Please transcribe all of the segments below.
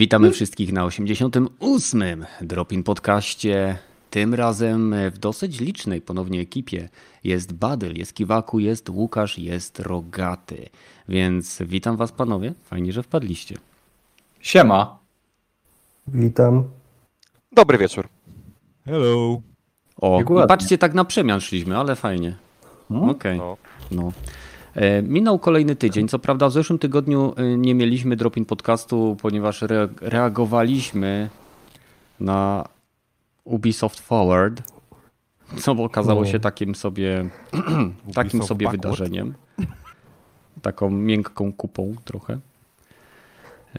Witamy wszystkich na 88. Dropin podcaście. Tym razem w dosyć licznej ponownie ekipie. Jest Badyl, jest Kiwaku, jest Łukasz, jest Rogaty. Więc witam was panowie. Fajnie, że wpadliście. Siema. Witam. Dobry wieczór. Hello. O, patrzcie, tak na przemian szliśmy, ale fajnie. Hmm? Okej. Okay. No. No. E, minął kolejny tydzień. Co prawda w zeszłym tygodniu e, nie mieliśmy dropin podcastu, ponieważ re reagowaliśmy na Ubisoft Forward, co okazało się takim sobie, takim sobie wydarzeniem. Taką miękką kupą trochę.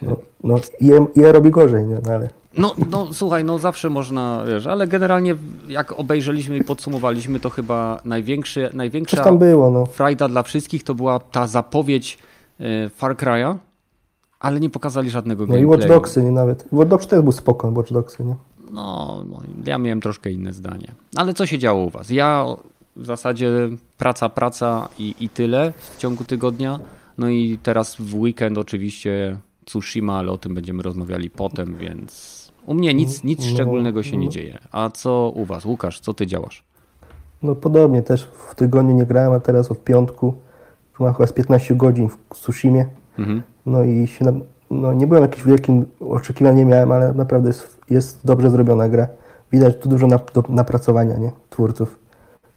No, no je, je robi gorzej, nie? No, ale... No, no słuchaj, no zawsze można, wiesz, ale generalnie jak obejrzeliśmy i podsumowaliśmy, to chyba największy, największa Coś tam było, no. frajda dla wszystkich to była ta zapowiedź y, Far Cry'a, ale nie pokazali żadnego gameplayu. No i Watch Dogsy nie nawet. Watch Dogs też był spoko, Watch Dogsy, nie? No, no, ja miałem troszkę inne zdanie. Ale co się działo u was? Ja w zasadzie praca, praca i, i tyle w ciągu tygodnia. No i teraz w weekend oczywiście Tsushima, ale o tym będziemy rozmawiali potem, więc u mnie nic, nic no, szczególnego się no. nie dzieje. A co u was? Łukasz, co ty działasz? No podobnie, też w tygodniu nie grałem, a teraz od piątku mam chyba z 15 godzin w Tsushimie. Mhm. No i się, no nie byłem jakimś wielkim oczekiwaniem nie miałem, ale naprawdę jest, jest dobrze zrobiona gra. Widać tu dużo do napracowania, nie? Twórców,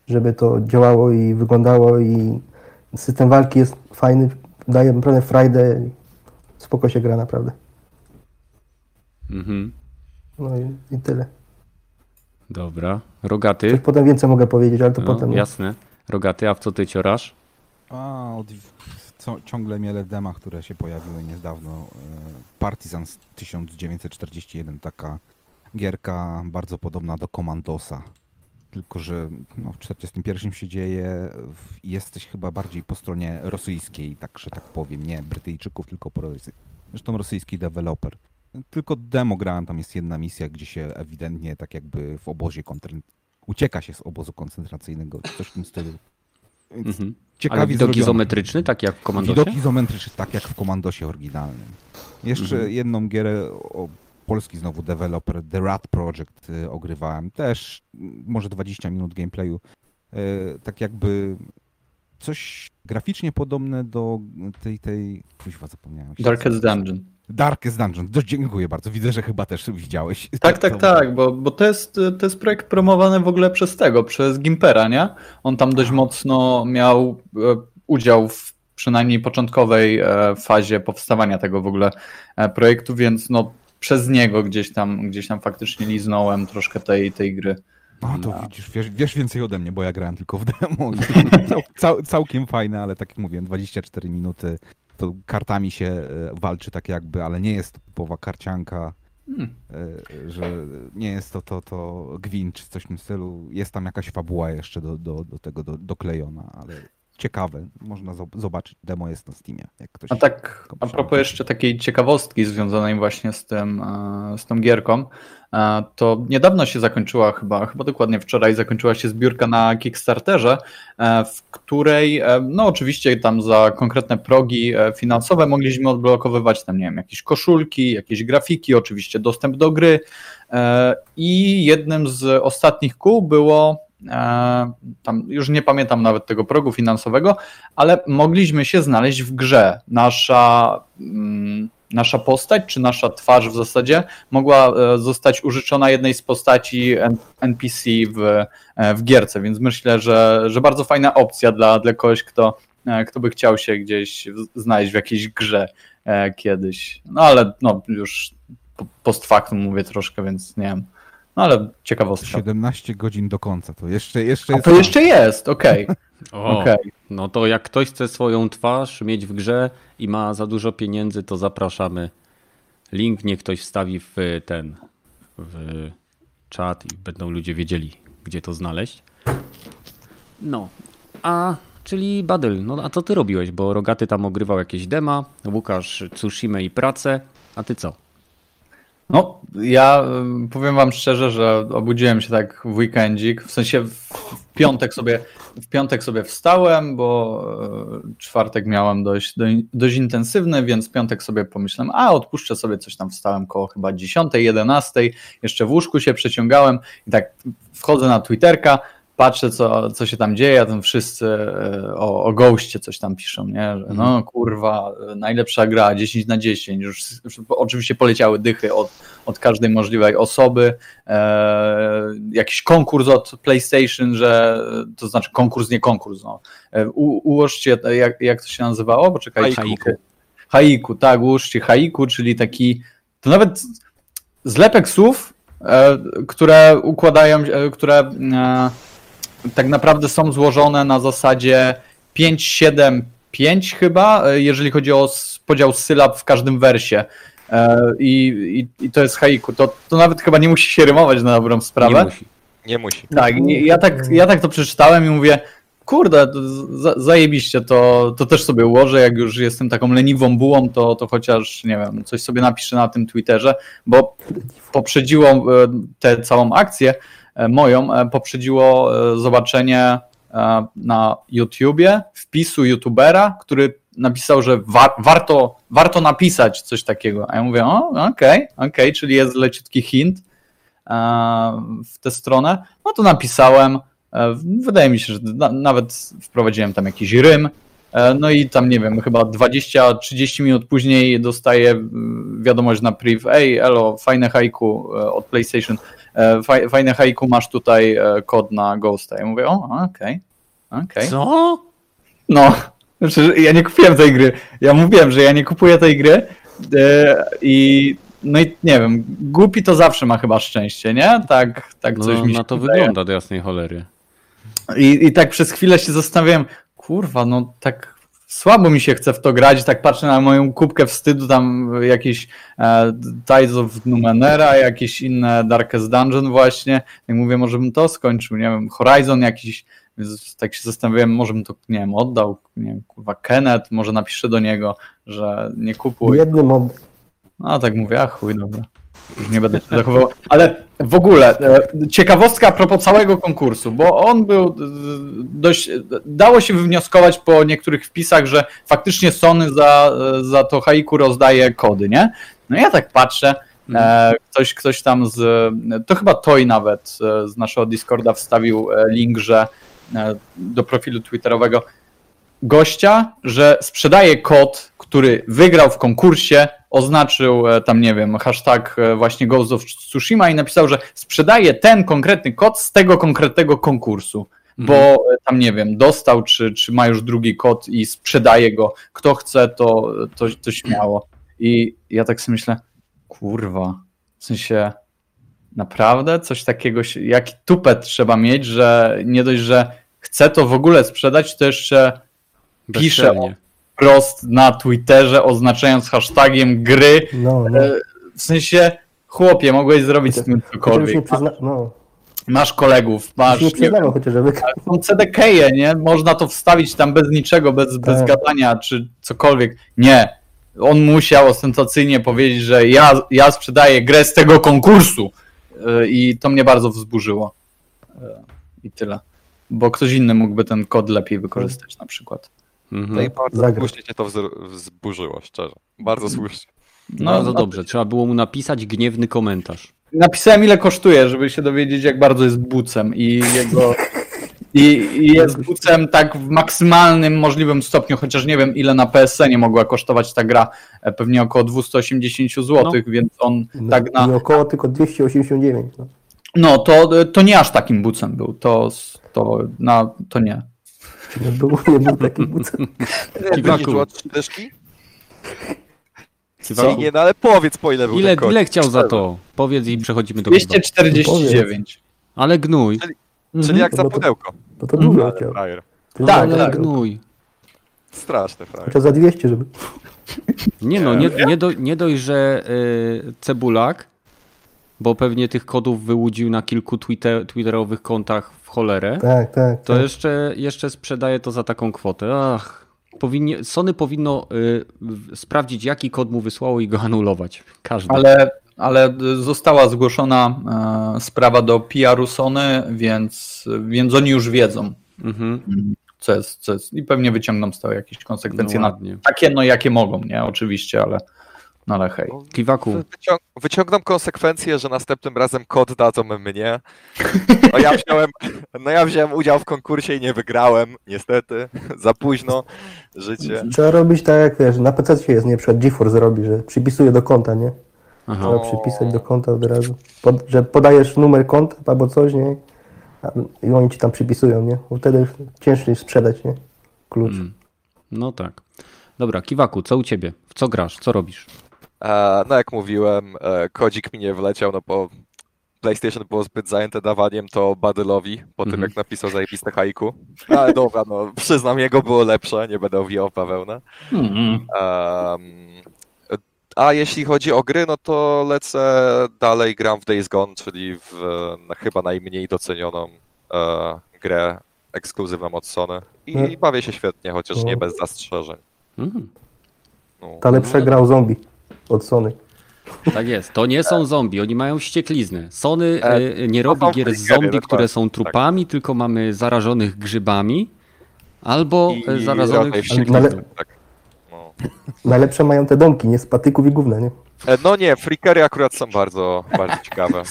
żeby to działało i wyglądało i system walki jest fajny, daje naprawdę frajdę. Spoko się gra naprawdę. Mhm. No i, i tyle. Dobra. Rogaty? Coś potem więcej mogę powiedzieć, ale to no, potem. Jasne. Rogaty, a w co ty ciorasz? A, od, co, ciągle miele w demach, które się pojawiły niedawno. E, Partisan 1941, taka gierka bardzo podobna do Commandosa. Tylko, że no, w 1941 się dzieje, jesteś chyba bardziej po stronie rosyjskiej, tak że tak powiem, nie Brytyjczyków, tylko po Zresztą rosyjski deweloper. Tylko demo grałem, tam jest jedna misja, gdzie się ewidentnie tak jakby w obozie kontr... ucieka się z obozu koncentracyjnego, coś w tym stylu. Mhm. Ale widok zrobiony. izometryczny, tak jak w Komandosie? Widok izometryczny, tak jak w Komandosie oryginalnym. Jeszcze mhm. jedną gierę o polski znowu deweloper, The Rat Project y, ogrywałem. Też może 20 minut gameplayu. Y, tak jakby coś graficznie podobne do tej, tej... Kuźwa, zapomniałem. Darkest Dungeon. Darkest Dungeon. Dość dziękuję bardzo. Widzę, że chyba też widziałeś. Tak, tak, tak, bo, bo to, jest, to jest projekt promowany w ogóle przez tego, przez Gimpera, nie? On tam dość mocno miał e, udział w przynajmniej początkowej e, fazie powstawania tego w ogóle e, projektu, więc no przez niego gdzieś tam, gdzieś tam faktycznie liznąłem troszkę tej, tej gry. No to widzisz, wiesz, wiesz, więcej ode mnie, bo ja grałem tylko w demo. Cał, cał, całkiem fajne, ale tak jak mówiłem, 24 minuty, to kartami się e, walczy tak jakby, ale nie jest typowa karcianka, hmm. E, że nie jest to, to, to gwint czy coś w tym stylu. Jest tam jakaś fabuła jeszcze do, do, do tego do, doklejona, ale ciekawe. Można zobaczyć, demo jest na Steamie. Jak ktoś a tak, a propos jeszcze takiej ciekawostki związanej właśnie z tym, e, z tą gierką, e, to niedawno się zakończyła chyba, chyba dokładnie wczoraj zakończyła się zbiórka na Kickstarterze, e, w której, no oczywiście tam za konkretne progi finansowe mogliśmy odblokowywać tam, nie wiem, jakieś koszulki, jakieś grafiki, oczywiście dostęp do gry i jednym z ostatnich kół było tam już nie pamiętam nawet tego progu finansowego, ale mogliśmy się znaleźć w grze. Nasza, mm, nasza postać, czy nasza twarz w zasadzie mogła e, zostać użyczona jednej z postaci NPC w, e, w gierce, więc myślę, że, że bardzo fajna opcja dla, dla kogoś, kto, kto by chciał się gdzieś znaleźć w jakiejś grze kiedyś. No ale no, już post factum mówię troszkę, więc nie wiem. No ale ciekawostka. 17 godzin do końca, to jeszcze, jeszcze jest. A to jeszcze jest, okej. Okay. okay. No to jak ktoś chce swoją twarz mieć w grze i ma za dużo pieniędzy, to zapraszamy. Link niech ktoś wstawi w ten w czat i będą ludzie wiedzieli, gdzie to znaleźć. No, a czyli Badyl, no a co ty robiłeś? Bo Rogaty tam ogrywał jakieś dema, Łukasz Tsushima i pracę, a ty co? No, ja powiem wam szczerze, że obudziłem się tak w weekendzik, w sensie piątek sobie, w piątek sobie wstałem, bo e, czwartek miałem dość, dość intensywny, więc piątek sobie pomyślałem, a odpuszczę sobie coś tam, wstałem koło chyba 10, 11, jeszcze w łóżku się przeciągałem i tak wchodzę na Twitterka, patrzę, co, co się tam dzieje, a tam wszyscy e, o, o Ghoście coś tam piszą, nie? Że no kurwa, najlepsza gra, 10 na 10, już, już oczywiście poleciały dychy od, od każdej możliwej osoby, e, jakiś konkurs od PlayStation, że to znaczy konkurs, nie konkurs, no. E, u, ułożcie, jak, jak to się nazywało? Poczekajcie. Haiku. Haiku, tak, ułóżcie haiku, czyli taki, to nawet zlepek słów, e, które układają, e, które e, tak naprawdę są złożone na zasadzie 5, 7, 5 chyba, e, jeżeli chodzi o podział sylab w każdym wersie. E, I, i, i to jest haiku. To, to nawet chyba nie musi się rymować na dobrą sprawę. Nie musi. Nie musi. Tak, ja tak, ja tak to przeczytałem i mówię, kurde, za, zajebiście, to, to też sobie ułożę, jak już jestem taką leniwą bułą, to, to chociaż, nie wiem, coś sobie napiszę na tym Twitterze, bo poprzedziło e, tę całą akcję moją, poprzedziło zobaczenie na YouTubie wpisu YouTubera, który napisał, że wa warto, warto napisać coś takiego. A ja mówię, o, okej, okay, okej, okay, czyli jest leciutki hint w tę stronę. No to napisałem. E, wydaje mi się, że na nawet wprowadziłem tam jakiś rym. E, no i tam, nie wiem, chyba 20-30 minut później dostaję wiadomość na priv, ej, elo, fajne haiku e, od PlayStation, fajne haiku, masz tutaj kod na Ghosta. Ja mówię, o, okej, okay, okej. Okay. Co? No, znaczy, ja nie kupiłem tej gry. Ja mówiłem, że ja nie kupuję tej gry e, i no i nie wiem, głupi to zawsze ma chyba szczęście, nie? Tak, tak coś no, mi się Na to wydaje. wygląda do jasnej cholery. I, I tak przez chwilę się zastanawiałem, kurwa, no tak słabo mi się chce w to grać, tak patrzę na moją kubkę wstydu, tam jakieś e, Tides of Numenera, jakieś inne Darkest Dungeon właśnie, i mówię, może bym to skończył, nie wiem, Horizon jakiś, więc tak się zastanawiałem, może bym to, nie wiem, oddał, nie wiem, kurwa, Kenneth, może napiszę do niego, że nie kupuj. Jednym od... No tak mówię, a chuj, dobra. Już nie będę się zachowywał. Ale w ogóle, e, ciekawostka a propos całego konkursu, bo on był e, dość. Dało się wywnioskować po niektórych wpisach, że faktycznie Sony za, za to haiku rozdaje kody, nie? No ja tak patrzę. E, ktoś, ktoś tam z. To chyba Toy nawet z naszego Discorda wstawił link, że do profilu Twitterowego gościa, że sprzedaje kod, który wygrał w konkursie, oznaczył tam, nie wiem, hashtag właśnie Ghost of Tsushima i napisał, że sprzedaje ten konkretny kod z tego konkretnego konkursu, bo Mhm. tam, nie wiem, dostał, czy, czy ma już drugi kod i sprzedaje go. Kto chce, to, to, to śmiało. I ja tak sobie myślę, kurwa, w sensie naprawdę coś takiego, jaki tupet trzeba mieć, że nie dość, że chce to w ogóle sprzedać, to jeszcze pisze Bezczelnie. Prost na Twitterze, oznaczając hashtagiem gry. No, no. E, W sensie, chłopie, mogłeś zrobić z tym Chociaż nie cokolwiek. przyzna... no. Masz kolegów, Masz, nie chociaż, są CDK-je, nie? Można to wstawić tam bez niczego, bez, bez Tak. gadania czy cokolwiek. Nie. On musiał ostentacyjnie powiedzieć, że ja, ja sprzedaję grę z tego konkursu. E, I to mnie bardzo wzburzyło. E, I tyle. Bo ktoś inny mógłby ten kod lepiej wykorzystać na przykład. Mhm. No i bardzo słusznie cię to wzburzyło, szczerze. Bardzo słusznie. No, Bardzo no, dobrze. Trzeba było mu napisać gniewny komentarz. Napisałem ile kosztuje, żeby się dowiedzieć, jak bardzo jest bucem i jego. I, I jest bucem tak w maksymalnym możliwym stopniu, chociaż nie wiem ile na PSN nie mogła kosztować ta gra, e, pewnie około 280 zł, więc on No, tak na. Nie około, tylko 289. No. No to, to nie aż takim bucem był, to, to, na, to nie. Nie był, nie był taki bucem. Kiwaku. Kiwaku. Nie, no ale powiedz po ile był Ile, ten ile chciał za to? Powiedz i przechodzimy do chyba. 249. Ale gnój. Czyli jak No za to- pudełko. No to dużo Ale chciał. To Tak, dużo Ale tak. chciał. gnój. Straszny frajer. Chociaż za 200, żeby... Nie no, nie, nie, do, nie dość, że y, cebulak, bo pewnie tych kodów wyłudził na kilku twitter, twitterowych kontach w cholerę, Tak, tak. to tak. jeszcze, jeszcze sprzedaje to za taką kwotę. Ach, powinnie, Sony powinno y, sprawdzić, jaki kod mu wysłało i go anulować. Każdy. Ale, ale y, została zgłoszona e, sprawa do PR-u Sony, więc, więc oni już wiedzą, Mhm. co jest, co jest i pewnie wyciągną z tego jakieś konsekwencje. No na, takie, no jakie mogą, nie? Oczywiście, ale, no ale hej. Kiwaku. Wycią wyciągną konsekwencje, że następnym razem kod dadzą mnie. No ja, wziąłem, no ja wziąłem udział w konkursie i nie wygrałem, niestety. Za późno. Życie. Trzeba robić tak jak wiesz, na PC się jest, nie? Przykład GeForce robi, że przypisuje do konta, nie? Aha. Trzeba przypisać do konta od razu. Pod, że podajesz numer konta albo coś, nie? I oni ci tam przypisują, nie? Bo wtedy ciężej sprzedać, nie? Klucz. Mm. No tak. Dobra, Kiwaku, co u ciebie? W co grasz? Co robisz? No jak mówiłem, e, kodzik mi nie wleciał, no bo PlayStation było zbyt zajęte dawaniem to Badylowi po tym, Mhm. jak napisał zajebiste haiku. Ale dobra, no przyznam, jego było lepsze, nie będę owijał w bawełnę. Mhm. Em, a jeśli chodzi o gry, no to lecę dalej, gram w Days Gone, czyli w na chyba najmniej docenioną e, grę ekskluzywną od Sony. I No. bawię się świetnie, chociaż No. nie bez zastrzeżeń. Mm. No. Ta lepsza gra o zombie od Sony. Tak jest. To nie są zombie, oni mają ściekliznę. Sony E, e, nie robi są gier z zombie, dokładnie, które są tak. trupami, tylko mamy zarażonych grzybami albo I e, zarażonych ścieklizną. Tak. No. Najlepsze mają te domki, nie? Z patyków i gówna, nie? E, No nie, freakery akurat są bardzo, bardzo ciekawe.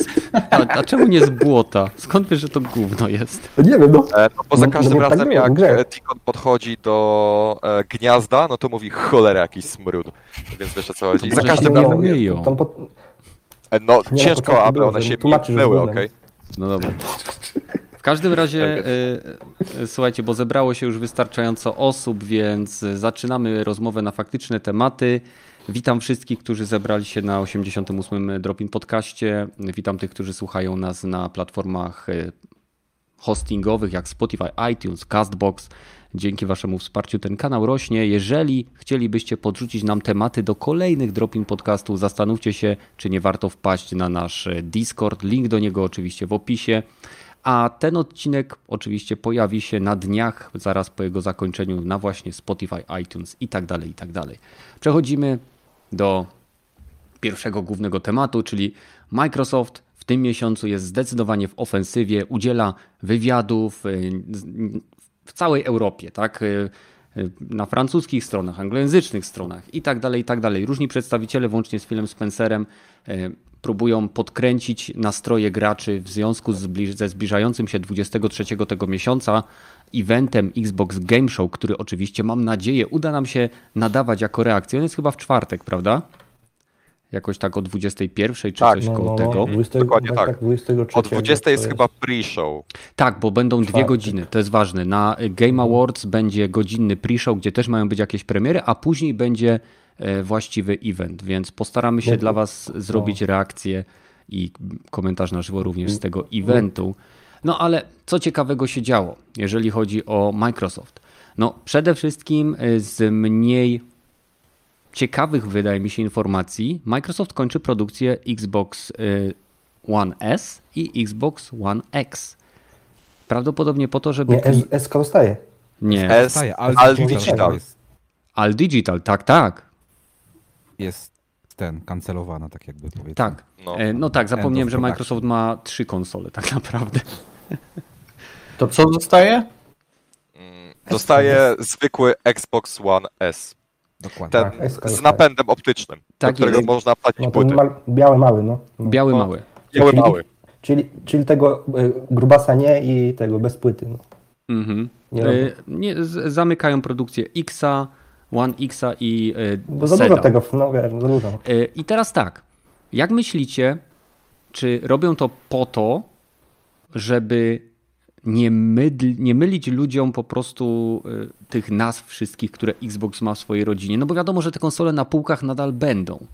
A, a czemu nie z błota? Skąd wiesz, że to gówno jest? No nie wiem, no. E, No bo za No, każdym no bo tak razem w jak grze. e, Tikon podchodzi do e, gniazda, no to mówi cholera jakiś smród. Więc wiesz o co chodzi. I za każdym razem. umyją. Tam po, E, No Nie, na ciężko, początku aby one się gównem. okej? No dobra. W każdym razie, e, słuchajcie, bo zebrało się już wystarczająco osób, więc zaczynamy rozmowę na faktyczne tematy. Witam wszystkich, którzy zebrali się na 88. Dropin Podcaście. Witam tych, którzy słuchają nas na platformach e, hostingowych jak Spotify, iTunes, Castbox. Dzięki Waszemu wsparciu ten kanał rośnie. Jeżeli chcielibyście podrzucić nam tematy do kolejnych Dropin Podcastów, zastanówcie się, czy nie warto wpaść na nasz e, Discord. Link do niego oczywiście w opisie. A ten odcinek oczywiście pojawi się na dniach, zaraz po jego zakończeniu, na właśnie Spotify, iTunes i tak dalej, i tak dalej. Przechodzimy do pierwszego głównego tematu, czyli Microsoft w tym miesiącu jest zdecydowanie w ofensywie, udziela wywiadów y, w całej Europie, tak? Y, y, Na francuskich stronach, anglojęzycznych stronach i tak dalej, i tak dalej. Różni przedstawiciele, włącznie z Philem Spencerem, próbują podkręcić nastroje graczy w związku zbliż- ze zbliżającym się 23 tego miesiąca eventem Xbox Game Show, który oczywiście mam nadzieję uda nam się nadawać jako reakcję. On jest chyba w czwartek, prawda? Jakoś tak o 21 czy Tak, coś no, koło no, tego. no, 20, Dokładnie tak, tak. tak, 23 O 20 jest to chyba pre-show. Tak, bo będą dwie Czwartek. godziny, to jest ważne. Na Game Awards będzie godzinny pre-show, gdzie też mają być jakieś premiery, a później będzie właściwy event, więc postaramy się No, dla Was zrobić reakcję i komentarz na żywo również z tego eventu. No ale co ciekawego się działo, jeżeli chodzi o Microsoft? No przede wszystkim e, z mniej ciekawych, wydaje mi się, informacji, Microsoft kończy produkcję Xbox y, One S i Xbox One X. Prawdopodobnie po to, żeby. Nie, S, SK zostaje. Nie. S, ale Digital. Al Digital, tak, tak. Jest ten, kancelowana, tak jakby powiedzmy. Tak. No. No, no tak, zapomniałem, że. Microsoft ma trzy konsole, tak naprawdę. To co zostaje? Mm, Dostaje zwykły Xbox One S. Dokładnie. Ten Tak, z napędem optycznym, Tak do którego jest. można płacić No, płyty. biały mały, no. Biały No. mały. Biały czyli, mały. Czyli, czyli tego y, grubasa nie i tego bez płyty. No. Mhm. Nie Y, nie, zamykają produkcję Xa, One Xa i y, Bo za dużo tego, no wiesz, za dużo. Y, I teraz tak. Jak myślicie, czy robią to po to, żeby nie, mydl, nie mylić ludziom po prostu y, tych nazw wszystkich, które Xbox ma w swojej rodzinie? No bo wiadomo, że te konsole na półkach nadal będą,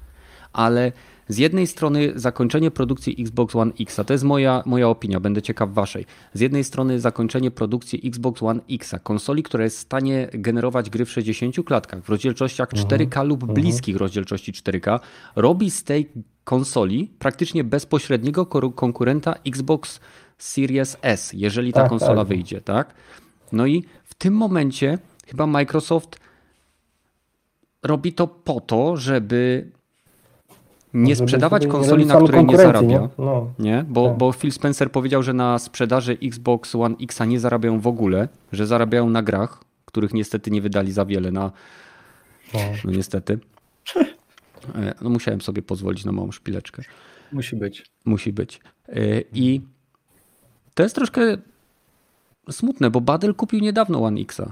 ale z jednej strony zakończenie produkcji Xbox One X, to jest moja, moja opinia, będę ciekaw waszej. Z jednej strony zakończenie produkcji Xbox One X, konsoli, która jest w stanie generować gry w 60 klatkach, w rozdzielczościach 4K lub bliskich rozdzielczości 4K, robi z tej konsoli praktycznie bezpośredniego konkurenta Xbox Series S, jeżeli ta Tak, konsola tak. wyjdzie, tak? No i w tym momencie chyba Microsoft robi to po to, żeby nie sprzedawać nie konsoli, na której nie zarabia. Nie? No. Nie? Bo, Tak. bo Phil Spencer powiedział, że na sprzedaży Xbox One X nie zarabiają w ogóle, że zarabiają na grach, których niestety nie wydali za wiele na. No. No niestety. E, No musiałem sobie pozwolić na małą szpileczkę. Musi być. Musi być. E, I to jest troszkę smutne, bo Badel kupił niedawno One Xa.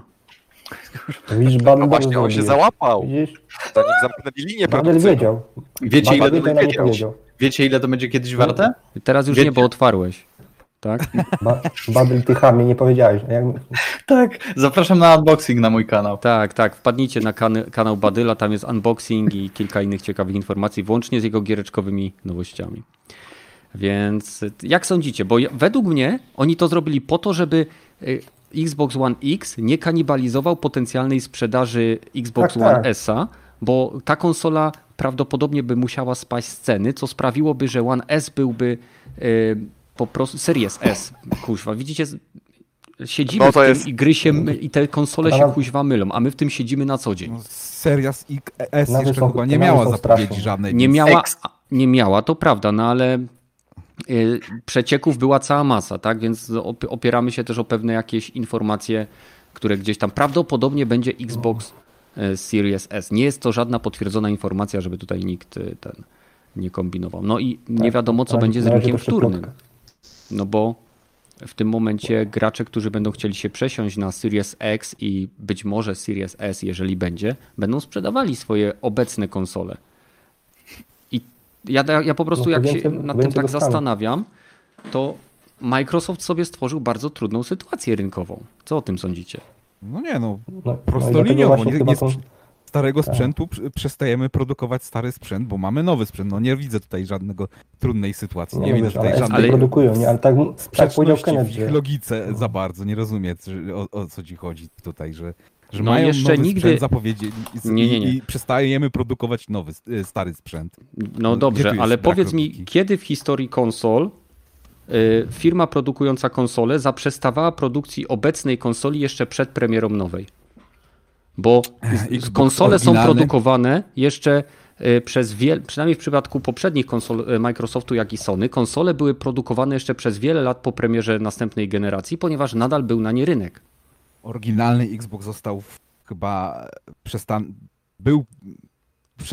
Widzisz, Badel No właśnie, on się załapał, Widzisz, zanim zamknęli linię Badel wiedział. Wiecie ile, to będzie, powiedział. wiecie, ile to będzie kiedyś warte? Teraz już Wiecie- nie, bo otwarłeś. Tak? Ba Badel, ty chamie, nie powiedziałeś. Jak... Tak. Zapraszam na unboxing na mój kanał. Tak, tak. Wpadnijcie na kan kanał Badyla, tam jest unboxing i kilka innych ciekawych informacji, włącznie z jego giereczkowymi nowościami. Więc jak sądzicie? Bo według mnie oni to zrobili po to, żeby y, Xbox One X nie kanibalizował potencjalnej sprzedaży Xbox Tak, One tak. S-a, bo ta konsola prawdopodobnie by musiała spaść z ceny, co sprawiłoby, że One S byłby y, po prostu Series S. Kuźwa, widzicie, siedzimy No w to tym jest- i gry się my, i te konsole się kuźwa mylą, a my w tym siedzimy na co dzień. No, Series S jeszcze są- chyba nie miała zapowiedzi straszne. żadnej. Nie miała, nie miała, to prawda, no ale przecieków była cała masa, tak? Więc op- opieramy się też o pewne jakieś informacje, które gdzieś tam prawdopodobnie będzie Xbox y, Series S. Nie jest to żadna potwierdzona informacja, żeby tutaj nikt y, ten nie kombinował. No i nie wiadomo, co na- będzie z rynkiem wtórnym. No bo w tym momencie gracze, którzy będą chcieli się przesiąść na Series X i być może Series S, jeżeli będzie, będą sprzedawali swoje obecne konsole. Ja, ja po prostu No jak się więcej- nad tym tak zastanawiam, to Microsoft sobie stworzył bardzo trudną sytuację rynkową. Co o tym sądzicie? No nie no, No, no prostoliniowo. dlatego właśnie nie, nie starego Tak. sprzętu pr- przestajemy produkować stary sprzęt, bo mamy nowy sprzęt. No nie widzę tutaj żadnego trudnej sytuacji. Nie no widzę wiesz, tutaj ale, żadnej ale- produkują, nie? Ale tak, tak powiedział w ich logice za bardzo. Nie rozumiem, o, o co ci chodzi tutaj, że, że No mają jeszcze nigdy- zapowiedzieli i, Nie, nie, nie. i przestajemy produkować nowy, y, stary sprzęt. No No, dobrze, ale powiedz mi, kiedy w historii konsol y, firma produkująca konsolę zaprzestawała produkcji obecnej konsoli jeszcze przed premierą nowej? Bo Xbox konsole są oryginalny? produkowane jeszcze y, przez wiele, przynajmniej w przypadku poprzednich konsol y, Microsoftu, jak i Sony, konsole były produkowane jeszcze przez wiele lat po premierze następnej generacji, ponieważ nadal był na nie rynek. Oryginalny Xbox został chyba przestan... był...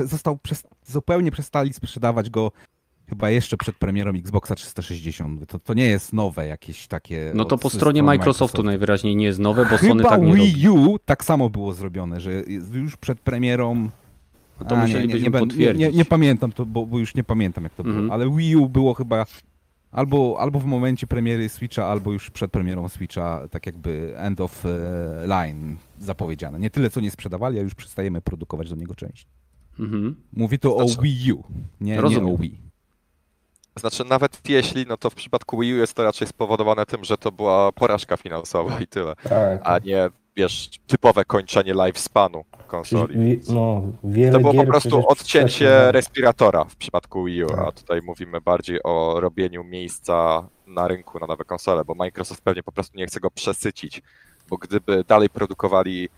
Został przez, zupełnie przestali sprzedawać go chyba jeszcze przed premierą Xboxa 360. To, to nie jest nowe jakieś takie... No to po stronie Microsoftu najwyraźniej nie jest nowe, bo Sony Chyba tak nie robi. Wii U tak samo było zrobione, że już przed premierą. No to A, musielibyśmy ben- potwierdzić. Nie, nie pamiętam, to, bo, bo już nie pamiętam jak to Mhm. było, ale Wii U było chyba albo, albo w momencie premiery Switcha, albo już przed premierą Switcha, tak jakby end of e, line zapowiedziane. Nie tyle co nie sprzedawali, a już przestajemy produkować do niego część. Mhm. Mówię to o Znaczy- Wii U, nie, nie o Wii. Znaczy nawet jeśli, no to w przypadku Wii U jest to raczej spowodowane tym, że to była porażka finansowa i tyle, tak. a nie, wiesz, typowe kończenie lifespanu konsoli. No, To było po prostu odcięcie respiratora w przypadku Wii U, a Tak. tutaj mówimy bardziej o robieniu miejsca na rynku na nowe konsole, bo Microsoft pewnie po prostu nie chce go przesycić, bo gdyby dalej produkowali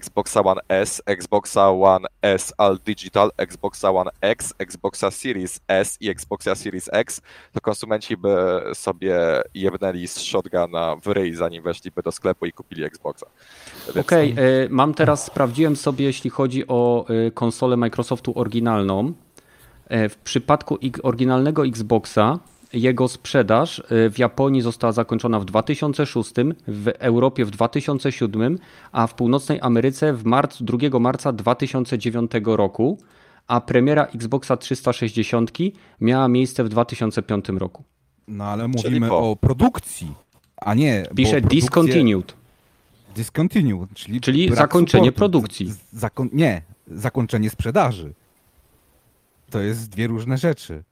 Xboxa One S, Xboxa One S All Digital, Xboxa One X, Xboxa Series S i Xboxa Series X, to konsumenci by sobie jebnęli z shotguna w ryj, zanim weszliby do sklepu i kupili Xboxa. Więc- Okej, e, mam teraz, sprawdziłem sobie, jeśli chodzi o e, konsolę Microsoftu oryginalną. E, W przypadku oryginalnego Xboxa jego sprzedaż e, w Japonii została zakończona w 2006, w Europie w 2007, a w północnej Ameryce w marcu, 2 marca 2009 roku, a premiera Xboxa 360 miała miejsce w 2005 roku. No ale mówimy po. o produkcji, a nie... Pisze produkcję- discontinued. Discontinue, czyli, Czyli zakończenie supportu. produkcji. Z- Zakon... Nie, zakończenie sprzedaży. To jest dwie różne rzeczy.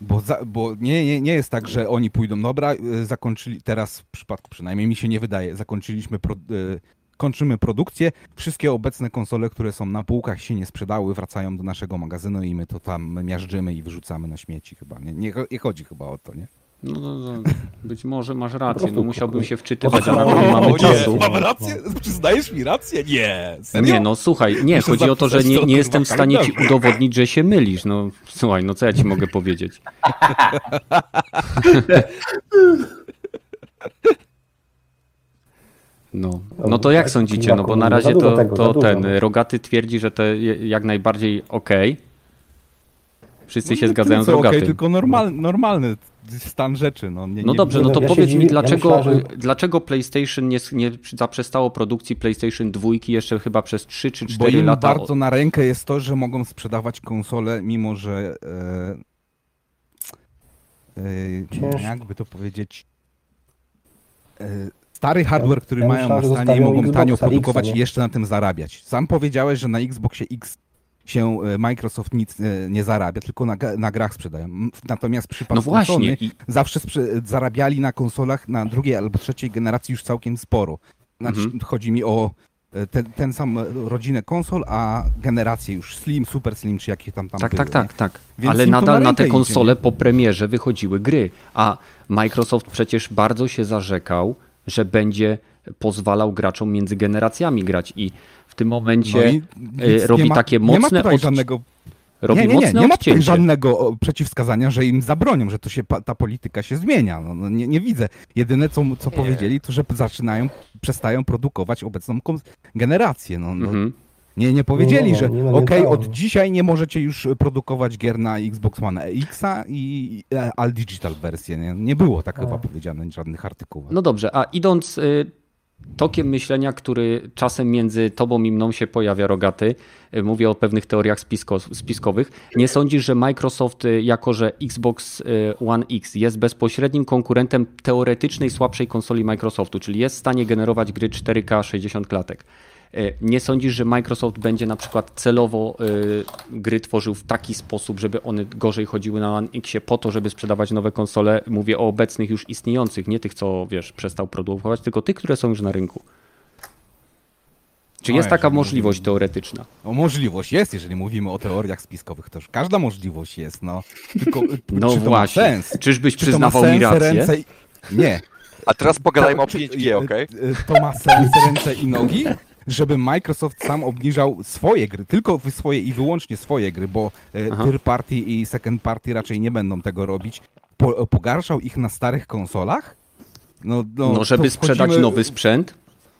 Bo, za, bo nie, nie, nie jest tak, że oni pójdą, dobra, y, zakończyli, teraz w przypadku przynajmniej mi się nie wydaje, zakończyliśmy, pro, y, kończymy produkcję, wszystkie obecne konsole, które są na półkach się nie sprzedały, wracają do naszego magazynu i my to tam miażdżymy i wyrzucamy na śmieci chyba. Nie, nie, nie chodzi chyba o to, nie? No, no, no, być może masz rację, no musiałbym się wczytywać, a O, na to nie mamy czasu. Mam rację? Przyznajesz mi rację? Nie. Serio? Nie, no słuchaj, nie, Muszę chodzi o to, że nie, nie jestem w stanie ci udowodnić, że się mylisz. No słuchaj, no co ja ci mogę powiedzieć? No, no to jak sądzicie? No bo na razie to, to ten no. Rogaty twierdzi, że to jak najbardziej okej. Wszyscy No się zgadzają z co okej, Rogatym. tylko normal, normalny stan rzeczy. No, nie, No nie, dobrze, nie no to ja powiedz mi, dziwię- ja dlaczego, myślałem, że- dlaczego PlayStation nie, nie zaprzestało produkcji PlayStation 2 jeszcze chyba przez 3 czy Bo 4 im lata? bardzo na rękę jest to, że mogą sprzedawać konsole, mimo że e, e, jakby to powiedzieć e, stary hardware, który ja mają na stanie zostawią mogą Xboxa tanio produkować i jeszcze na tym zarabiać. Sam powiedziałeś, że na Xboxie X się e, Microsoft nic e, nie zarabia, tylko na, na grach sprzedają. Natomiast przypadku No właśnie, i- zawsze zarabiali na konsolach na drugiej albo trzeciej generacji już całkiem sporo. Znaczy, Mhm. chodzi mi o e, ten, ten sam rodzinę konsol, a generację już Slim, Super Slim, czy jakie tam tam Tak, były, tak, tak, tak. Więc Ale nadal na na te konsole idzie, po premierze wychodziły gry, a Microsoft przecież bardzo się zarzekał, że będzie pozwalał graczom między generacjami grać i w tym momencie No e, robi nie ma, takie Nie ma mocne tutaj odci- żadnego, robi nie, nie, nie, mocne nie ma tutaj żadnego przeciwwskazania, że im zabronią, że to się, ta polityka się zmienia. No, no, nie, nie widzę. Jedyne, co, co powiedzieli, to że zaczynają, przestają produkować obecną generację. No, no, Mhm. Nie, nie powiedzieli, Nie, że nie, okej, nie od tak. dzisiaj nie możecie już produkować gier na Xbox One X-a i All Digital wersję. Nie, nie było tak chyba powiedziane w żadnych artykułach. No dobrze, a idąc y, tokiem myślenia, który czasem między tobą i mną się pojawia, Rogaty, y, mówię o pewnych teoriach spisko, spiskowych, nie sądzisz, że Microsoft, y, jako że Xbox y, One X jest bezpośrednim konkurentem teoretycznej słabszej konsoli Microsoftu, czyli jest w stanie generować gry 4K 60 klatek, nie sądzisz, że Microsoft będzie na przykład celowo y, gry tworzył w taki sposób, żeby one gorzej chodziły na One Xie po to, żeby sprzedawać nowe konsole? Mówię o obecnych już istniejących, nie tych, co wiesz, przestał produkować, tylko tych, które są już na rynku. Czy No, jest taka możliwość mówimy- teoretyczna? No, możliwość jest, jeżeli mówimy o teoriach spiskowych, to już każda możliwość jest, no. Tylko No czy to właśnie. ma sens? Czyżbyś Czy to ma przyznawał mi sens, rację? ręce i... Nie. A teraz pogadajmy o Czy- 5G, y, okej? y, To ma sens, ręce i nogi, żeby Microsoft sam obniżał swoje gry, tylko swoje i wyłącznie swoje gry, bo y, Aha. third party i second party raczej nie będą tego robić. Po, pogarszał ich na starych konsolach? No, no, No, żeby sprzedać wchodzimy- nowy sprzęt,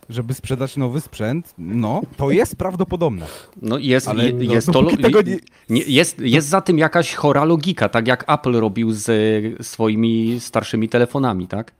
Żeby sprzedać nowy sprzęt, no, to jest prawdopodobne. no jest, Ale no, jest to nie- nie, jest, jest za tym jakaś chora logika, tak jak Apple robił z e, swoimi starszymi telefonami, tak?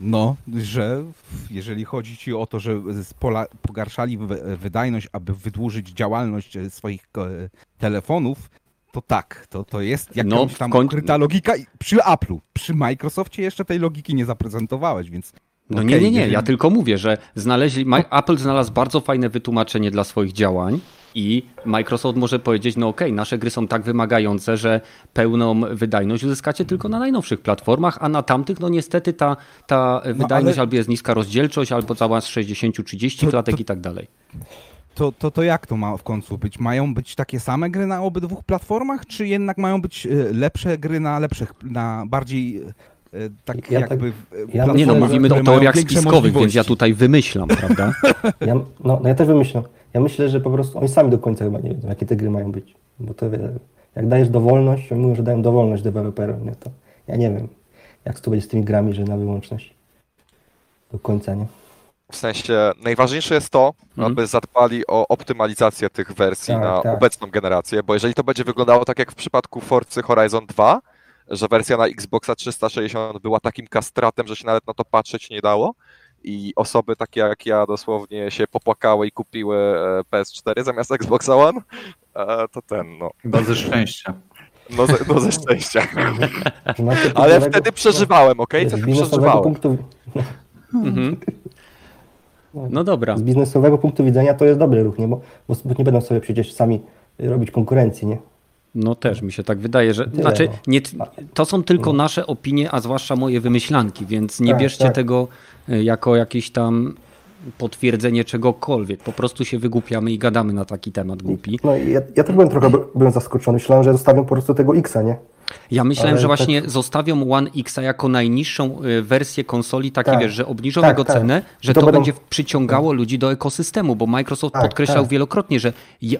No, że jeżeli chodzi ci o to, że pola, pogarszali wy- wydajność, aby wydłużyć działalność e, swoich e, telefonów, to tak, to, to jest jakaś No, tam koń- ukryta logika przy Apple'u. Przy Microsoftie jeszcze tej logiki nie zaprezentowałeś, więc No okej, nie, nie, nie, ja tylko mówię, że znaleźli, Apple znalazł bardzo fajne wytłumaczenie dla swoich działań i Microsoft może powiedzieć, no okej, nasze gry są tak wymagające, że pełną wydajność uzyskacie tylko na najnowszych platformach, a na tamtych, no niestety ta, ta wydajność ale- albo jest niska rozdzielczość, albo cała z 60-30 To- klatek to- i tak dalej. To, to, to jak to ma w końcu być? Mają być takie same gry na obydwu platformach, czy jednak mają być e, lepsze gry na lepszych, na bardziej e, tak Ja tak- jakby... e, ja platformach, Nie no, mówimy o teoriach spiskowych, więc ja tutaj wymyślam, prawda? Ja, no, no ja też wymyślam. Ja myślę, że po prostu oni sami do końca chyba nie wiedzą, jakie te gry mają być. Bo to wie- jak dajesz dowolność, oni mówią, że dają dowolność deweloperom, nie? To ja nie wiem, jak to będzie z tymi grami, że na wyłączność. Do końca, nie? W sensie najważniejsze jest to, Mhm. aby zadbali o optymalizację tych wersji Tak, na tak. obecną generację, bo jeżeli to będzie wyglądało tak jak w przypadku Forcy Horizon 2, że wersja na Xboxa 360 była takim kastratem, że się nawet na to patrzeć nie dało i osoby takie jak ja dosłownie się popłakały i kupiły e, PS4 zamiast Xboxa One, e, to ten, no, ze szczęścia. no, ze, no ze szczęścia. Ale wtedy przeżywałem, okej? z Wtedy przeżywałem. punktu, Mhm. No dobra. z biznesowego punktu widzenia to jest dobry ruch, nie? Bo, bo nie będą sobie przecież sami robić konkurencji, nie? No też mi się tak wydaje, że. Tyle, Znaczy, no. nie, to są tylko nasze opinie, a zwłaszcza moje wymyślanki, więc nie Tak, bierzcie tak. tego jako jakieś tam potwierdzenie czegokolwiek. Po prostu się wygłupiamy i gadamy na taki temat głupi. No i ja, ja też byłem trochę byłem zaskoczony. Myślałem, że zostawią po prostu tego Xa, nie? Ja myślałem, Ale że właśnie tak... zostawią One X jako najniższą y, wersję konsoli, takie tak. wiesz, że obniżą tak, jego tak. cenę, że to, to będzie przyciągało ludzi do ekosystemu, bo Microsoft tak, podkreślał tak. wielokrotnie, że je,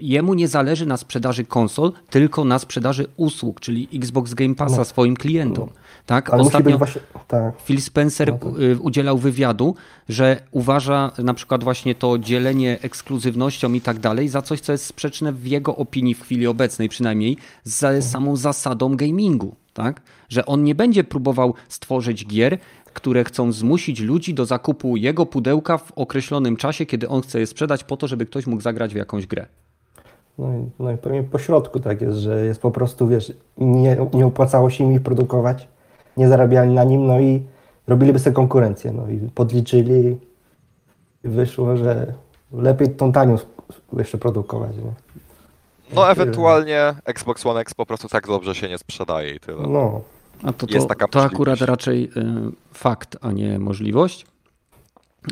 jemu nie zależy na sprzedaży konsol, tylko na sprzedaży usług, czyli Xbox Game Passa no. swoim klientom. Tak? Ostatnio właśnie, tak. Phil Spencer no y, udzielał wywiadu, że uważa na przykład właśnie to dzielenie ekskluzywnością i tak dalej za coś, co jest sprzeczne w jego opinii w chwili obecnej przynajmniej z mhm. samą zasadą gamingu. Tak? Że on nie będzie próbował stworzyć gier, które chcą zmusić ludzi do zakupu jego pudełka w określonym czasie, kiedy on chce je sprzedać po to, żeby ktoś mógł zagrać w jakąś grę. No i, no i pewnie po środku tak jest, że jest po prostu, wiesz, nie, nie opłacało się im produkować nie zarabiali na nim, no i robiliby sobie konkurencję. No i podliczyli i wyszło, że lepiej tą tanią jeszcze produkować. Nie? No ewentualnie Xbox One X po prostu tak dobrze się nie sprzedaje i tyle. No. A to, to, to akurat raczej y, fakt, a nie możliwość.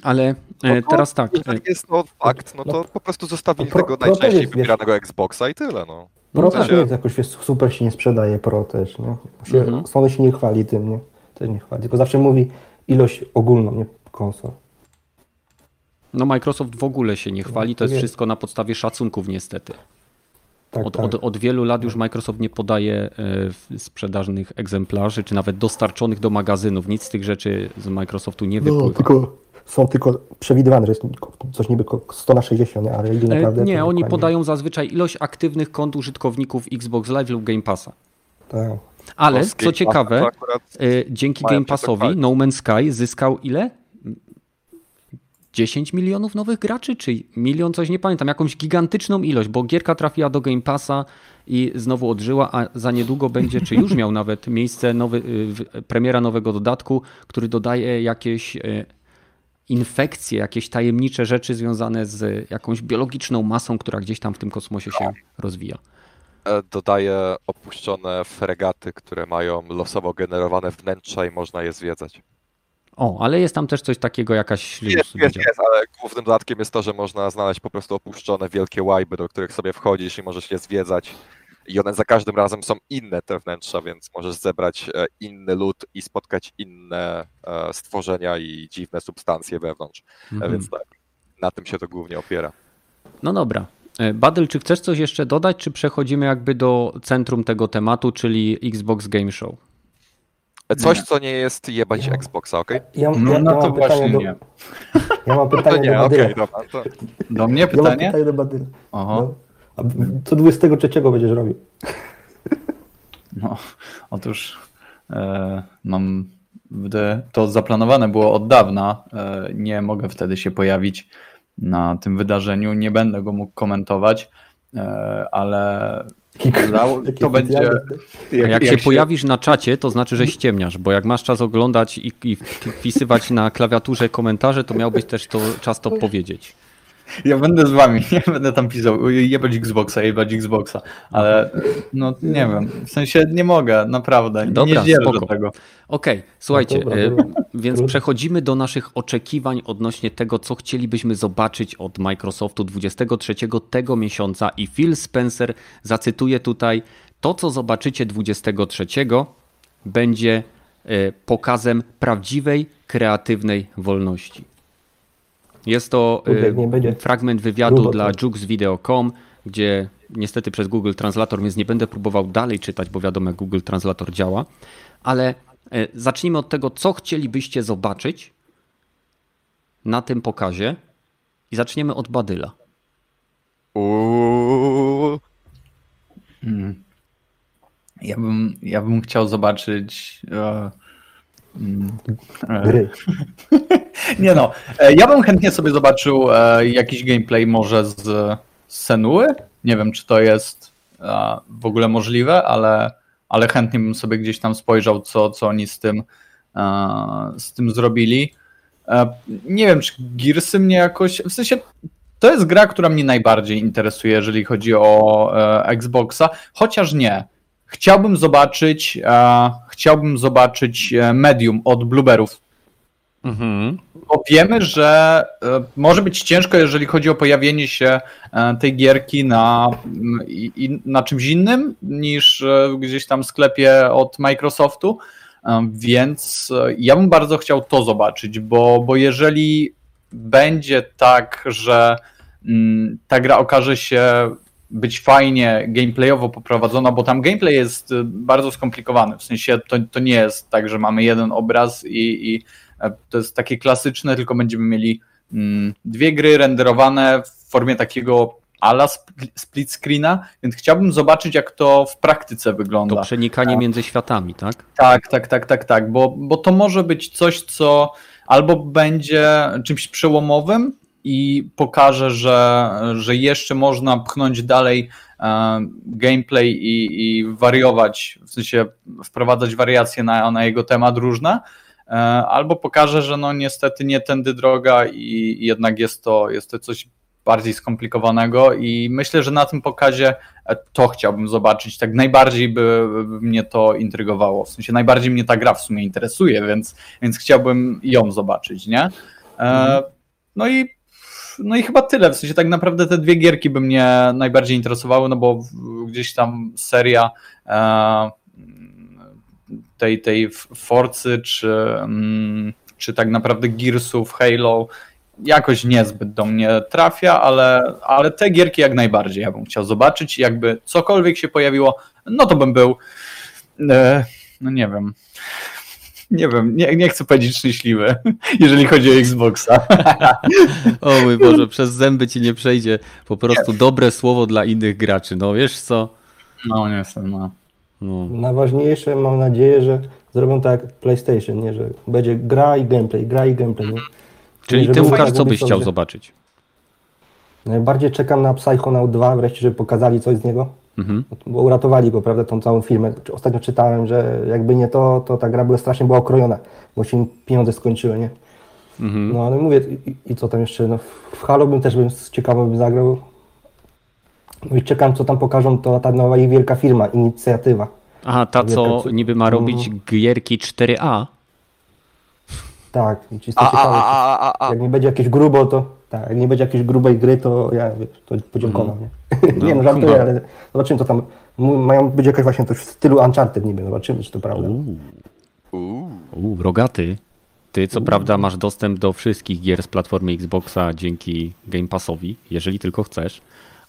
Ale no to, teraz tak. Jeżeli jest to fakt, no to no, po prostu zostawili pro, tego najczęściej wybieranego Xboxa i tyle. No. Pro też jest jakoś super się nie sprzedaje Pro też, nie? Się, mhm. Sony się nie chwali tym, nie? Też nie chwali, tylko zawsze mówi ilość ogólną, nie? Konsol. No Microsoft w ogóle się nie chwali, to jest wszystko na podstawie szacunków niestety. Tak, od, tak. Od, od, wielu lat już Microsoft nie podaje e, sprzedażnych egzemplarzy, czy nawet dostarczonych do magazynów. Nic z tych rzeczy z Microsoftu nie no, wypływa. No, tylko są tylko przewidywane, że jest coś niby 100 na 60, ale ile naprawdę... Nie, oni podają zazwyczaj ilość aktywnych kont użytkowników Xbox Live lub Game Passa. Tak. Ale, co ciekawe, y, dzięki Game Passowi No Man's Sky zyskał ile? 10 milionów nowych graczy, czy milion, coś nie pamiętam, jakąś gigantyczną ilość, bo gierka trafiła do Game Passa i znowu odżyła, a za niedługo będzie, czy już miał nawet miejsce nowy, premiera nowego dodatku, który dodaje jakieś y, infekcje, jakieś tajemnicze rzeczy związane z jakąś biologiczną masą, która gdzieś tam w tym kosmosie się rozwija. E, dodaje opuszczone fregaty, które mają losowo generowane wnętrza i można je zwiedzać. O, ale jest tam też coś takiego, jakaś... Jest, jest, jest, ale głównym dodatkiem jest to, że można znaleźć po prostu opuszczone wielkie łajby, do których sobie wchodzisz i możesz je zwiedzać i one za każdym razem są inne te wnętrza, więc możesz zebrać e, inny lód i spotkać inne e, stworzenia i dziwne substancje wewnątrz. Mhm. Więc tak, na tym się to głównie opiera. No dobra. E, Badyl, czy chcesz coś jeszcze dodać, czy przechodzimy jakby do centrum tego tematu, czyli Xbox Game Show? Coś, co nie jest jebać ja. Xboxa, ok? Ja, no, ja, no ja to właśnie do, nie. Ja mam pytanie no nie, do Badyla. Okay, dobra, to... Do mnie pytanie? Ja mam pytanie do Badyla. Aha. No. A co 23 będziesz robił? No, otóż e, mam to zaplanowane było od dawna. E, nie mogę wtedy się pojawić na tym wydarzeniu. Nie będę go mógł komentować, e, ale to będzie. Jak, jak, się, się pojawisz na czacie, to znaczy, że ściemniasz, bo jak masz czas oglądać i, i wpisywać na klawiaturze komentarze, to miałbyś też to czas to powiedzieć. Ja będę z wami, nie będę tam pisał, jebać Xboxa, jebać Xboxa, ale no nie wiem, w sensie nie mogę, naprawdę, Dobra, nie spoko. do tego. Okej, okay, słuchajcie, no dobra, dobra. więc przechodzimy do naszych oczekiwań odnośnie tego, co chcielibyśmy zobaczyć od Microsoftu 23 tego miesiąca i Phil Spencer zacytuje tutaj, to co zobaczycie 23 będzie e, pokazem prawdziwej, kreatywnej wolności. Jest to y, fragment wywiadu dla JuxVideo.com, gdzie niestety przez Google Translator, więc nie będę próbował dalej czytać, bo wiadomo jak Google Translator działa, ale y, zacznijmy od tego, co chcielibyście zobaczyć na tym pokazie i zaczniemy od Badyla. Hmm. Ja bym, ja bym chciał zobaczyć uh, Gry. Nie no, e, ja bym chętnie sobie zobaczył e, jakiś gameplay może z Senuły. Nie wiem, czy to jest e, w ogóle możliwe, ale, ale chętnie bym sobie gdzieś tam spojrzał, co, co oni z tym, z tym zrobili. Nie wiem, czy Gearsy mnie jakoś. W sensie to jest gra, która mnie najbardziej interesuje, jeżeli chodzi o Xboxa, chociaż nie. Chciałbym zobaczyć, e, chciałbym zobaczyć e, Medium od Blueberów. Mhm. Bo wiemy, że e, może być ciężko, jeżeli chodzi o pojawienie się e, tej gierki na, i, i na czymś innym niż e, gdzieś tam w sklepie od Microsoftu. E, Więc ja bym bardzo chciał to zobaczyć, bo, bo jeżeli będzie tak, że ta gra okaże się być fajnie gameplayowo poprowadzona, bo tam gameplay jest y, bardzo skomplikowany. W sensie to, to nie jest tak, że mamy jeden obraz i, i e, to jest takie klasyczne, tylko będziemy mieli mm, dwie gry renderowane w formie takiego ala spl- split screena, więc chciałbym zobaczyć, jak to w praktyce wygląda. To przenikanie Tak. między światami, tak? Tak, tak, tak, tak, tak, bo, bo to może być coś, co albo będzie czymś przełomowym i pokaże, że, że jeszcze można pchnąć dalej e, gameplay i, i wariować, w sensie wprowadzać wariacje na, na jego temat różne, e, albo pokaże, że no niestety nie tędy droga i, jednak jest to, jest to coś bardziej skomplikowanego i myślę, że na tym pokazie e, to chciałbym zobaczyć. Tak najbardziej by, by mnie to intrygowało. W sensie najbardziej mnie ta gra w sumie interesuje, więc, więc chciałbym ją zobaczyć, nie? E, no i no i chyba tyle. W sensie tak naprawdę te dwie gierki by mnie najbardziej interesowały, no bo gdzieś tam seria e, tej, tej Forcy, czy, mm, czy tak naprawdę Gearsów, Halo, jakoś niezbyt do mnie trafia, ale, ale te gierki jak najbardziej ja bym chciał zobaczyć. Jakby cokolwiek się pojawiło, no to bym był, e, no nie wiem, nie wiem, nie, nie chcę powiedzieć szczęśliwy, jeżeli chodzi o Xboxa. O mój Boże, przez zęby ci nie przejdzie po prostu dobre słowo dla innych graczy. No wiesz co? No niestety, no. No. Najważniejsze mam nadzieję, że zrobią tak jak PlayStation, nie? że będzie gra i gameplay, gra i gameplay. Nie? Czyli Żeby ty, Łukasz, co byś chciał że- zobaczyć? Najbardziej czekam na Psychonaut 2 wreszcie, żeby pokazali coś z niego, Mhm. bo uratowali go, prawda, tą całą firmę. Ostatnio czytałem, że jakby nie to, to ta gra była strasznie była okrojona, bo się im pieniądze skończyły, nie? Mhm. No ale mówię, i, i co tam jeszcze, no w Halo bym też bym z ciekawo bym zagrał. No i czekam, co tam pokażą, to ta nowa ich wielka firma, inicjatywa. Aha, ta co Wielka co- niby ma robić Mhm. gierki 4A. Tak, i czysto A, a, ciekawe. a, a, a, a. Jak nie będzie jakieś grubo, to tak, jak nie będzie jakiejś grubej gry, to ja to podziękował, nie? No, nie no, żartuję, kumam. ale zobaczymy, co tam, mają być jakaś właśnie coś w stylu Uncharted niby, zobaczymy, czy to prawda. Uuu. Uuu, rogaty. Ty co prawda masz dostęp do wszystkich gier z platformy Xboxa dzięki Game Passowi, jeżeli tylko chcesz,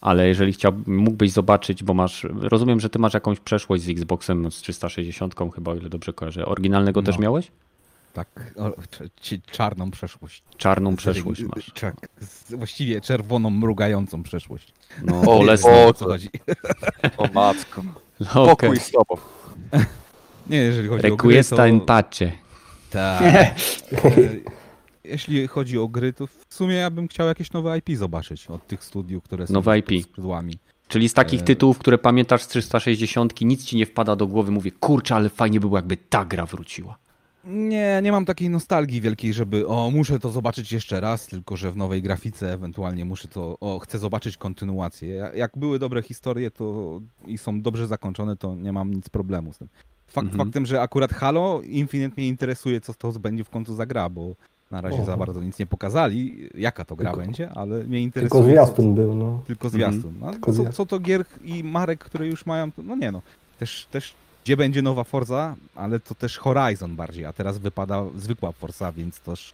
ale jeżeli chciał, mógłbyś zobaczyć, bo masz, rozumiem, że ty masz jakąś przeszłość z Xboxem z 360 chyba, o ile dobrze kojarzę. Oryginalnego też No. miałeś? Tak, o, czarną przeszłość. Czarną przeszłość masz. Tak, właściwie czerwoną, mrugającą przeszłość. No, O, o, co chodzi? O matko. Pokój z tobą. Nie, jeżeli chodzi o gry, to... in pace. Tak. E, Jeśli chodzi o gry, to w sumie ja bym chciał jakieś nowe IP zobaczyć od tych studiów, które są Nowe IP. skrzydłami. Czyli z takich E. tytułów, które pamiętasz z 360, nic ci nie wpada do głowy, mówię, kurczę, ale fajnie by było, jakby ta gra wróciła. Nie, nie mam takiej nostalgii wielkiej, żeby o, muszę to zobaczyć jeszcze raz, tylko że w nowej grafice ewentualnie muszę to, o, chcę zobaczyć kontynuację. Ja- Jak były dobre historie to i są dobrze zakończone, to nie mam nic problemu z tym. Fakt, Mhm. Faktem, że akurat Halo Infinite mnie interesuje, co to będzie w końcu za gra, bo na razie za Oho. bardzo nic nie pokazali, jaka to gra Tylko- będzie, ale mnie interesuje. Tylko co- zwiastun był, no. Tylko zwiastun. No, Tylko co, co to gier i marek, które już mają, no nie no. Też, też gdzie będzie nowa Forza, ale to też Horizon bardziej, a teraz wypada zwykła Forza, więc też,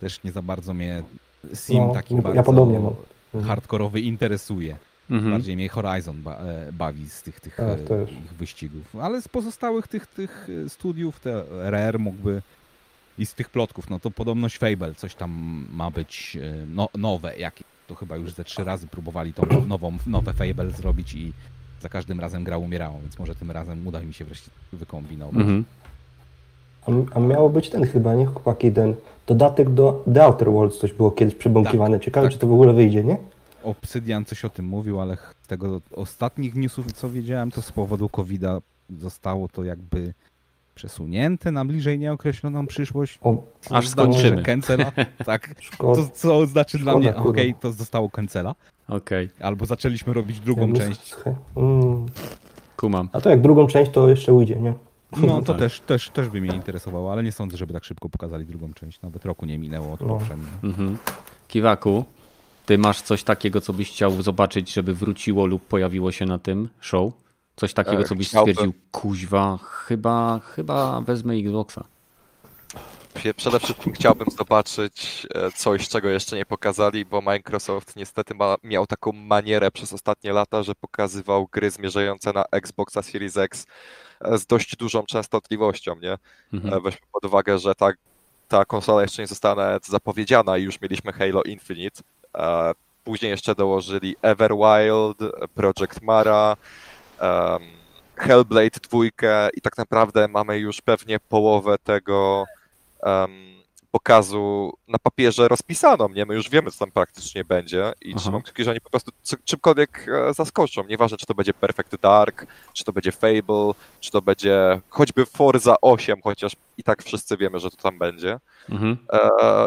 też nie za bardzo mnie Sim No, taki ja bardzo podobnie mam. Mhm. hardkorowy interesuje. Mhm. Bardziej mnie Horizon ba e, bawi z tych, tych Tak, e, też. ich wyścigów. Ale z pozostałych tych, tych e, studiów, te Rare mógłby i z tych plotków, no to podobność Fable, coś tam ma być no, nowe, jakie. To chyba już ze trzy razy próbowali tą nową, nowe Fable zrobić i za każdym razem gra umierała, więc może tym razem uda mi się wreszcie wykombinować. Mhm. A, a miało być ten chyba, nie? Chłopaki, ten dodatek do The Outer Worlds coś było kiedyś przybąkiwane. Ciekawe, tak. czy to w ogóle wyjdzie, nie? Obsydian coś o tym mówił, ale z tego ostatnich newsów, co wiedziałem, to z powodu COVID-a zostało to jakby przesunięte na bliżej nieokreśloną przyszłość. O, Aż znaczy, skończymy. Cancela, tak. To co znaczy dla Szkoda, mnie, kurwa. okej, to zostało cancela. Okej, Albo zaczęliśmy robić drugą Ja część. Mm. kumam. A to jak drugą część, to jeszcze ujdzie, nie? No to tak. też, też, też by mnie interesowało, ale nie sądzę, żeby tak szybko pokazali drugą część. Nawet roku nie minęło od No. poprzedniej. Mhm. Kiwaku, ty masz coś takiego, co byś chciał zobaczyć, żeby wróciło lub pojawiło się na tym show? Coś takiego, E, co byś stwierdził, kuźwa, chyba, chyba wezmę Xboxa. Przede wszystkim chciałbym zobaczyć e, coś, czego jeszcze nie pokazali, bo Microsoft niestety ma, miał taką manierę przez ostatnie lata, że pokazywał gry zmierzające na Xboxa Series X e, z dość dużą częstotliwością, nie? Mhm. Weźmy pod uwagę, że ta, ta konsola jeszcze nie została zapowiedziana i już mieliśmy Halo Infinite. Później jeszcze dołożyli Everwild, Project Mara, em, Hellblade 2 i tak naprawdę mamy już pewnie połowę tego em, pokazu na papierze rozpisaną, nie? My już wiemy, co tam praktycznie będzie i Aha. trzymam kciuki, że oni po prostu czymkolwiek e, zaskoczą. Nieważne, czy to będzie Perfect Dark, czy to będzie Fable, czy to będzie choćby Forza 8, chociaż i tak wszyscy wiemy, że to tam będzie. Mhm. E,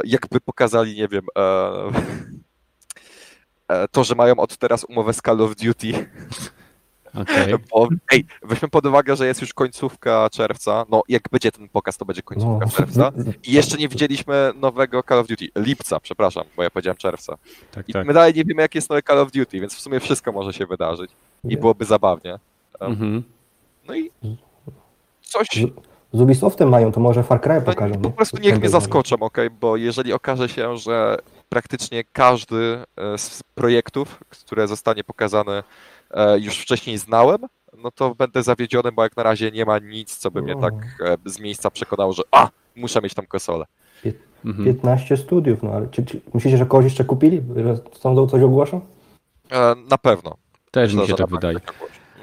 jakby pokazali, nie wiem, e, e, to, że mają od teraz umowę z Call of Duty, Okej. bo ej, weźmy pod uwagę, że jest już końcówka czerwca, no jak będzie ten pokaz, to będzie końcówka No. czerwca i jeszcze nie widzieliśmy nowego Call of Duty, lipca, przepraszam, bo ja powiedziałem czerwca. Tak, I tak. my dalej nie wiemy, jaki jest nowy Call of Duty, więc w sumie wszystko może się wydarzyć i byłoby zabawnie. Mhm. No i coś, Z Ubisoftem mają, to może Far Cry pokażą. No, po prostu niech mnie zaskoczą, ok? Bo jeżeli okaże się, że praktycznie każdy e, z projektów, które zostanie pokazane, już wcześniej znałem, no to będę zawiedziony, bo jak na razie nie ma nic, co by mnie tak e, z miejsca przekonało, że a, muszę mieć tam konsolę. Mhm. 15 studiów, no ale czy, czy myślicie, że kogoś jeszcze kupili? Sądzą, coś ogłoszą? E, Na pewno. Też mi Myślę, się że tak na wydaje. tak.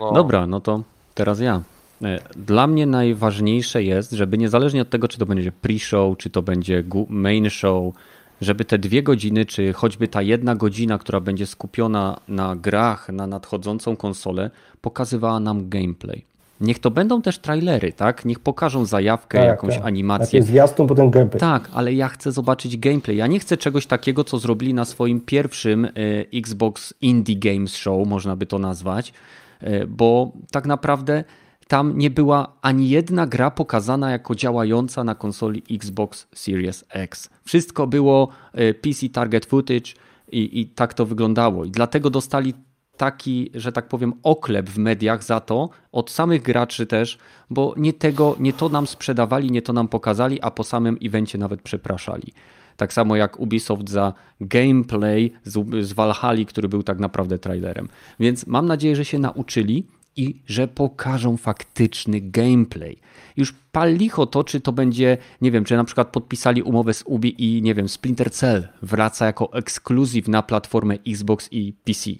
No, Dobra, no to teraz ja. E, Dla mnie najważniejsze jest, żeby niezależnie od tego, czy to będzie pre-show, czy to będzie main show, żeby te dwie godziny, czy choćby ta jedna godzina, która będzie skupiona na grach, na nadchodzącą konsolę, pokazywała nam gameplay. Niech to będą też trailery, tak? Niech pokażą zajawkę, Tak, jakąś tak. animację. Najpierw zwiastun, potem gameplay. Tak, ale ja chcę zobaczyć gameplay. Ja nie chcę czegoś takiego, co zrobili na swoim pierwszym e, Xbox Indie Games Show, można by to nazwać, e, bo tak naprawdę tam nie była ani jedna gra pokazana jako działająca na konsoli Xbox Series X. Wszystko było e, PC Target Footage i, i tak to wyglądało. I dlatego dostali taki, że tak powiem, oklep w mediach za to, od samych graczy też, bo nie tego, nie to nam sprzedawali, nie to nam pokazali, a po samym evencie nawet przepraszali. Tak samo jak Ubisoft za gameplay z, z Valhalla, który był tak naprawdę trailerem. Więc mam nadzieję, że się nauczyli i że pokażą faktyczny gameplay. Już pal licho to, czy to będzie, nie wiem, czy na przykład podpisali umowę z Ubi i nie wiem, Splinter Cell wraca jako ekskluzyw na platformę Xbox i PC.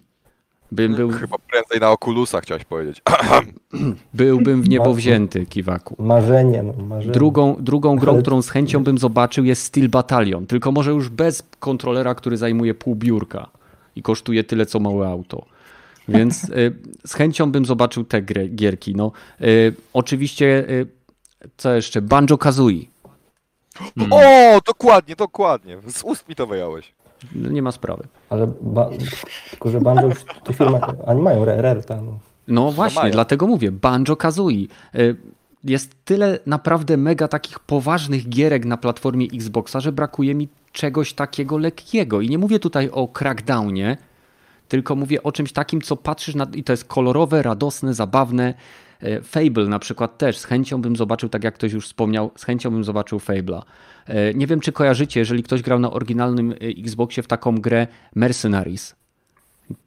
Bym był, Chyba prędzej na Oculusa chciałeś powiedzieć. byłbym w niebo wzięty, Kiwaku. Marzenie, no, marzenie. Drugą, drugą grą, którą z chęcią bym zobaczył jest Steel Battalion, tylko może już bez kontrolera, który zajmuje pół biurka i kosztuje tyle, co małe auto. Więc y, z chęcią bym zobaczył te gry, gierki. No, y, oczywiście, y, co jeszcze? Banjo-Kazooie. O, dokładnie, dokładnie. Z ust mi to wyjąłeś. No, nie ma sprawy. Ale ba... tylko, że Banjo już te firmy, oni mają Rare, Rare ta, no. No właśnie, mają. dlatego mówię, Banjo Kazooie. Jest tyle naprawdę mega takich poważnych gierek na platformie Xboxa, że brakuje mi czegoś takiego lekkiego. I nie mówię tutaj o Crackdownie, tylko mówię o czymś takim, co patrzysz na i to jest kolorowe, radosne, zabawne. Y, Fable na przykład też, z chęcią bym zobaczył, tak jak ktoś już wspomniał, z chęcią bym zobaczył Fable'a. Y, Nie wiem, czy kojarzycie, jeżeli ktoś grał na oryginalnym y, Xboxie w taką grę Mercenaries.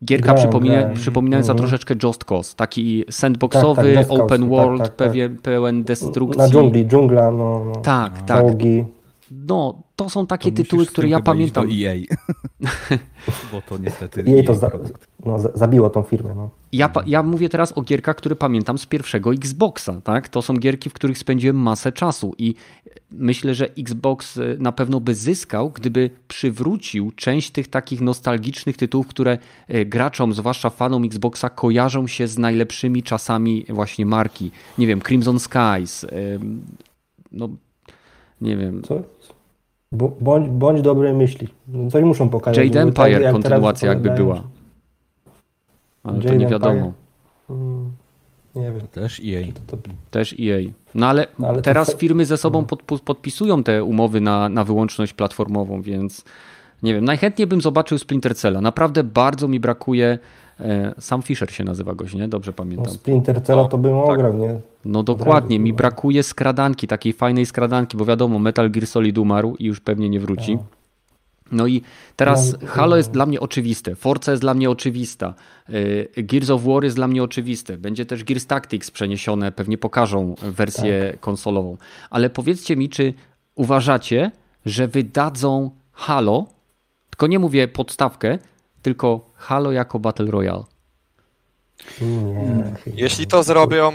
Gierka przypomina, przypominająca Mhm. troszeczkę Just Cause. Taki sandboxowy, Tak, tak, Cause, open tak, world, tak, tak. Pewien, pełen destrukcji. Na dżungli, dżungla, no, no. Tak, tak. No, to są takie To tytuły, które ja pamiętam. Do EA. Bo to niestety Jej to EA za, no, za- zabiło tą firmę. No. Ja, ja mówię teraz o gierkach, które pamiętam z pierwszego Xboxa, tak? To są gierki, w których spędziłem masę czasu i myślę, że Xbox e, na pewno by zyskał, gdyby przywrócił część tych takich nostalgicznych tytułów, które e, graczom, zwłaszcza fanom Xboxa, kojarzą się z najlepszymi czasami właśnie marki. Nie wiem, Crimson Skies, no nie wiem, Co? Bądź, bądź dobrej myśli. No, Coś muszą pokazać. Jade żeby tak, Empire, jak kontynuacja jakby była. Ale to Jade nie wiadomo. Empire. Mm. Nie wiem. Też EA. To, to, Też EA. No ale, No, ale to teraz fa- firmy ze sobą no. pod, podpisują te umowy na, na wyłączność platformową, więc nie wiem, najchętniej bym zobaczył Splinter Cella. Naprawdę bardzo mi brakuje. E, Sam Fisher się nazywa goś, nie? Dobrze no, pamiętam. Splinter Cella to bym ograł, nie? No dokładnie, mi no. brakuje skradanki, takiej fajnej skradanki, bo wiadomo, Metal Gear Solid umarł i już pewnie nie wróci. No i teraz No, Halo no. jest dla mnie oczywiste, Forza jest dla mnie oczywista, y, Gears of War jest dla mnie oczywiste, będzie też Gears Tactics przeniesione, pewnie pokażą wersję Tak. konsolową. Ale powiedzcie mi, czy uważacie, że wydadzą Halo, tylko nie mówię podstawkę, tylko Halo jako Battle Royale? Nie. Jeśli to zrobią,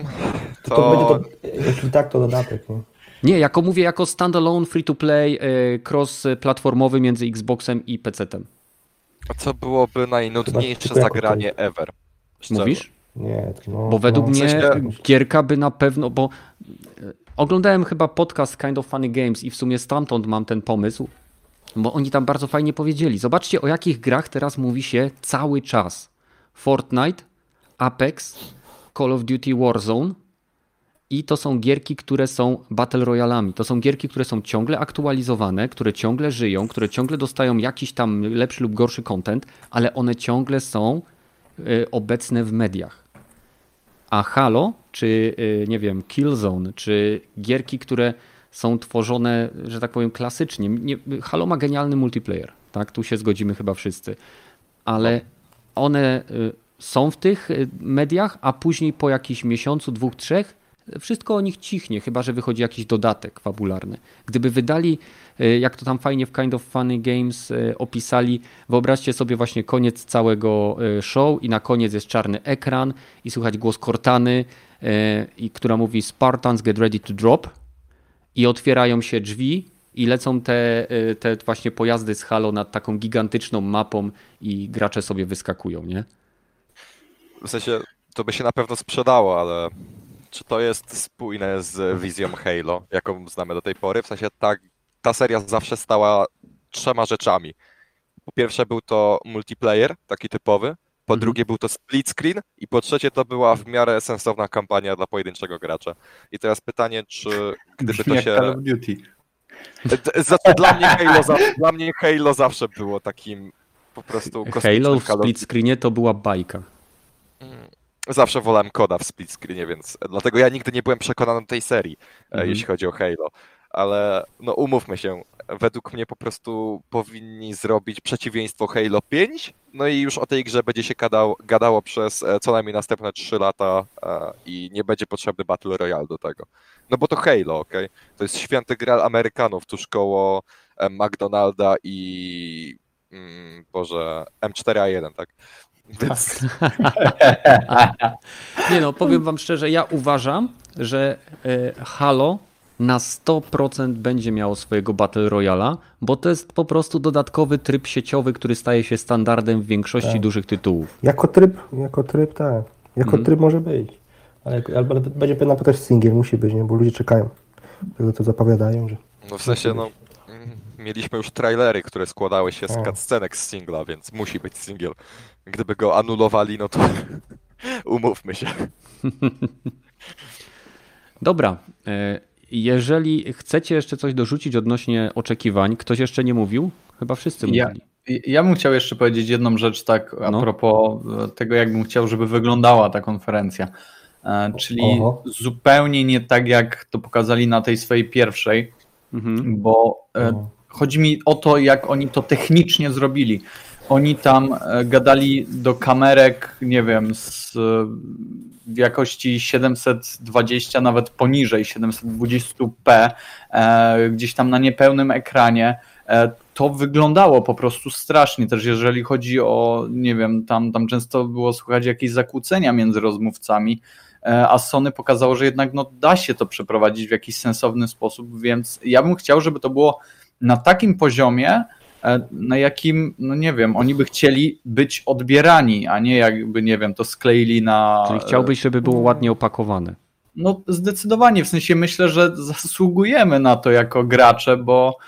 to, to, będzie to, jeśli tak, to dodatek, nie? Nie, jako mówię jako standalone free-to-play y, cross-platformowy między Xboxem i PC-tem. to byłoby najnudniejsze zagranie ever. Szczerze. Mówisz? Nie, no, Bo według no, mnie sensie- gierka by na pewno, bo e, oglądałem chyba podcast Kind of Funny Games i w sumie stamtąd mam ten pomysł, bo oni tam bardzo fajnie powiedzieli. Zobaczcie o jakich grach teraz mówi się cały czas. Fortnite, Apex, Call of Duty Warzone i to są gierki, które są battle royalami. To są gierki, które są ciągle aktualizowane, które ciągle żyją, które ciągle dostają jakiś tam lepszy lub gorszy content, ale one ciągle są y, obecne w mediach. A Halo, czy y, nie wiem, Killzone, czy gierki, które są tworzone, że tak powiem, klasycznie. Nie, Halo ma genialny multiplayer, tak? Tu się zgodzimy chyba wszyscy. Ale one y, są w tych y, mediach, a później po jakimś miesiącu, dwóch, trzech, wszystko o nich cichnie, chyba że wychodzi jakiś dodatek fabularny. Gdyby wydali, y, jak to tam fajnie w Kind of Funny Games opisali, wyobraźcie sobie właśnie koniec całego show i na koniec jest czarny ekran i słychać głos Cortany, która mówi Spartans get ready to drop i otwierają się drzwi i lecą te, y, te właśnie pojazdy z Halo nad taką gigantyczną mapą i gracze sobie wyskakują, nie? W sensie, to by się na pewno sprzedało, ale czy to jest spójne z wizją Halo, jaką znamy do tej pory? W sensie ta, ta seria zawsze stała trzema rzeczami. Po pierwsze był to multiplayer, taki typowy, po Mhm. drugie był to split screen i po trzecie to była w miarę sensowna kampania dla pojedynczego gracza. I teraz pytanie, czy gdyby to się... Call of Duty. Znaczy, dla, mnie Halo zawsze, dla mnie Halo zawsze było takim po prostu Halo w split screenie to była bajka. Zawsze wolałem koda w split screenie, więc dlatego ja nigdy nie byłem przekonany do tej serii, e, Mhm. jeśli chodzi o Halo. Ale no umówmy się, według mnie po prostu powinni zrobić przeciwieństwo Halo 5, no i już o tej grze będzie się gadał, gadało przez e, co najmniej następne 3 lata e, i nie będzie potrzebny Battle Royale do tego. No bo to Halo, okej? To jest święty graal Amerykanów tuż koło e, McDonalda i mm, Boże, M4A1, tak? Więc Nie no, powiem wam szczerze, ja uważam, że Halo na 100% będzie miało swojego Battle Royala, bo to jest po prostu dodatkowy tryb sieciowy, który staje się standardem w większości Tak. dużych tytułów. Jako tryb, jako tryb, tak. Jako Mhm. tryb może być. Ale, ale będzie pewna też singiel, musi być, nie? bo ludzie czekają. Tego to zapowiadają, że No w sensie, no, mm, mieliśmy już trailery, które składały się z O. cutscenek z singla, więc musi być singiel. Gdyby go anulowali, no to umówmy się. Dobra, e, jeżeli chcecie jeszcze coś dorzucić odnośnie oczekiwań, ktoś jeszcze nie mówił? Chyba wszyscy Ja- mówili. Ja bym chciał jeszcze powiedzieć jedną rzecz tak a No. propos e, tego, jakbym chciał, żeby wyglądała ta konferencja. E, Czyli Oho. zupełnie nie tak, jak to pokazali na tej swojej pierwszej, Mhm. bo e, no, chodzi mi o to, jak oni to technicznie zrobili. Oni tam gadali do kamerek, nie wiem, z, w jakości 720, nawet poniżej 720p, e, gdzieś tam na niepełnym ekranie. E, to wyglądało po prostu strasznie. Też jeżeli chodzi o, nie wiem, tam, tam często było słychać jakieś zakłócenia między rozmówcami, e, a Sony pokazało, że jednak no, da się to przeprowadzić w jakiś sensowny sposób, więc ja bym chciał, żeby to było na takim poziomie, na jakim, no nie wiem, oni by chcieli być odbierani, a nie jakby, nie wiem, to skleili na... Czyli chciałbyś, żeby było ładnie opakowane. No zdecydowanie, w sensie myślę, że zasługujemy na to jako gracze, bo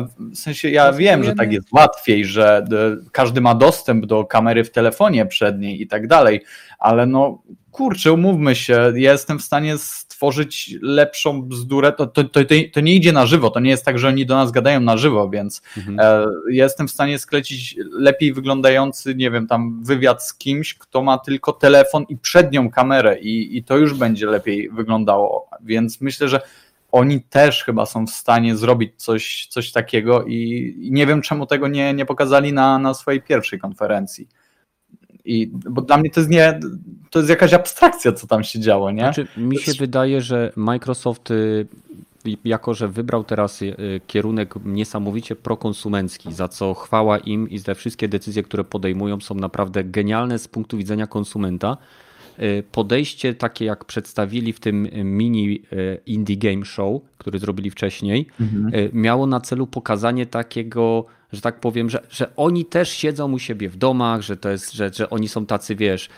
W sensie ja wiem, że tak jest łatwiej, że e, każdy ma dostęp do kamery w telefonie przedniej i tak dalej, ale no kurczę, umówmy się, ja jestem w stanie stworzyć lepszą bzdurę, to, to, to, to, nie idzie na żywo, to nie jest tak, że oni do nas gadają na żywo, więc mhm. e, jestem w stanie sklecić lepiej wyglądający, nie wiem, tam wywiad z kimś, kto ma tylko telefon i przednią kamerę i, i to już będzie lepiej wyglądało, więc myślę, że oni też chyba są w stanie zrobić coś, coś takiego i, nie wiem, czemu tego nie, nie pokazali na, na swojej pierwszej konferencji. I, bo dla mnie to jest nie, to jest jakaś abstrakcja, co tam się działo, nie? Znaczy, mi się wydaje, że Microsoft y, jako, że wybrał teraz y, kierunek niesamowicie prokonsumencki, za co chwała im i te wszystkie decyzje, które podejmują są naprawdę genialne z punktu widzenia konsumenta. Y, podejście takie, jak przedstawili w tym mini indie game show, który zrobili wcześniej, mhm. miało na celu pokazanie takiego że tak powiem, że, że oni też siedzą u siebie w domach, że to jest, że, że oni są tacy, wiesz,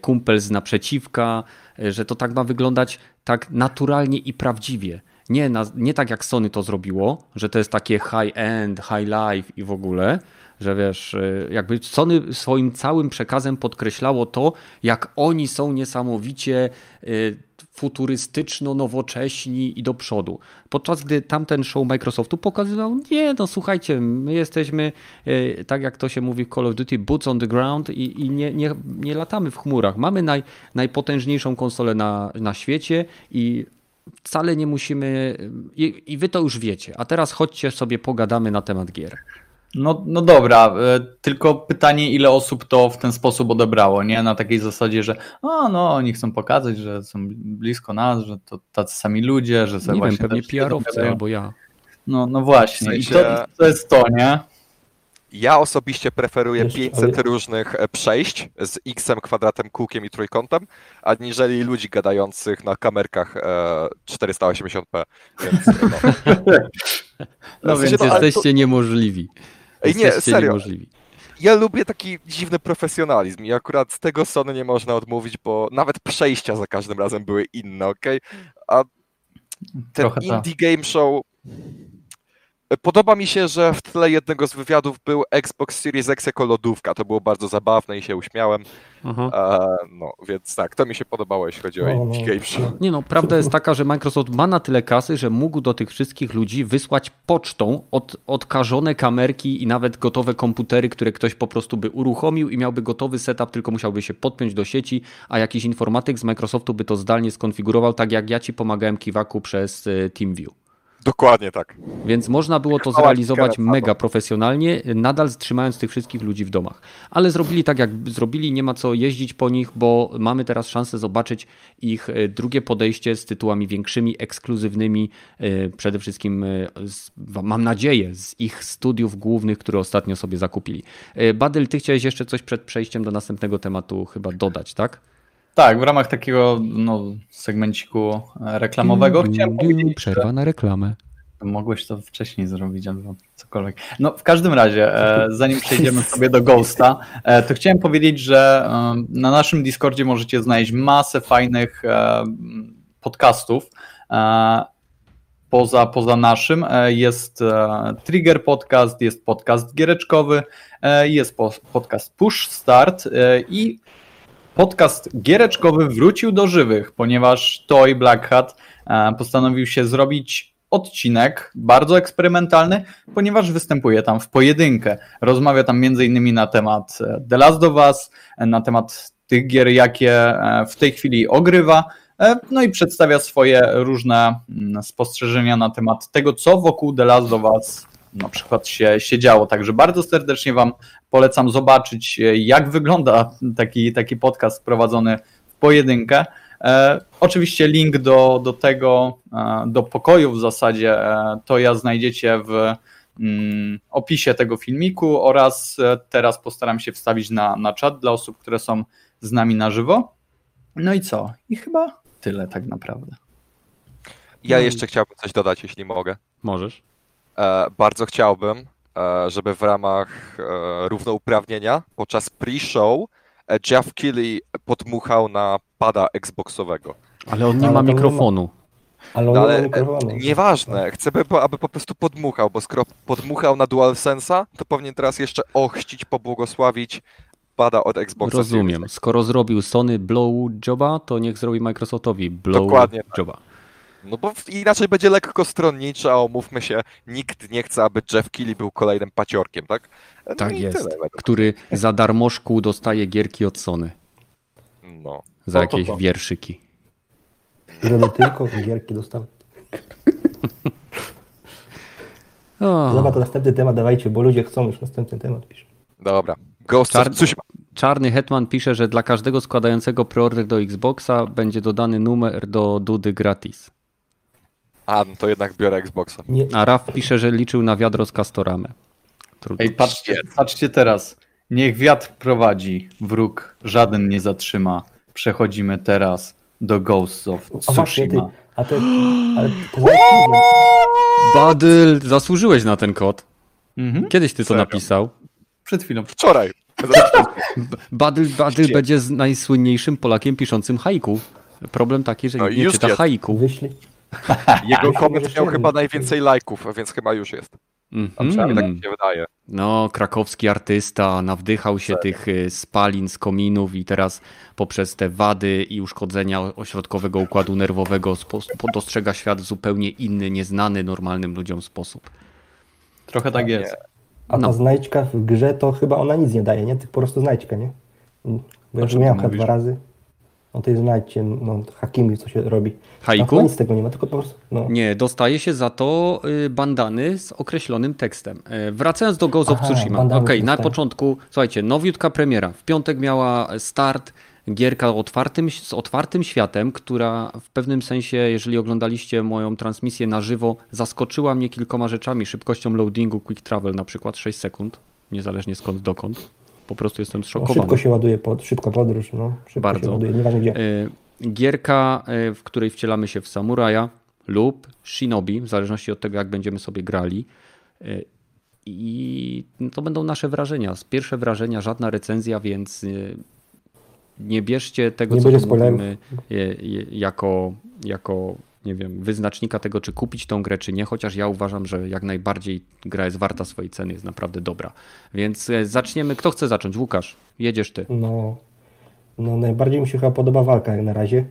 kumpel z naprzeciwka, że to tak ma wyglądać tak naturalnie i prawdziwie. Nie, na, nie tak jak Sony to zrobiło, że to jest takie high-end, high life i w ogóle, że wiesz, e, jakby Sony swoim całym przekazem podkreślało to, jak oni są niesamowicie futurystyczno-nowocześni i do przodu. Podczas gdy tamten show Microsoftu pokazywał, nie no słuchajcie, my jesteśmy, e, tak jak to się mówi w Call of Duty, boots on the ground i, i nie, nie, nie latamy w chmurach. Mamy naj, najpotężniejszą konsolę na, na świecie i wcale nie musimy, i, i wy to już wiecie, a teraz chodźcie sobie pogadamy na temat gier. No, no dobra, e, tylko pytanie, ile osób to w ten sposób odebrało, nie? Na takiej zasadzie, że o, no, oni chcą pokazać, że są blisko nas, że to tacy sami ludzie, że sobie Nie wiem, pewnie PR-owcy albo ja. No, no właśnie, w sensie... i to, to jest to, nie? Ja osobiście preferuję 500 różnych e, przejść z x kwadratem, kółkiem i trójkątem, aniżeli ludzi gadających na kamerkach 480p. Więc, no. no więc no, jesteście to... niemożliwi. Ej, nie, serio. Niemożliwi. Ja lubię taki dziwny profesjonalizm i akurat z tego Sony nie można odmówić, bo nawet przejścia za każdym razem były inne, ok? A ten Trochę indie tak. game show Podoba mi się, że w tle jednego z wywiadów był Xbox Series X jako lodówka. To było bardzo zabawne i się uśmiałem. E, no, więc tak, to mi się podobało, jeśli chodzi o no, Indie no. Game Show. Nie no, prawda jest taka, że Microsoft ma na tyle kasy, że mógł do tych wszystkich ludzi wysłać pocztą od, odkażone kamerki i nawet gotowe komputery, które ktoś po prostu by uruchomił i miałby gotowy setup, tylko musiałby się podpiąć do sieci, a jakiś informatyk z Microsoftu by to zdalnie skonfigurował, tak jak ja ci pomagałem Kiwaku przez e, TeamView. Dokładnie tak. Więc można było to zrealizować mega profesjonalnie, nadal trzymając tych wszystkich ludzi w domach. Ale zrobili tak, jak zrobili, nie ma co jeździć po nich, bo mamy teraz szansę zobaczyć ich e, drugie podejście z tytułami większymi, ekskluzywnymi, e, przede wszystkim, e, mam nadzieję, z ich studiów głównych, które ostatnio sobie zakupili. Badyl, ty chciałeś jeszcze coś przed przejściem do następnego tematu chyba dodać, tak? Tak, w ramach takiego no, segmenciku reklamowego chciałem powiedzieć... Przerwa na reklamę. Mogłeś to wcześniej zrobić albo cokolwiek. No w każdym razie, e, zanim przejdziemy sobie do Ghosta, e, to chciałem powiedzieć, że e, na naszym Discordzie możecie znaleźć masę fajnych podcastów. Poza, poza naszym jest Trigger Podcast, jest podcast giereczkowy, jest podcast Push Start i podcast giereczkowy wrócił do żywych, ponieważ Toy Black Hat e, postanowił się zrobić odcinek bardzo eksperymentalny, ponieważ występuje tam w pojedynkę. Rozmawia tam m.in. na temat e, The Last of Us, e, na temat tych gier, jakie w tej chwili ogrywa, no i przedstawia swoje różne mm, spostrzeżenia na temat tego, co wokół The Last of Us na przykład się, się działo. Także bardzo serdecznie Wam polecam zobaczyć, jak wygląda taki, taki podcast prowadzony w pojedynkę. E, oczywiście link do, do tego, e, do pokoju w zasadzie, e, to ja znajdziecie w mm, opisie tego filmiku oraz e, teraz postaram się wstawić na, na czat dla osób, które są z nami na żywo. No i co? I chyba tyle tak naprawdę. Ja jeszcze chciałbym coś dodać, jeśli mogę. Możesz. E, bardzo chciałbym, e, żeby w ramach e, równouprawnienia podczas pre-show Jeff Keighley podmuchał na pada Xboxowego. Ale on nie ma mikrofonu. Ale on No, ale e, mikrofonu. nieważne, chcę, by, aby po prostu podmuchał, bo skoro podmuchał na DualSense'a, to powinien teraz jeszcze ochrzcić, pobłogosławić pada od Xboxa Rozumiem. Skoro zrobił Sony blow joba, to niech zrobi Microsoftowi blow Dokładnie tak. No bo inaczej będzie lekko stronniczy, a umówmy się, nikt nie chce, aby Jeff Keighley był kolejnym paciorkiem, tak? No Tak jest. Tyle, Który za darmożku dostaje gierki od Sony. no. Za No to jakieś to. wierszyki. Żeby tylko gierki dostał. O, Dobra, to następny temat dawajcie, bo ludzie chcą już następny temat. pisz. Dobra. Ghost Czar- Tsushima. Czarny Hetman pisze, że dla każdego składającego preorder do Xboxa będzie dodany numer do Dudy gratis. A, no to jednak biorę Xboxa. Nie, A Raf pisze, że liczył na wiadro z Castoramę. Trudno. Ej, patrzcie, patrzcie teraz. Niech wiatr prowadzi, wróg żaden nie zatrzyma. Przechodzimy teraz do Ghosts of a właśnie ty, Tsushima. a to, ale to Badyl, zasłużyłeś na ten kod. Mhm. Kiedyś ty to Serio? napisał. Przed chwilą. Wczoraj. Badyl, Badyl będzie z najsłynniejszym Polakiem piszącym haiku. Problem taki, że No nikt i nie już czyta jest. haiku. wyślij. Jego koment miał chyba najwięcej lajków, więc chyba już jest. A przynajmniej tak mi się wydaje. No, krakowski artysta nawdychał się tych y, spalin z kominów i teraz poprzez te wady i uszkodzenia ośrodkowego układu nerwowego dostrzega świat w zupełnie inny, nieznany normalnym ludziom sposób. Trochę tak jest. A ta No. znajdźka w grze to chyba ona nic nie daje, nie? Tylko po prostu znajdźka, nie? Bo ja już czym miałem ty dwa razy. O tej znajdźcie, no Hakimi, co się robi. Haiku? Chyba nic z tego nie ma, tylko po prostu, no. Nie, dostaje się za to y, bandany z określonym tekstem. E, Wracając do Ghost of Aha, Tsushima. Okej, z na początku, słuchajcie, nowiutka premiera. W piątek miała start gierka otwartym, z otwartym światem, która w pewnym sensie, jeżeli oglądaliście moją transmisję na żywo, zaskoczyła mnie kilkoma rzeczami. Szybkością loadingu, quick travel na przykład 6 sekund, niezależnie skąd dokąd. Po prostu jestem no zszokowany. szybko się ładuje, pod, szybko podróż, no. Szybko Bardzo. się ładuje, nieważne gdzie. E, Gierka, e, w której wcielamy się w samuraja lub shinobi, w zależności od tego, jak będziemy sobie grali. E, I to będą nasze wrażenia. Pierwsze wrażenia, żadna recenzja, więc nie bierzcie tego, Nie co mówimy, jako, jako nie wiem, wyznacznika tego, czy kupić tą grę, czy nie, chociaż ja uważam, że jak najbardziej gra jest warta swojej ceny, jest naprawdę dobra. Więc e, zaczniemy. Kto chce zacząć? Łukasz, jedziesz ty. No, no najbardziej mi się chyba podoba walka jak na razie.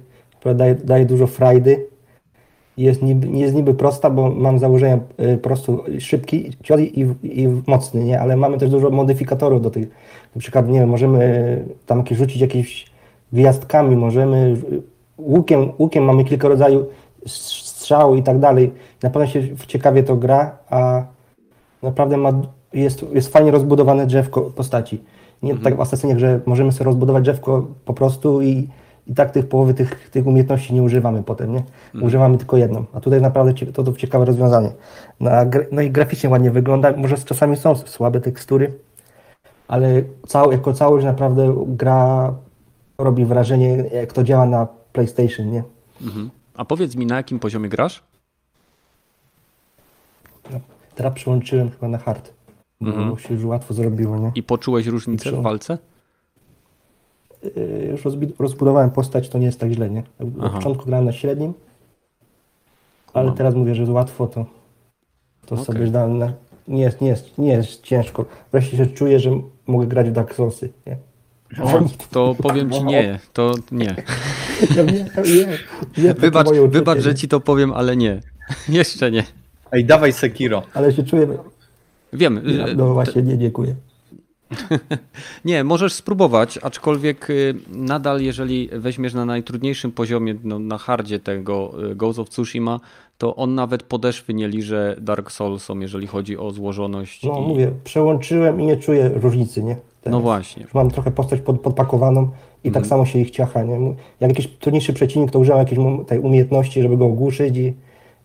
Daje, daje dużo frajdy. Jest niby, jest niby prosta, bo mam założenia y, po prostu szybki cios i, i mocny, nie? Ale mamy też dużo modyfikatorów do tych. Na przykład, nie wiem, możemy y, tam jakieś rzucić jakimiś gwiazdkami, możemy łukiem, łukiem mamy kilka rodzajów strzału i tak dalej. Na pewno się ciekawie to gra, a naprawdę ma, jest, jest fajnie rozbudowane drzewko postaci. Nie tak w Assassinie, że możemy sobie rozbudować drzewko po prostu i, i tak tych połowy tych, tych umiejętności nie używamy potem, nie? Używamy tylko jedną. A tutaj naprawdę to, to ciekawe rozwiązanie. No, no i graficznie ładnie wygląda. Może czasami są słabe tekstury, ale cał, jako całość naprawdę gra robi wrażenie, jak to działa na PlayStation, nie? Mhm. A powiedz mi, na jakim poziomie grasz? Teraz przyłączyłem chyba na hard. Bo się już łatwo zrobiło, nie? I poczułeś różnicę w walce? Yy, już rozbudowałem postać, to nie jest tak źle, nie? Na Aha. początku grałem na średnim, ale teraz mówię, że jest łatwo, to, to Okej. sobie dałem na... Nie jest, nie, jest, nie jest ciężko. Wreszcie się czuję, że mogę grać w Dark Soulsy, nie? To powiem ci nie, to nie. Nie, nie, nie, to Wybacz, wybacz, że ci to powiem, ale nie. Jeszcze nie. Ej, dawaj Sekiro. Ale się czuję... Wiem. y, No właśnie, nie, dziękuję. Nie, możesz spróbować, aczkolwiek y, nadal, jeżeli weźmiesz na najtrudniejszym poziomie, no, na hardzie tego y, Ghost of Tsushima, to on nawet podeszwy nie liże Dark Soulsom, jeżeli chodzi o złożoność. No i... mówię, przełączyłem i nie czuję różnicy, nie? Teraz. No właśnie. Już mam trochę postać pod, podpakowaną i Mhm. tak samo się ich ciacha, nie? Jak jakiś trudniejszy przeciwnik, to używam jakiejś tej umiejętności, żeby go ogłuszyć i,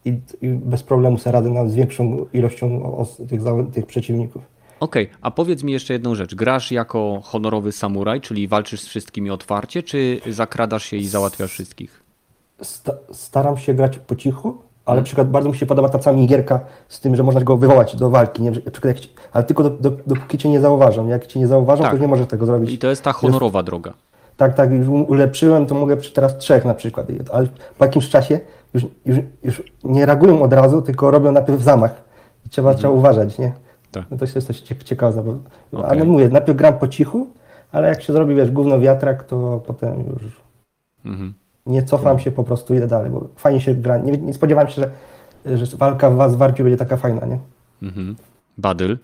i, i bez problemu sobie radę z większą ilością os, tych, tych przeciwników. Okej, a powiedz mi jeszcze jedną rzecz. Grasz jako honorowy samuraj, czyli walczysz z wszystkimi otwarcie, czy zakradasz się i załatwiasz wszystkich? Sta, staram się grać po cichu, ale na przykład bardzo mi się podoba ta cała minigierka z tym, że można go wywołać do walki, nie? Przykład ci- ale tylko do, do, dopóki cię nie zauważą. Jak cię nie zauważą, Tak. to nie możesz tego zrobić. I to jest ta honorowa droga. Tak, tak, już ulepszyłem, to mogę przy teraz trzech na przykład, ale po jakimś czasie już, już, już nie reagują od razu, tylko robią najpierw zamach. I trzeba, mhm. trzeba uważać, nie? Tak. No to jest coś ciekawe. Bo, okay. Ale mówię, najpierw gram po cichu, ale jak się zrobi, wiesz, gówno wiatrak, to potem już mhm. Nie cofam się, po prostu idę dalej, bo fajnie się gra. Nie, nie spodziewałem się, że, że walka w was warciu będzie taka fajna, nie? Mhm. Badyl?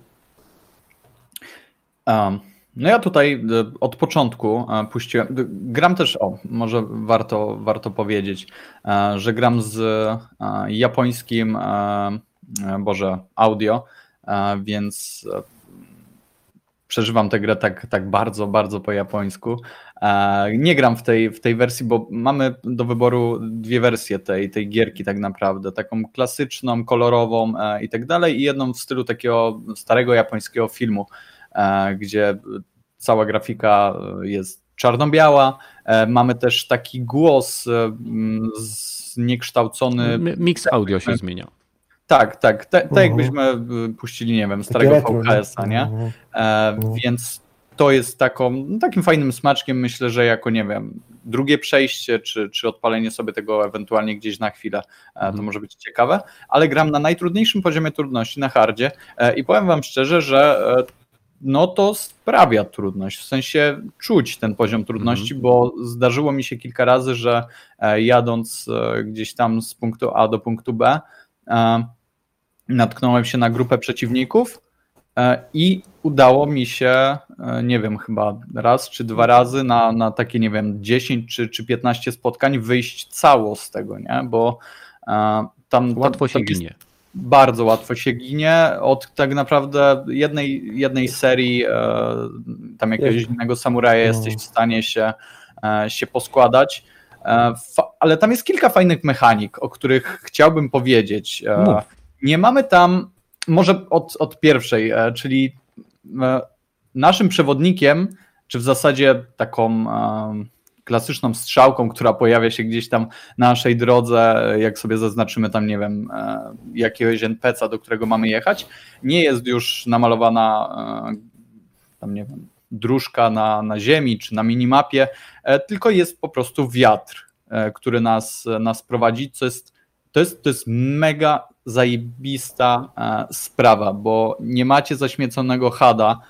Um, no ja tutaj e, od początku e, puściłem, gram też, o, może warto, warto powiedzieć, e, że gram z japońskim, Boże, audio, więc przeżywam tę grę tak, tak bardzo, bardzo po japońsku. Nie gram w tej, w tej wersji, bo mamy do wyboru dwie wersje tej, tej gierki tak naprawdę, taką klasyczną, kolorową i tak dalej i jedną w stylu takiego starego japońskiego filmu, gdzie cała grafika jest czarno-biała. E, mamy też taki głos e, zniekształcony. Mix audio się zmienia. Tak, tak. Tak jakbyśmy e, puścili, nie wiem, starego VHS-a, nie? E, uh -huh. Więc to jest taką, takim fajnym smaczkiem, myślę, że jako, nie wiem, drugie przejście, czy, czy odpalenie sobie tego ewentualnie gdzieś na chwilę, to mhm. może być ciekawe, ale gram na najtrudniejszym poziomie trudności, na hardzie i powiem wam szczerze, że no to sprawia trudność. W sensie czuć ten poziom trudności, mm. bo zdarzyło mi się kilka razy, że e, jadąc e, gdzieś tam z punktu A do punktu B, e, natknąłem się na grupę przeciwników i udało mi się, nie wiem, chyba raz czy dwa razy na, na takie, nie wiem, 10 czy, czy 15 spotkań wyjść cało z tego, nie? Bo tam. Łatwo się ginie bardzo łatwo się ginie. Od tak naprawdę jednej, jednej serii e, tam jakiegoś innego samuraja no. jesteś w stanie się, e, się poskładać. E, ale tam jest kilka fajnych mechanik, o których chciałbym powiedzieć. No. Nie mamy tam, może od, od pierwszej, czyli naszym przewodnikiem, czy w zasadzie taką klasyczną strzałką, która pojawia się gdzieś tam na naszej drodze, jak sobie zaznaczymy tam, nie wiem, e, jakiegoś NPC-a, do którego mamy jechać, nie jest już namalowana e, tam, nie wiem, dróżka na, na ziemi czy na minimapie, e, tylko jest po prostu wiatr, który nas, nas prowadzi, co jest, to jest, to jest mega zajebista sprawa, bo nie macie zaśmieconego hada,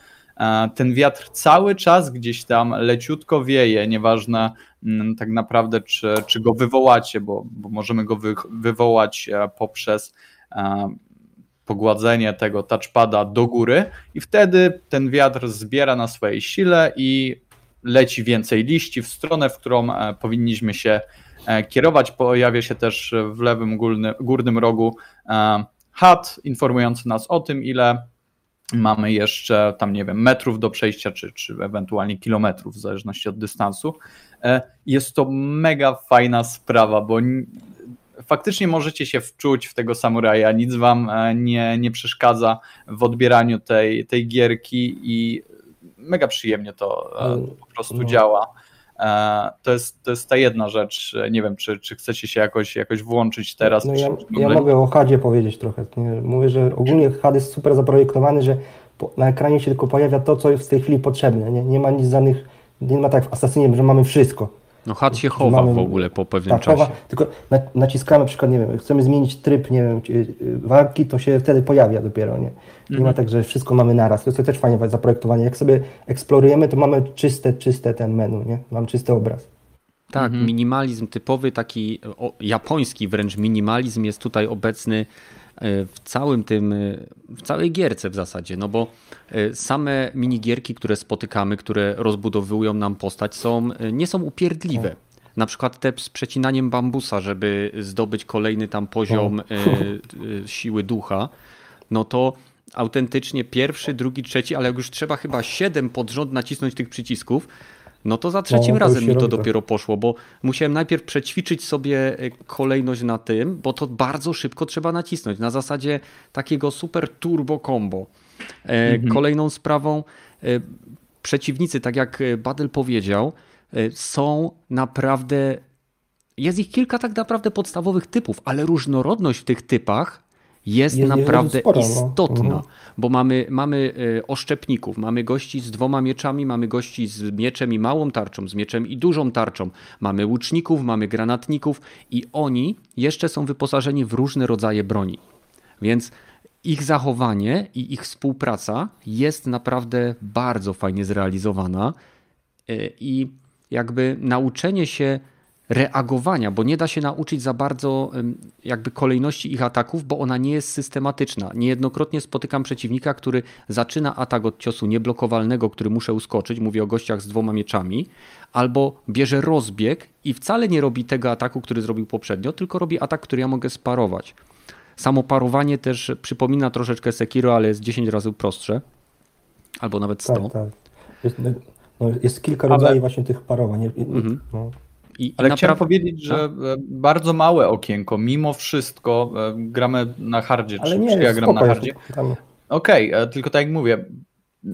E, ten wiatr cały czas gdzieś tam leciutko wieje, nieważne mm, tak naprawdę, czy, czy go wywołacie, bo, bo możemy go wy, wywołać e, poprzez e, pogładzenie tego touchpada do góry i wtedy ten wiatr zbiera na swojej sile i leci więcej liści w stronę, w którą powinniśmy się kierować. Pojawia się też w lewym górny, górnym rogu HUD informujący nas o tym, ile Mamy jeszcze tam, nie wiem, metrów do przejścia, czy, czy ewentualnie kilometrów, w zależności od dystansu. E, jest to mega fajna sprawa, bo faktycznie możecie się wczuć w tego samuraja, nic wam e, nie, nie przeszkadza w odbieraniu tej, tej gierki i mega przyjemnie to e, mm, po prostu no. działa. E, to jest, to jest ta jedna rzecz. Nie wiem, czy, czy chcecie się jakoś, jakoś włączyć teraz. No ja, ja mogę o HUDzie powiedzieć trochę. Mówię, że ogólnie HUD jest super zaprojektowany, że na ekranie się tylko pojawia to, co jest w tej chwili potrzebne. Nie, nie ma nic żadnych, nie ma tak w Assassinie, że mamy wszystko. No HUD się chowa mamy, w ogóle po pewnym tak, czasie. Chowa, tylko naciskamy na przykład, nie wiem, chcemy zmienić tryb, nie wiem, walki, to się wtedy pojawia dopiero, nie? Nie mhm. ma tak, że wszystko mamy naraz. To jest też fajnie zaprojektowanie. Jak sobie eksplorujemy, to mamy czyste, czyste ten menu, nie? Mam czysty obraz. Tak, mhm. minimalizm typowy, taki o, japoński wręcz minimalizm jest tutaj obecny w całym tym, e, w całej gierce w zasadzie, no bo e, same minigierki, które spotykamy, które rozbudowują nam postać, są, nie są upierdliwe. Na przykład te z przecinaniem bambusa, żeby zdobyć kolejny tam poziom siły ducha, no to autentycznie pierwszy, drugi, trzeci, ale jak już trzeba chyba siedem pod rząd nacisnąć tych przycisków, no to za trzecim no, razem mi to dopiero poszło, bo musiałem najpierw przećwiczyć sobie e, kolejność na tym, bo to bardzo szybko trzeba nacisnąć. Na zasadzie takiego super turbo combo. E, mhm. Kolejną sprawą e, przeciwnicy, tak jak Badel powiedział, są naprawdę. Jest ich kilka tak naprawdę podstawowych typów, ale różnorodność w tych typach jest, Jest- jest naprawdę sporo, no. istotna, Mhm. bo mamy, mamy e, oszczepników, mamy gości z dwoma mieczami, mamy gości z mieczem i małą tarczą, z mieczem i dużą tarczą, mamy łuczników, mamy granatników i oni jeszcze są wyposażeni w różne rodzaje broni. Więc ich zachowanie i ich współpraca jest naprawdę bardzo fajnie zrealizowana y, i jakby nauczenie się reagowania, bo nie da się nauczyć za bardzo jakby kolejności ich ataków, bo ona nie jest systematyczna. Niejednokrotnie spotykam przeciwnika, który zaczyna atak od ciosu nieblokowalnego, który muszę uskoczyć, mówię o gościach z dwoma mieczami, albo bierze rozbieg i wcale nie robi tego ataku, który zrobił poprzednio, tylko robi atak, który ja mogę sparować. Samo parowanie też przypomina troszeczkę Sekiro, ale jest 10 razy prostsze. Albo nawet 100. Tak, tak. Jest, no, jest kilka Ale- rodzajów właśnie tych parowań. Mhm. No. I, Ale i chciałem powiedzieć, że e, bardzo małe okienko, mimo wszystko e, gramy na hardzie, Ale czy, nie, czy ja gram na hardzie. Okej, e, tylko tak jak mówię,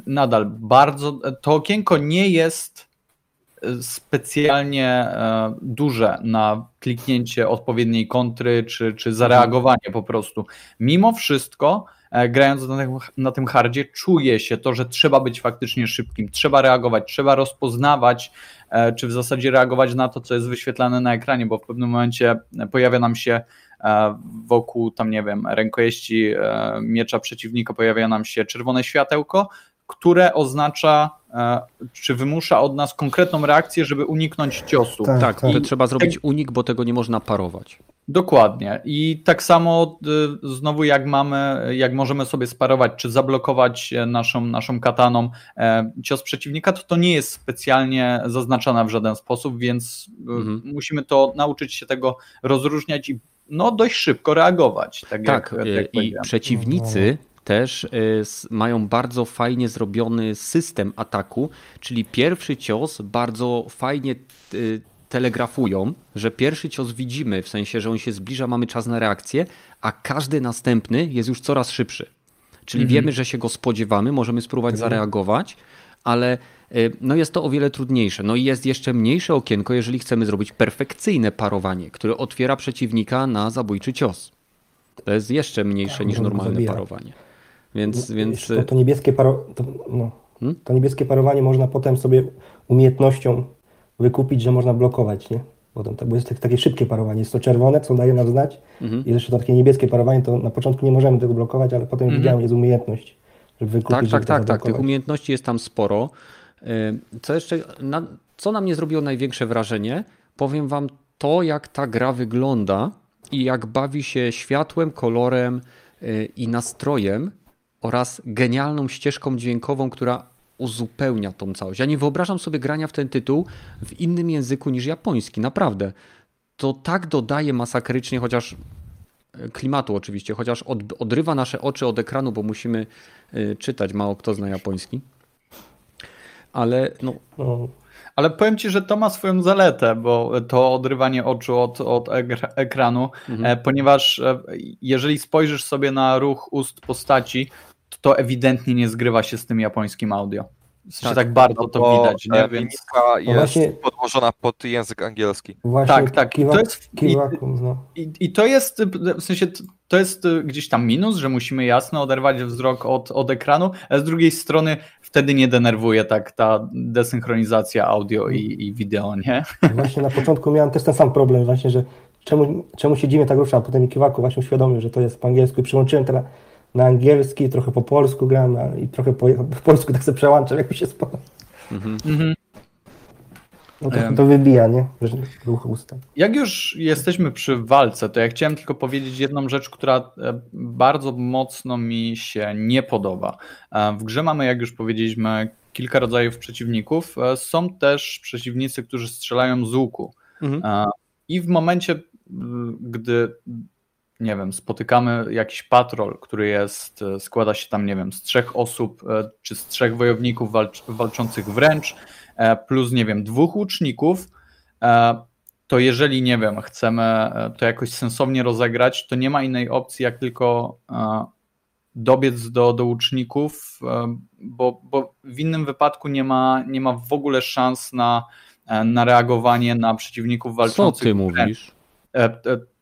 nadal bardzo, to okienko nie jest specjalnie duże na kliknięcie odpowiedniej kontry, czy, czy zareagowanie po prostu. Mimo wszystko, grając na tym, na tym hardzie, czuje się to, że trzeba być faktycznie szybkim, trzeba reagować, trzeba rozpoznawać, czy w zasadzie reagować na to, co jest wyświetlane na ekranie, bo w pewnym momencie pojawia nam się e, wokół tam, nie wiem, rękojeści e, miecza przeciwnika pojawia nam się czerwone światełko, które oznacza, e, czy wymusza od nas konkretną reakcję, żeby uniknąć ciosu. Tak. Tak, to I- trzeba zrobić unik, bo tego nie można parować. Dokładnie. I tak samo y, znowu jak mamy, jak możemy sobie sparować, czy zablokować e, naszą, naszą kataną e, cios przeciwnika, to to nie jest specjalnie zaznaczone w żaden sposób, więc y, Mhm. musimy to nauczyć się tego rozróżniać i no dość szybko reagować. Tak, Tak, jak, jak i przeciwnicy też mają bardzo fajnie zrobiony system ataku, czyli pierwszy cios bardzo fajnie telegrafują, że pierwszy cios widzimy, w sensie, że on się zbliża, mamy czas na reakcję, a każdy następny jest już coraz szybszy. Czyli Mhm. wiemy, że się go spodziewamy, możemy spróbować zareagować, ale y, no jest to o wiele trudniejsze. No i jest jeszcze mniejsze okienko, jeżeli chcemy zrobić perfekcyjne parowanie, które otwiera przeciwnika na zabójczy cios. To jest jeszcze mniejsze Tak, niż normalne parowanie. Więc, więc To, to niebieskie paro, to, no, Hmm? to niebieskie parowanie można potem sobie umiejętnością wykupić, że można blokować, nie? Potem, bo jest tak- takie szybkie parowanie. Jest to czerwone, co daje nam znać. Mhm. I jeszcze to takie niebieskie parowanie, to na początku nie możemy tego blokować, ale potem Mhm. widziałem, jest umiejętność, żeby wykupić, tak, tak, tak, tak. Tych umiejętności jest tam sporo. Y, Co jeszcze, na, co na mnie zrobiło największe wrażenie? Powiem wam to, jak ta gra wygląda i jak bawi się światłem, kolorem y, i nastrojem oraz genialną ścieżką dźwiękową, która uzupełnia tą całość. Ja nie wyobrażam sobie grania w ten tytuł w innym języku niż japoński, naprawdę. To tak dodaje masakrycznie, chociaż e, klimatu oczywiście, chociaż od, odrywa nasze oczy od ekranu, bo musimy y, czytać, mało kto zna japoński. Ale no, No, Ale powiem Ci, że to ma swoją zaletę, bo to odrywanie oczu od, od ekra- ekranu, Mhm. e, ponieważ e, jeżeli spojrzysz sobie na ruch ust postaci, to, ewidentnie nie zgrywa się z tym japońskim audio. W sensie Tak, tak, bardzo No to widać, nie? Więc Mimika jest właśnie- podłożona pod język angielski. właśnie tak, tak. Kiwa, To jest, i, no. i, I to jest w sensie to jest y, gdzieś tam minus, że musimy jasno oderwać wzrok od, od ekranu, a z drugiej strony wtedy nie denerwuje tak ta desynchronizacja audio i, i wideo, nie? Właśnie na początku miałem też ten sam problem, właśnie, że czemu, czemu siedzimy tak rusza, a potem mi Kiwaku właśnie uświadomił, że to jest po angielsku i przyłączyłem teraz na angielski, trochę po polsku gram i trochę po, po polsku tak sobie przełączam, jak mi się spodoba. Mhm. No to, to wybija, nie? Ruch usta. Jak już jesteśmy przy walce, to ja chciałem tylko powiedzieć jedną rzecz, która e, bardzo mocno mi się nie podoba. E, W grze mamy, jak już powiedzieliśmy, kilka rodzajów przeciwników. E, Są też przeciwnicy, którzy strzelają z łuku. mhm. I w momencie, gdy nie wiem, spotykamy jakiś patrol, który jest, e, składa się tam, nie wiem, z trzech osób, e, czy z trzech wojowników walcz, walczących wręcz, e, plus, nie wiem, dwóch łuczników, to jeżeli, nie wiem, chcemy to jakoś sensownie rozegrać, to nie ma innej opcji, jak tylko dobiec do, do łuczników, bo, bo w innym wypadku nie ma, nie ma w ogóle szans na, na reagowanie na przeciwników Co walczących ty wręcz. mówisz?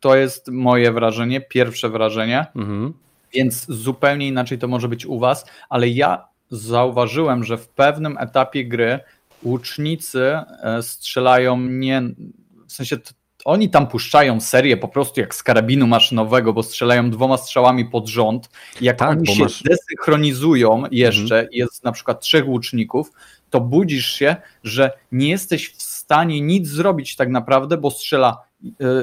To jest moje wrażenie, pierwsze wrażenie. Mhm. Więc zupełnie inaczej to może być u was, ale ja zauważyłem, że w pewnym etapie gry łucznicy e, strzelają nie, w sensie oni tam puszczają serię po prostu jak z karabinu maszynowego, bo strzelają dwoma strzałami pod rząd. Jak tak, oni się masz... desynchronizują jeszcze, mhm. jest na przykład trzech łuczników, to budzisz się, że nie jesteś w stanie nic zrobić tak naprawdę, bo strzela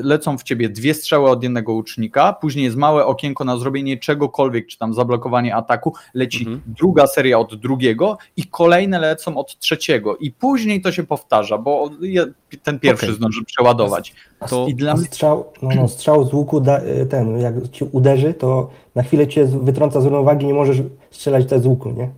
lecą w ciebie dwie strzały od jednego łucznika, później jest małe okienko na zrobienie czegokolwiek, czy tam zablokowanie ataku, leci mhm. druga seria od drugiego i kolejne lecą od trzeciego i później to się powtarza, bo ten pierwszy okay. zdąży przeładować. To... I dla... strzał, no, no, strzał z łuku, da, e, ten, jak ci uderzy, to na chwilę cię wytrąca z równowagi, nie możesz strzelać też z łuku, nie?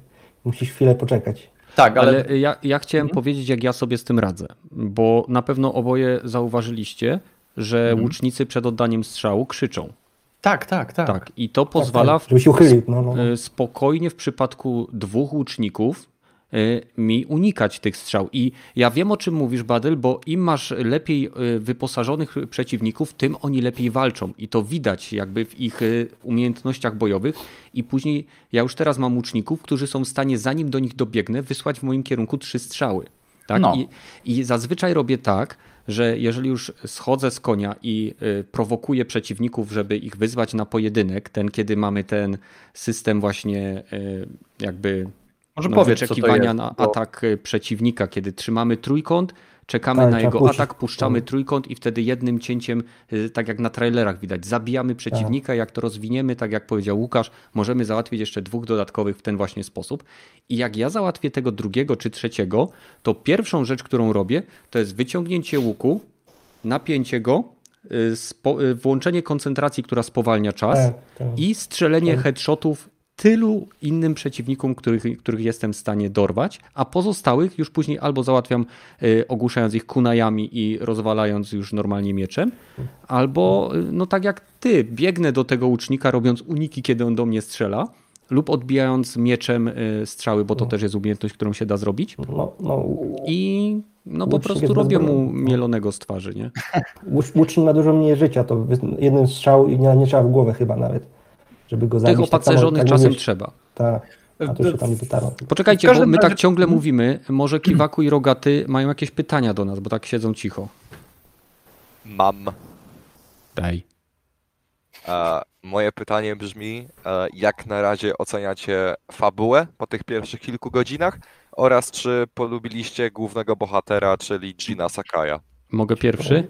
Musisz chwilę poczekać. Tak, ale, ale ja, ja chciałem mhm. powiedzieć, jak ja sobie z tym radzę, bo na pewno oboje zauważyliście, że mhm. łucznicy przed oddaniem strzału krzyczą. Tak, tak, tak. tak. I to pozwala tak, tak. uchylił. No, no, no. spokojnie w przypadku dwóch łuczników e, mi unikać tych strzał. I ja wiem o czym mówisz, Badyl, bo im masz lepiej e, wyposażonych przeciwników, tym oni lepiej walczą. I to widać jakby w ich umiejętnościach bojowych. I później ja już teraz mam łuczników, którzy są w stanie, zanim do nich dobiegnę, wysłać w moim kierunku trzy strzały. Tak? No. I, I zazwyczaj robię tak, że jeżeli już schodzę z konia i y, prowokuję przeciwników, żeby ich wyzwać na pojedynek, ten kiedy mamy ten system właśnie y, jakby Może no, powiedz, wyczekiwania na atak y, przeciwnika, kiedy trzymamy trójkąt, czekamy tak, na jego atak, puszczamy tak. trójkąt i wtedy jednym cięciem, y, tak jak na trailerach widać, zabijamy przeciwnika. Tak. Jak to rozwiniemy, tak jak powiedział Łukasz, możemy załatwić jeszcze dwóch dodatkowych w ten właśnie sposób. I jak ja załatwię tego drugiego czy trzeciego, to pierwszą rzecz, którą robię, to jest wyciągnięcie łuku, napięcie go, y, włączenie koncentracji, która spowalnia czas tak, tak. i strzelenie headshotów tylu innym przeciwnikom, których, których jestem w stanie dorwać, a pozostałych już później albo załatwiam y, ogłuszając ich kunajami i rozwalając już normalnie mieczem, albo y, no tak jak ty, biegnę do tego łucznika robiąc uniki, kiedy on do mnie strzela, lub odbijając mieczem y, strzały, bo to no. też jest umiejętność, którą się da zrobić. No, no, I no po prostu robię mu mielonego z twarzy, nie? Łucznik ma dużo mniej życia, to jeden strzał i nie, nie trzeba w głowę chyba nawet żeby go zabić. Tych tak opacerzonych tak czasem mówisz, trzeba. Tak. A to się tam Poczekajcie, bo my tak ciągle mówimy. Może Kiwaku i Rogaty mają jakieś pytania do nas, bo tak siedzą cicho. Mam. Daj. E, moje pytanie brzmi, e, jak na razie oceniacie fabułę po tych pierwszych kilku godzinach oraz czy polubiliście głównego bohatera, czyli Gina Sakaya? Mogę pierwszy?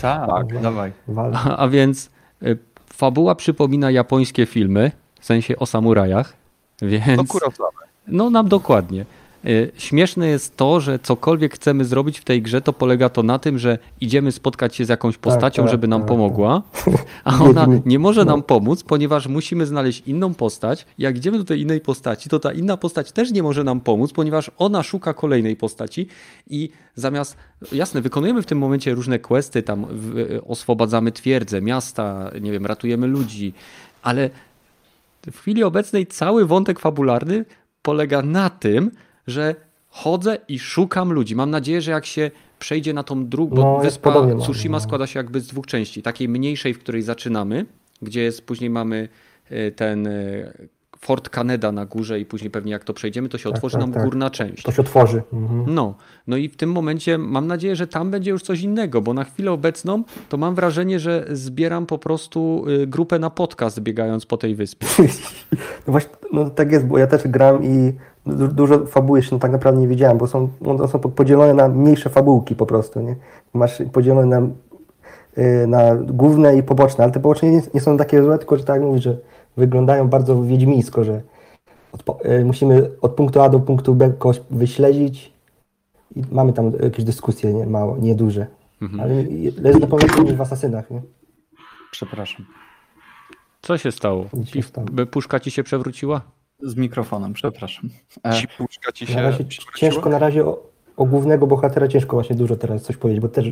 Tak, tak. dawaj. A, a więc y, fabuła przypomina japońskie filmy, w sensie o samurajach, więc... No Kurosawa. No nam dokładnie. Y, śmieszne jest to, że cokolwiek chcemy zrobić w tej grze, to polega to na tym, że idziemy spotkać się z jakąś tak, postacią, tak, żeby nam tak, pomogła, a ona nie może nam pomóc, ponieważ musimy znaleźć inną postać. Jak idziemy do tej innej postaci, to ta inna postać też nie może nam pomóc, ponieważ ona szuka kolejnej postaci i zamiast, jasne, wykonujemy w tym momencie różne questy, tam oswobadzamy twierdzę, miasta, nie wiem, ratujemy ludzi, ale w chwili obecnej cały wątek fabularny polega na tym, że chodzę i szukam ludzi. Mam nadzieję, że jak się przejdzie na tą drugą, bo no, wyspa Tsushima no. składa się jakby z dwóch części. Takiej mniejszej, w której zaczynamy, gdzie jest, później mamy e, ten e, Fort Canada na górze i później pewnie jak to przejdziemy, to się tak, otworzy tak, nam tak. górna część. To się otworzy. Mhm. No, no i w tym momencie mam nadzieję, że tam będzie już coś innego, bo na chwilę obecną to mam wrażenie, że zbieram po prostu y, grupę na podcast biegając po tej wyspie. No właśnie, no tak jest, bo ja też gram i dużo fabuły jeszcze no tak naprawdę nie wiedziałem, bo są, one są podzielone na mniejsze fabułki po prostu, nie? Masz podzielone na, y, na główne i poboczne, ale te poboczne nie, nie są takie złe, tylko że tak jak mówisz, że wyglądają bardzo wiedźmińsko, że od, y, musimy od punktu A do punktu B kogoś wyśledzić i mamy tam jakieś dyskusje nie, mało, nieduże. Mhm. Ale jest na niż w Asasynach, nie? Przepraszam. Co się stało? Puszka ci się przewróciła? Z mikrofonem, przepraszam. E, ci puszka ci się na razie, Ciężko na razie o, o, głównego bohatera ciężko właśnie dużo teraz coś powiedzieć, bo też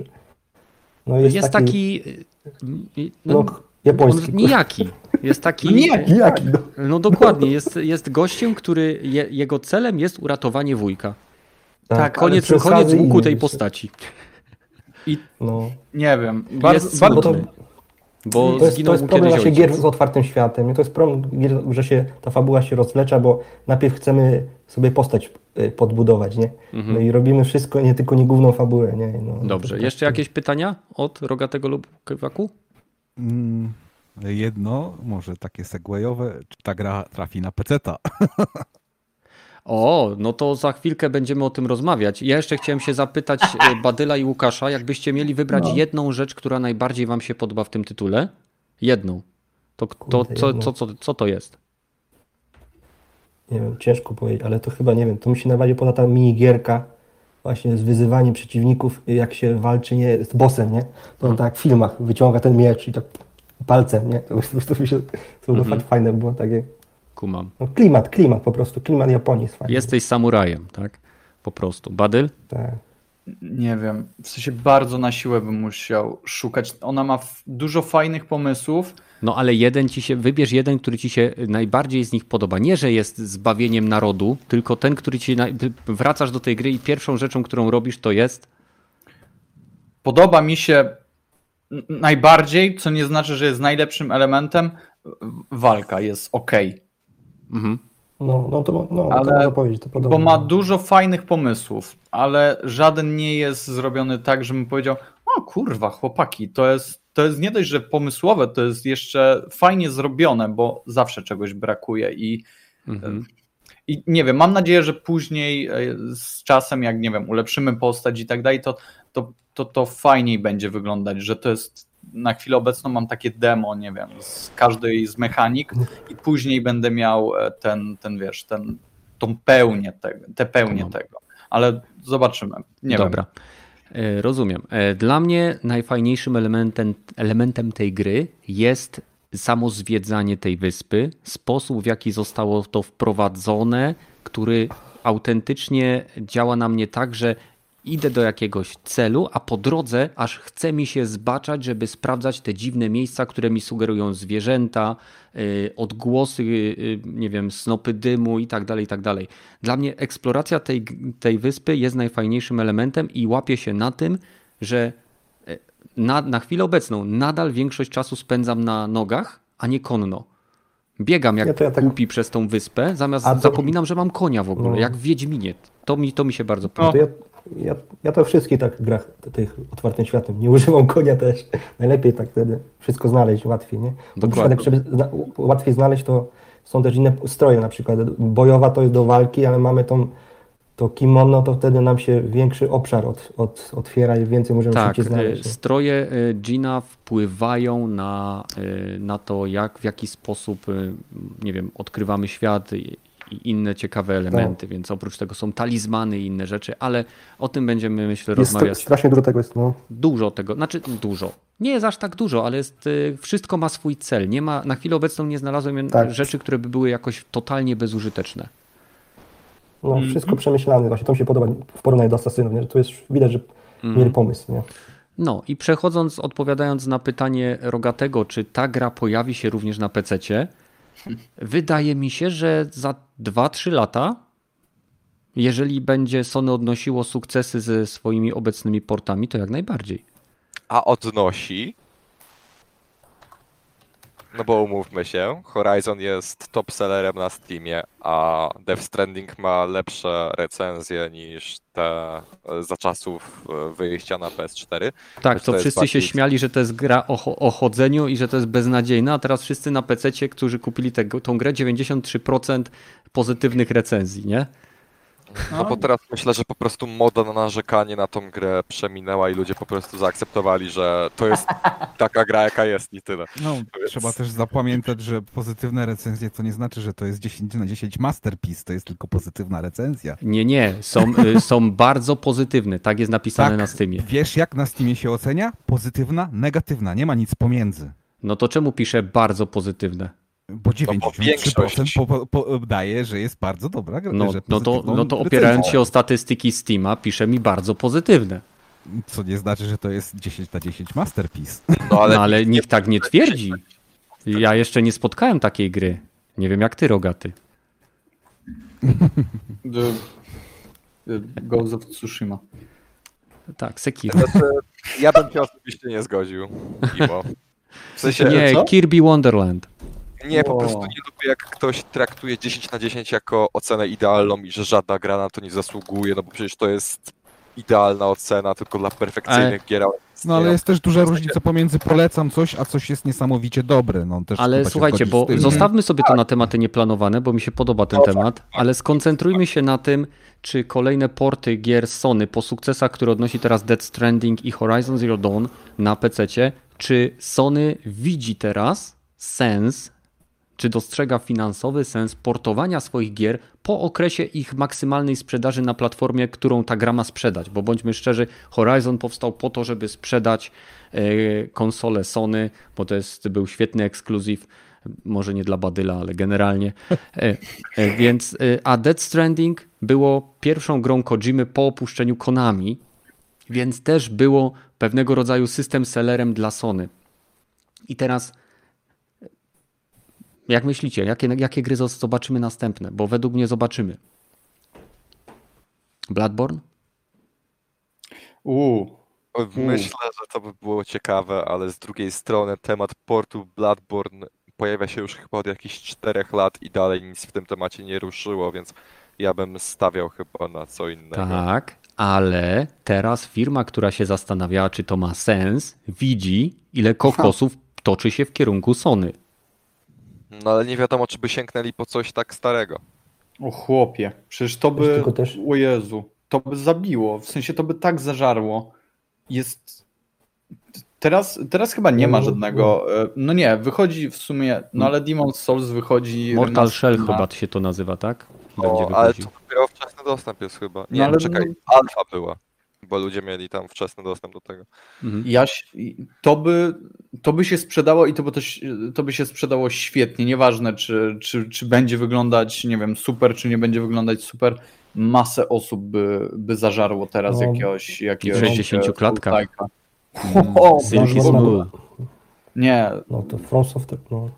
no jest, jest taki, taki no, no, japoński. Nijaki. Jest taki. Nijaki, nijaki no. no dokładnie, jest, jest gościem, który je, jego celem jest uratowanie wujka. Tak, tak koniec, koniec łuku tej postaci. I no. nie wiem. Bardzo, bardzo, Bo To jest, to jest problem kiedyś właśnie ojciec. gier z otwartym światem. I to jest problem, że się ta fabuła się rozwlecza, bo najpierw chcemy sobie postać y, podbudować, nie? No i robimy wszystko, nie tylko nie główną fabułę, nie? No, Mhm. Dobrze, to jeszcze jakieś pytania od Rogatego lub Kywaku? Mm, jedno, może takie segwayowe, czy ta gra trafi na peceta? O, no to za chwilkę będziemy o tym rozmawiać. Ja jeszcze chciałem się zapytać e, Badyla i Łukasza, jakbyście mieli wybrać No. jedną rzecz, która najbardziej wam się podoba w tym tytule? Jedną. To, to co, co, co, co to jest? Nie wiem, ciężko powiedzieć, ale to chyba, nie wiem, to mi się najbardziej podoba ta minigierka właśnie z wyzywaniem przeciwników, jak się walczy nie, z bossem, nie? To on tak jak w filmach wyciąga ten miecz i tak palcem, nie? To po prostu mi się, to było Mhm. fajne, było takie, Kumam. no klimat, klimat po prostu, klimat Japonii jest fajny. Jesteś samurajem, tak? Po prostu. Badyl? Tak. Nie wiem, w sensie bardzo na siłę bym musiał szukać. Ona ma dużo fajnych pomysłów. No ale jeden ci się, wybierz jeden, który ci się najbardziej z nich podoba. Nie, że jest zbawieniem narodu, tylko ten, który ci, wracasz do tej gry i pierwszą rzeczą, którą robisz to jest Podoba mi się najbardziej, co nie znaczy, że jest najlepszym elementem, walka jest ok. Mhm. No, no to, no, Ale- to można powiedzieć, to. Bo ma dużo fajnych pomysłów, ale żaden nie jest zrobiony tak, żebym powiedział, o kurwa, chłopaki, to jest, to jest nie dość, że pomysłowe, to jest jeszcze fajnie zrobione, bo zawsze czegoś brakuje i Mhm. I nie wiem, mam nadzieję, że później e, z czasem, jak nie wiem, ulepszymy postać i tak dalej, to, to, to, to fajniej będzie wyglądać, że to jest na chwilę obecną mam takie demo, nie wiem, z każdej z mechanik i później będę miał e, ten, ten wiesz, ten, tą pełnię tego, te pełnię No. tego. Ale zobaczymy. Nie Dobra. E, Rozumiem. E, Dla mnie najfajniejszym elementem, elementem tej gry jest samo zwiedzanie tej wyspy, sposób w jaki zostało to wprowadzone, który autentycznie działa na mnie tak, że idę do jakiegoś celu, a po drodze aż chce mi się zbaczać, żeby sprawdzać te dziwne miejsca, które mi sugerują zwierzęta, y, odgłosy, y, nie wiem, snopy dymu i tak dalej, i tak dalej. Dla mnie eksploracja tej, tej wyspy jest najfajniejszym elementem i łapię się na tym, że y, na, na chwilę obecną nadal większość czasu spędzam na nogach, a nie konno. Biegam jak Ja ja tak- głupi przez tą wyspę, zamiast to- zapominam, że mam konia w ogóle, No. jak w Wiedźminie. To mi, to mi się bardzo No. podoba. To ja, ja, to wszystkich tak grach tych otwartym światem. Nie używam konia też. Najlepiej tak wtedy wszystko znaleźć łatwiej, nie? Przykład Dokładnie. żeby zna, łatwiej znaleźć, to są też inne stroje na przykład. Bojowa to jest do walki, ale mamy tą to kimono, to wtedy nam się większy obszar od, od, otwiera i więcej możemy Tak, szybciej e, znaleźć. nie? stroje e, Gina wpływają na, e, na to, jak, w jaki sposób, nie wiem, odkrywamy świat i, inne ciekawe elementy, Tak. więc oprócz tego są talizmany i inne rzeczy, ale o tym będziemy, myślę, Jest rozmawiać. strasznie dużo tego jest, no. Dużo tego, znaczy dużo. Nie jest aż tak dużo, ale jest, e, wszystko ma swój cel. Nie ma, na chwilę obecną nie znalazłem Tak. rzeczy, które by były jakoś totalnie bezużyteczne. no Mhm. Wszystko przemyślane, właśnie to mi się podoba w porównaniu do Asasynów, nie? że tu jest widać, że Mhm. mieli pomysł, nie? No i przechodząc, odpowiadając na pytanie Rogatego, czy ta gra pojawi się również na PC-cie, wydaje mi się, że za 2-3 lata, jeżeli będzie Sony odnosiło sukcesy ze swoimi obecnymi portami, to jak najbardziej. A odnosi. No bo umówmy się, Horizon jest top sellerem na Steamie, a Death Stranding ma lepsze recenzje niż te e, za czasów e, wyjścia na PS4. Tak, to jest wszyscy się bardziej- śmiali, że to jest gra o, o chodzeniu i że to jest beznadziejna, a teraz wszyscy na PC-cie, którzy kupili tę grę, 93% pozytywnych recenzji, nie? No bo teraz myślę, że po prostu moda na narzekanie na tą grę przeminęła i ludzie po prostu zaakceptowali, że to jest taka gra jaka jest i tyle. No, Więc- trzeba też zapamiętać, że pozytywne recenzje to nie znaczy, że to jest 10 na 10 masterpiece, to jest tylko pozytywna recenzja. Nie, nie, są, y, są bardzo pozytywne, tak jest napisane na Steamie. Wiesz jak na Steamie się ocenia? Pozytywna, negatywna, nie ma nic pomiędzy. No to czemu pisze bardzo pozytywne? Bo No bo 93% większość. po, po, po, daje, że jest bardzo dobra gra. No, no, to, no to opierając się o statystyki Steama, pisze mi bardzo pozytywne. Co nie znaczy, że to jest 10 na 10 masterpiece. No ale, No ale nikt tak nie twierdzi. Ja jeszcze nie spotkałem takiej gry. Nie wiem jak ty, Rogaty. The, the Ghost of Tsushima. Tak, Sekiro. Znaczy, ja bym się osobiście nie zgodził. Mimo. W sensie, Nie, co? Kirby Wonderland. Nie, po prostu nie lubię, jak ktoś traktuje 10 na 10 jako ocenę idealną i że żadna gra na to nie zasługuje, no bo przecież to jest idealna ocena tylko dla perfekcyjnych gier. ale No ale jest też duża różnica pomiędzy polecam coś, a coś jest niesamowicie dobre. No, też Ale słuchajcie, bo zostawmy sobie to na tematy nieplanowane, bo mi się podoba ten temat, ale skoncentrujmy się na tym, czy kolejne porty gier Sony po sukcesach, które odnosi teraz Dead Stranding i Horizon Zero Dawn na PC, czy Sony widzi teraz sens, czy dostrzega finansowy sens portowania swoich gier po okresie ich maksymalnej sprzedaży na platformie, którą ta gra ma sprzedać. Bo bądźmy szczerzy, Horizon powstał po to, żeby sprzedać e, konsolę Sony, bo to jest, był świetny ekskluzyw, może nie dla Badyla, ale generalnie. E, e, więc, a Dead Stranding było pierwszą grą Kojimy po opuszczeniu Konami, więc też było pewnego rodzaju system sellerem dla Sony. I teraz jak myślicie, jakie, jakie gry zobaczymy następne? Bo według mnie zobaczymy. Bloodborne? Uuu. Myślę, że to by było ciekawe, ale z drugiej strony temat portu Bloodborne pojawia się już chyba od jakichś 4 lat i dalej nic w tym temacie nie ruszyło, więc ja bym stawiał chyba na co innego. Tak, ale teraz firma, która się zastanawiała, czy to ma sens, widzi, ile kokosów toczy się w kierunku Sony. No ale nie wiadomo, czy by sięgnęli po coś tak starego. O chłopie, przecież to by, tylko też- o Jezu, to by zabiło, w sensie to by tak zażarło. Jest, teraz, teraz chyba nie ma No, żadnego, e, no nie, wychodzi w sumie, no ale Demon's Souls wychodzi... Mortal remaster Shell na- chyba się to nazywa, tak? Będzie O, ale to dopiero wczesny dostęp jest chyba. Nie, No, ale- czekaj, alfa była, bo ludzie mieli tam wczesny dostęp do tego. Mhm. Jaś, to, by, to by się sprzedało i to by, to, się- to by się sprzedało świetnie. Nieważne, czy, czy, czy będzie wyglądać, nie wiem, super, czy nie będzie wyglądać super. Masę osób by, by zażarło teraz No, jakiegoś. jakiegoś 60 e, klatkach. O, no. Nie, No to From Software, no.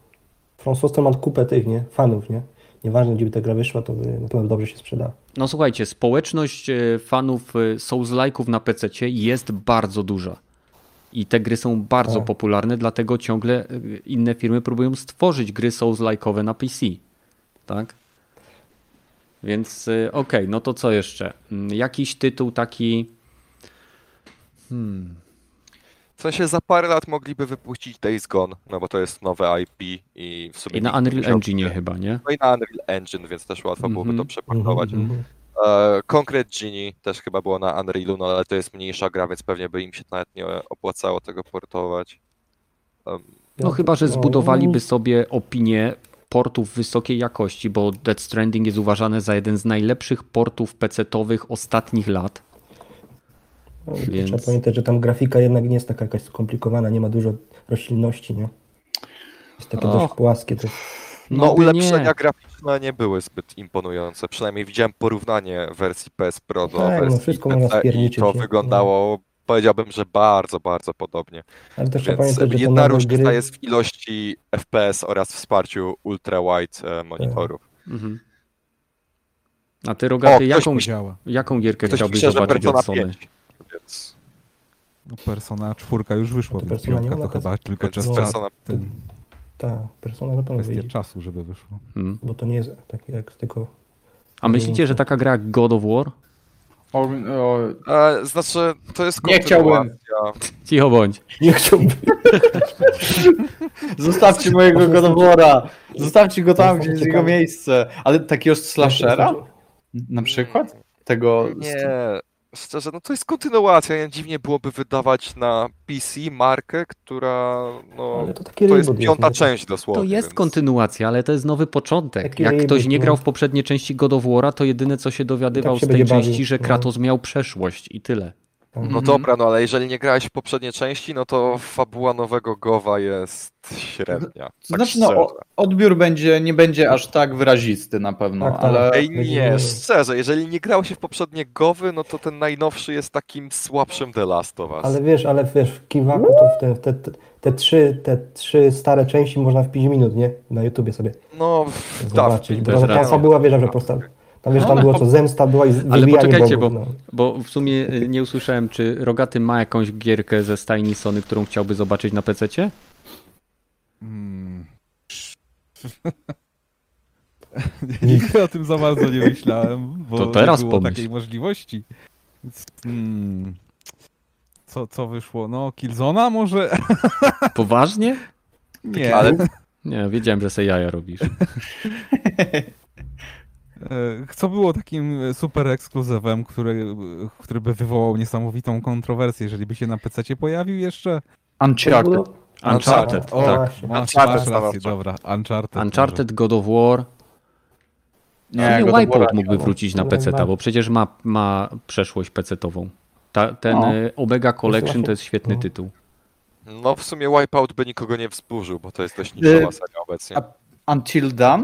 From Software ma kupę tych, nie? Fanów, nie? Nieważne, gdzie by ta gra wyszła, to na pewno dobrze się sprzedała. No słuchajcie, społeczność e, fanów e, Souls-like'ów na PC jest bardzo duża. I te gry są bardzo Tak. popularne, dlatego ciągle e, inne firmy próbują stworzyć gry Souls-like'owe na PC. Tak? Więc okej, no to co jeszcze? Mm, Jakiś tytuł taki... W sensie za parę lat mogliby wypuścić Days Gone, no bo to jest nowe IP i w sumie... I na Unreal Engine chyba, nie? No i na Unreal Engine, więc też łatwo byłoby to Mhm. przepakować. Mhm. E, Concrete Genie też chyba było na Unrealu, no ale to jest mniejsza gra, więc pewnie by im się nawet nie opłacało tego portować. Em, No chyba, że zbudowaliby sobie opinię portów wysokiej jakości, bo Dead Stranding jest uważany za jeden z najlepszych portów PC-owych ostatnich lat. No, Więc- Trzeba pamiętać, że tam grafika jednak nie jest taka jakaś skomplikowana, nie ma dużo roślinności, nie? Jest takie Och. dość płaskie. To... No, No ulepszenia nie. graficzne nie były zbyt imponujące. Przynajmniej widziałem porównanie wersji PS Pro do Tak, no wersji wszystko PC i to nie? wyglądało, powiedziałbym, że bardzo, bardzo podobnie. Ale też trzeba Więc pamiętać, jedna różnica gry... jest w ilości FPS oraz wsparciu ultra-wide e, monitorów. Mhm. A ty, Rogaty, ktoś jaką, pisze- jaką, gierkę Ktoś chciałbyś zobaczyć od Sony? 5, więc, No, Persona 4 już wyszła, To więc Persona nie piątka ma to na chyba tylko czas na Persona ten, Ta persona na pewno kwestia wyjdzie, czasu, żeby wyszło. Mhm. bo to nie jest takie jak tylko... A myślicie, że taka gra jak God of War? o, o, E, znaczy, to jest Nie chciałbym. kontynuacja. Cicho bądź. Nie chciałbym... zostawcie mojego Godowora! Zostawcie go tam, gdzie jest jego miejsce. Ale takiego slashera? Na przykład? Tego. Nie, szczerze, no to jest kontynuacja. Nie, Dziwnie byłoby wydawać na PC markę, która, no, Ale to taki to jest piąta nie? część dosłownie. To jest więc- kontynuacja, ale to jest nowy początek. Taki Jak ktoś nie no. grał w poprzedniej części God of War'a, to jedyne co się dowiadywał Tak się z tej części, bawił, że no. Kratos miał przeszłość i tyle. No Mhm. dobra, no ale jeżeli nie grałeś w poprzedniej części, no to fabuła nowego Gowa jest średnia. Tak Znaczy, no, szczerze. o, odbiór będzie, nie będzie aż tak wyrazisty na pewno, Tak, tak. ale. Ej, nie, szczerze, jeżeli nie grało się w poprzednie Gowy, no to ten najnowszy jest takim słabszym The Last of Us. Ale wiesz, ale wiesz, w Kiwaku to w te, te, te, te, trzy, te trzy stare części można w 5 minut, nie? Na YouTubie sobie No, zobaczyć. tak, Bo racja. była, wiesz, że prosta. Tam wiesz, tam było co zemsta była i Ale poczekajcie, bogów, bo, no. bo w sumie y, nie usłyszałem, czy Rogaty ma jakąś gierkę ze stajni Sony, którą chciałby zobaczyć na PC-cie? Hmm. Nigdy o tym za bardzo nie myślałem, bo To teraz nie było pomyśl. takiej możliwości. Hmm. Co, co wyszło? No, Killzona może? Poważnie? Nie, Ale Nie, wiedziałem, że se jaja robisz. E, Co było takim super ekskluzywem, który, który by wywołał niesamowitą kontrowersję, jeżeli by się na PC pojawił jeszcze? Uncharted. Uncharted, O, tak. Masz, Uncharted masz rację, dobra. Uncharted. Uncharted, God of War. Nie, Nie, God Wipeout mógłby nie wrócić na PC, bo przecież ma, ma przeszłość PC-tową. Ta, ten No. y, Omega Collection to jest świetny No. tytuł. no w sumie Wipeout by nikogo nie wzburzył, bo to jest dość niszowa Y, seria obecnie. Until Dawn?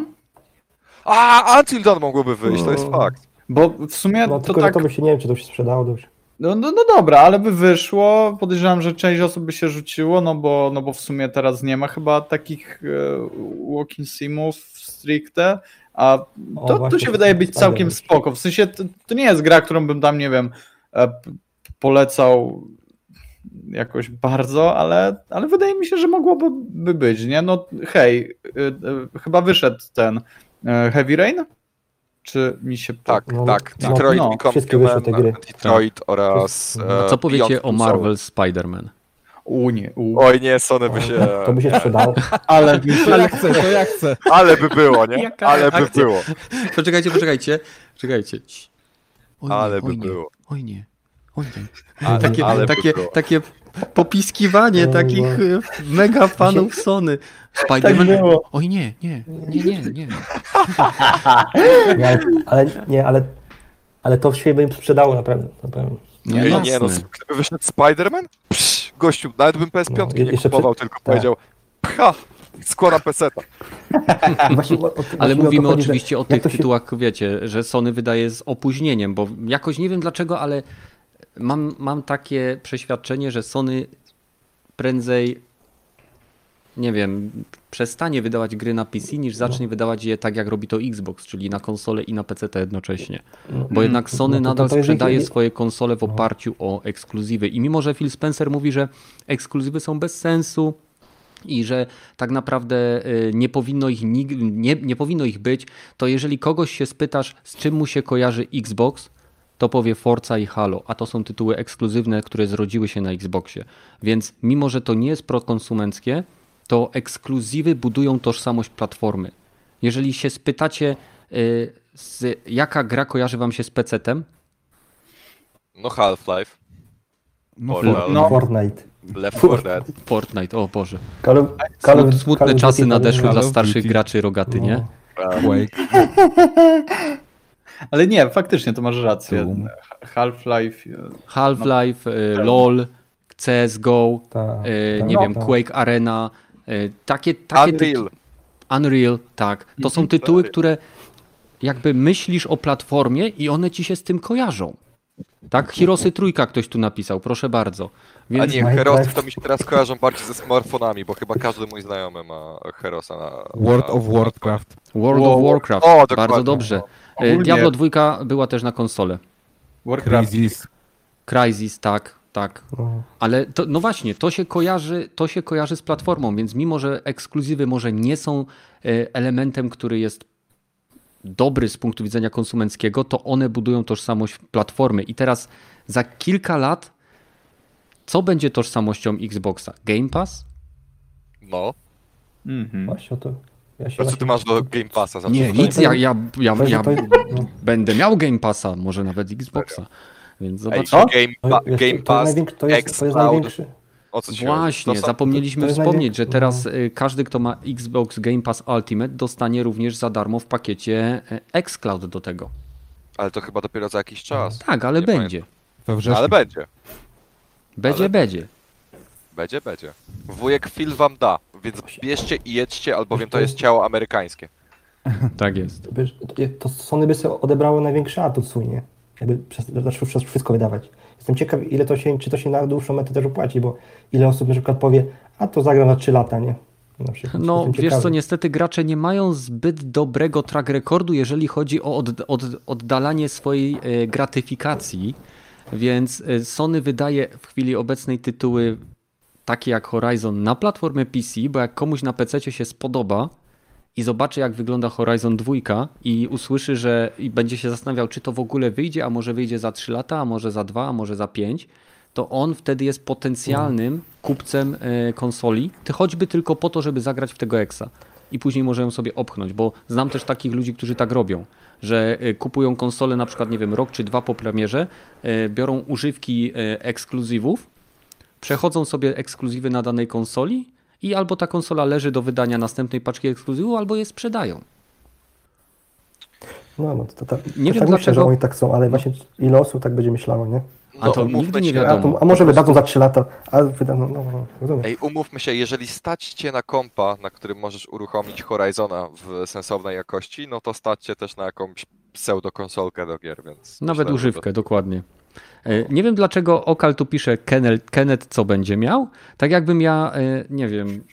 A, Until mogłoby wyjść, to jest No. fakt. Bo w sumie No to tylko, tak... że to by się, nie wiem, czy to się sprzedało dobrze. No, no, no dobra, ale by wyszło. Podejrzewam, że część osób by się rzuciło, no bo, no bo w sumie teraz nie ma chyba takich e, walking simów stricte, a O, to, to właśnie, się wydaje być całkiem wyszło. spoko. W sensie to, to nie jest gra, którą bym tam, nie wiem, e, p- polecał jakoś bardzo, ale, ale wydaje mi się, że mogłoby by być, nie? No hej, e, e, chyba wyszedł ten Heavy Rain? Czy mi się... Tak, No, tak. no, Detroit no, Become wyszły te Human, gry. Detroit oraz A A e, co powiecie Beyond o. Marvel Spider-Man? U nie, u. Oj nie, Sony by się... To by się sprzedało. Ale, ale ja chcę, to ja chcę. Ale by było, nie? Ale by było. Poczekajcie, poczekajcie. Czekajcie. Oj nie, Ale by oj nie, było. Oj nie. Oj nie. Ale, Takie, ale by takie, było. takie popiskiwanie No, takich no. y, mega fanów Sony. Spider-Man. Tak. Oj nie, nie, nie, nie, nie. Nie, ale, nie, ale, ale to się by im sprzedało naprawdę. naprawdę. No Nie, nie, nie, no, gdyby wyszedł Spider-Man? Psz, gościu, nawet bym PS5 No, nie kupował, przed- tylko tak. powiedział pcha, składam właśnie, o, o, Ale mówimy chodzi, oczywiście o tych się- tytułach, wiecie, że Sony wydaje z opóźnieniem, bo jakoś nie wiem dlaczego, ale mam, mam takie przeświadczenie, że Sony prędzej, nie wiem, przestanie wydawać gry na PC, niż zacznie wydawać je tak, jak robi to Xbox, czyli na konsolę i na PC jednocześnie. Bo jednak Sony No to- to- nadal sprzedaje swoje konsole w oparciu o ekskluzywy. I mimo, że Phil Spencer mówi, że ekskluzywy są bez sensu, i że tak naprawdę y, nie powinno ich nie, nie powinno ich być, to jeżeli kogoś się spytasz, z czym mu się kojarzy Xbox, to powie Forza i Halo, a to są tytuły ekskluzywne, które zrodziły się na Xboxie. Więc mimo, że to nie jest prokonsumenckie, to ekskluzywy budują tożsamość platformy. Jeżeli się spytacie, y, z, jaka gra kojarzy wam się z PC-tem, No Half-Life, No, Portal. No. Fortnite. Left 4 Dead. Fortnite, o Boże. Call of, Call smutne Call czasy nadeszły Call dla starszych graczy rogaty, nie? No. Quake. Ale nie, faktycznie to masz rację. Half-Life. e, Half-Life, y, LOL, CSGO, tak, nie tak. wiem, Quake Arena, takie, takie ty- Unreal. Unreal, tak. To są tytuły, które jakby myślisz o platformie i one ci się z tym kojarzą. Tak, Hirosy Trójka ktoś tu napisał, proszę bardzo. A Więc nie, Minecraft. Herosy to mi się teraz kojarzą bardziej ze smartfonami, bo chyba każdy mój znajomy ma Herosa na... World na, of Warcraft. World of Warcraft, O, dokładnie. bardzo dobrze. Ogólnie- Diablo 2 była też na konsolę. Warcraft. Crazies. Crysis, tak, tak. Ale to, no właśnie, to się, kojarzy, to się kojarzy z platformą, więc mimo, że ekskluzywy może nie są e, elementem, który jest dobry z punktu widzenia konsumenckiego, to one budują tożsamość platformy. I teraz za kilka lat, co będzie tożsamością Xboxa? Game Pass? No. Mhm. Właśnie o to. Ja się A co właśnie- ty masz do Game Passa? Zawsze Nie, nic. Ja, ja, ja, ja no. będę miał Game Passa, może nawet Xboxa. Więc Ej, co? Game, pa, Game to jest Pass, to jest, to jest xCloud, największy. o co? Właśnie, To zapomnieliśmy wspomnieć, że teraz y, każdy, kto ma Xbox Game Pass Ultimate, dostanie również za darmo w pakiecie y, xCloud do tego. Ale to chyba dopiero za jakiś czas. Tak, ale Nie będzie. Wrześniu. Ale będzie. Będzie, Ale- będzie. Będzie, będzie. Wujek Phil wam da, więc bierzcie i jedźcie, albowiem to To jest ciało amerykańskie. Tak jest. Wiesz, to Sony by sobie odebrało największy atut swój, nie? Jakby przez, zaczął przez wszystko wydawać. Jestem ciekaw, ile to się, czy to się na dłuższą metę też opłaci, bo ile osób na przykład powie, a to zagram na 3 lata, nie? Na przykład. No, wiesz co, ciekawy. niestety gracze nie mają zbyt dobrego track recordu, jeżeli chodzi o od, od, oddalanie swojej e, gratyfikacji, więc e, Sony wydaje w chwili obecnej tytuły takie jak Horizon na platformę PC, bo jak komuś na PC się spodoba i zobaczy jak wygląda Horizon 2 i usłyszy, że i będzie się zastanawiał, czy to w ogóle wyjdzie, a może wyjdzie za 3 lata, a może za 2, a może za 5, to on wtedy jest potencjalnym kupcem e, konsoli, ty choćby tylko po to, żeby zagrać w tego Exa. I później może ją sobie opchnąć, bo znam też takich ludzi, którzy tak robią, że e, kupują konsolę na przykład, nie wiem, rok czy dwa po premierze, e, biorą używki ekskluzywów, przechodzą sobie ekskluzywy na danej konsoli i albo ta konsola leży do wydania następnej paczki ekskluzywu, albo je sprzedają. No, no to, to, to nie wiem tak dlaczego. Myślę, że oni tak są, ale właśnie ile osób tak będzie myślało, nie? A to no, nigdy nie wiadomo. A, a może wydadzą za 3 lata, a wydadzą, no, no, no Ej, umówmy się, jeżeli stać cię na kompa, na którym możesz uruchomić Horizona w sensownej jakości, no to stać cię też na jakąś pseudo-konsolkę do gier, więc... Nawet myślę, używkę, to... dokładnie. E, nie wiem dlaczego Okal tu pisze Kenneth, Kenneth co będzie miał. Tak jakbym ja, e, nie wiem,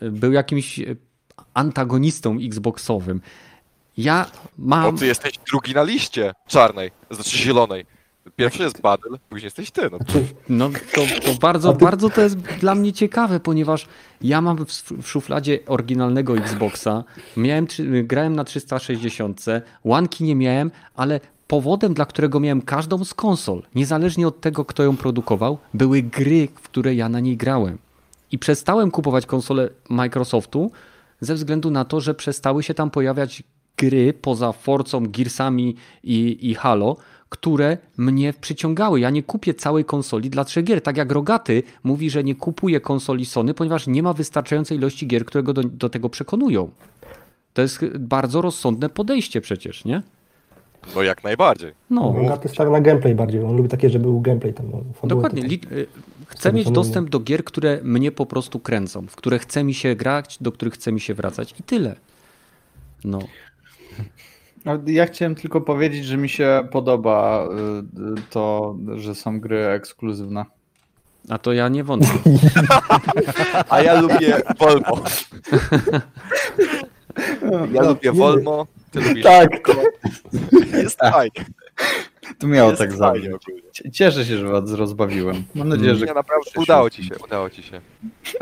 był jakimś antagonistą Xboxowym. Ja mam. Bo ty jesteś drugi na liście czarnej, znaczy zielonej. Pierwszy jest Badyl, później jesteś ty. No, no to, to bardzo, ty... bardzo to jest dla mnie ciekawe, ponieważ ja mam w, w szufladzie oryginalnego Xboxa, miałem, grałem na 360, łanki nie miałem, ale powodem, dla którego miałem każdą z konsol, niezależnie od tego, kto ją produkował, były gry, w które ja na niej grałem. I przestałem kupować konsole Microsoftu ze względu na to, że przestały się tam pojawiać gry poza Forcą, Gearsami i, i Halo, które mnie przyciągały. Ja nie kupię całej konsoli dla trzech gier. Tak jak Rogaty mówi, że nie kupuje konsoli Sony, ponieważ nie ma wystarczającej ilości gier, które go do, do tego przekonują. To jest bardzo rozsądne podejście przecież, nie? No jak najbardziej. No. Rogaty stawia na gameplay bardziej. On lubi takie, żeby był gameplay tam. No, Dokładnie. Y, chcę mieć dostęp do gier, które mnie po prostu kręcą, w które chce mi się grać, do których chce mi się wracać i tyle. No. Ja chciałem tylko powiedzieć, że mi się podoba y, to, że są gry ekskluzywne. A to ja nie wątpię. A ja lubię Volmo. Ja no, lubię Volmo, ty lubisz Tak. Jest fajnie. Tu miało Jest tak fajnie. Cieszę się, że was rozbawiłem. Mam nadzieję, że... Nie, naprawdę udało ci się, udało ci się.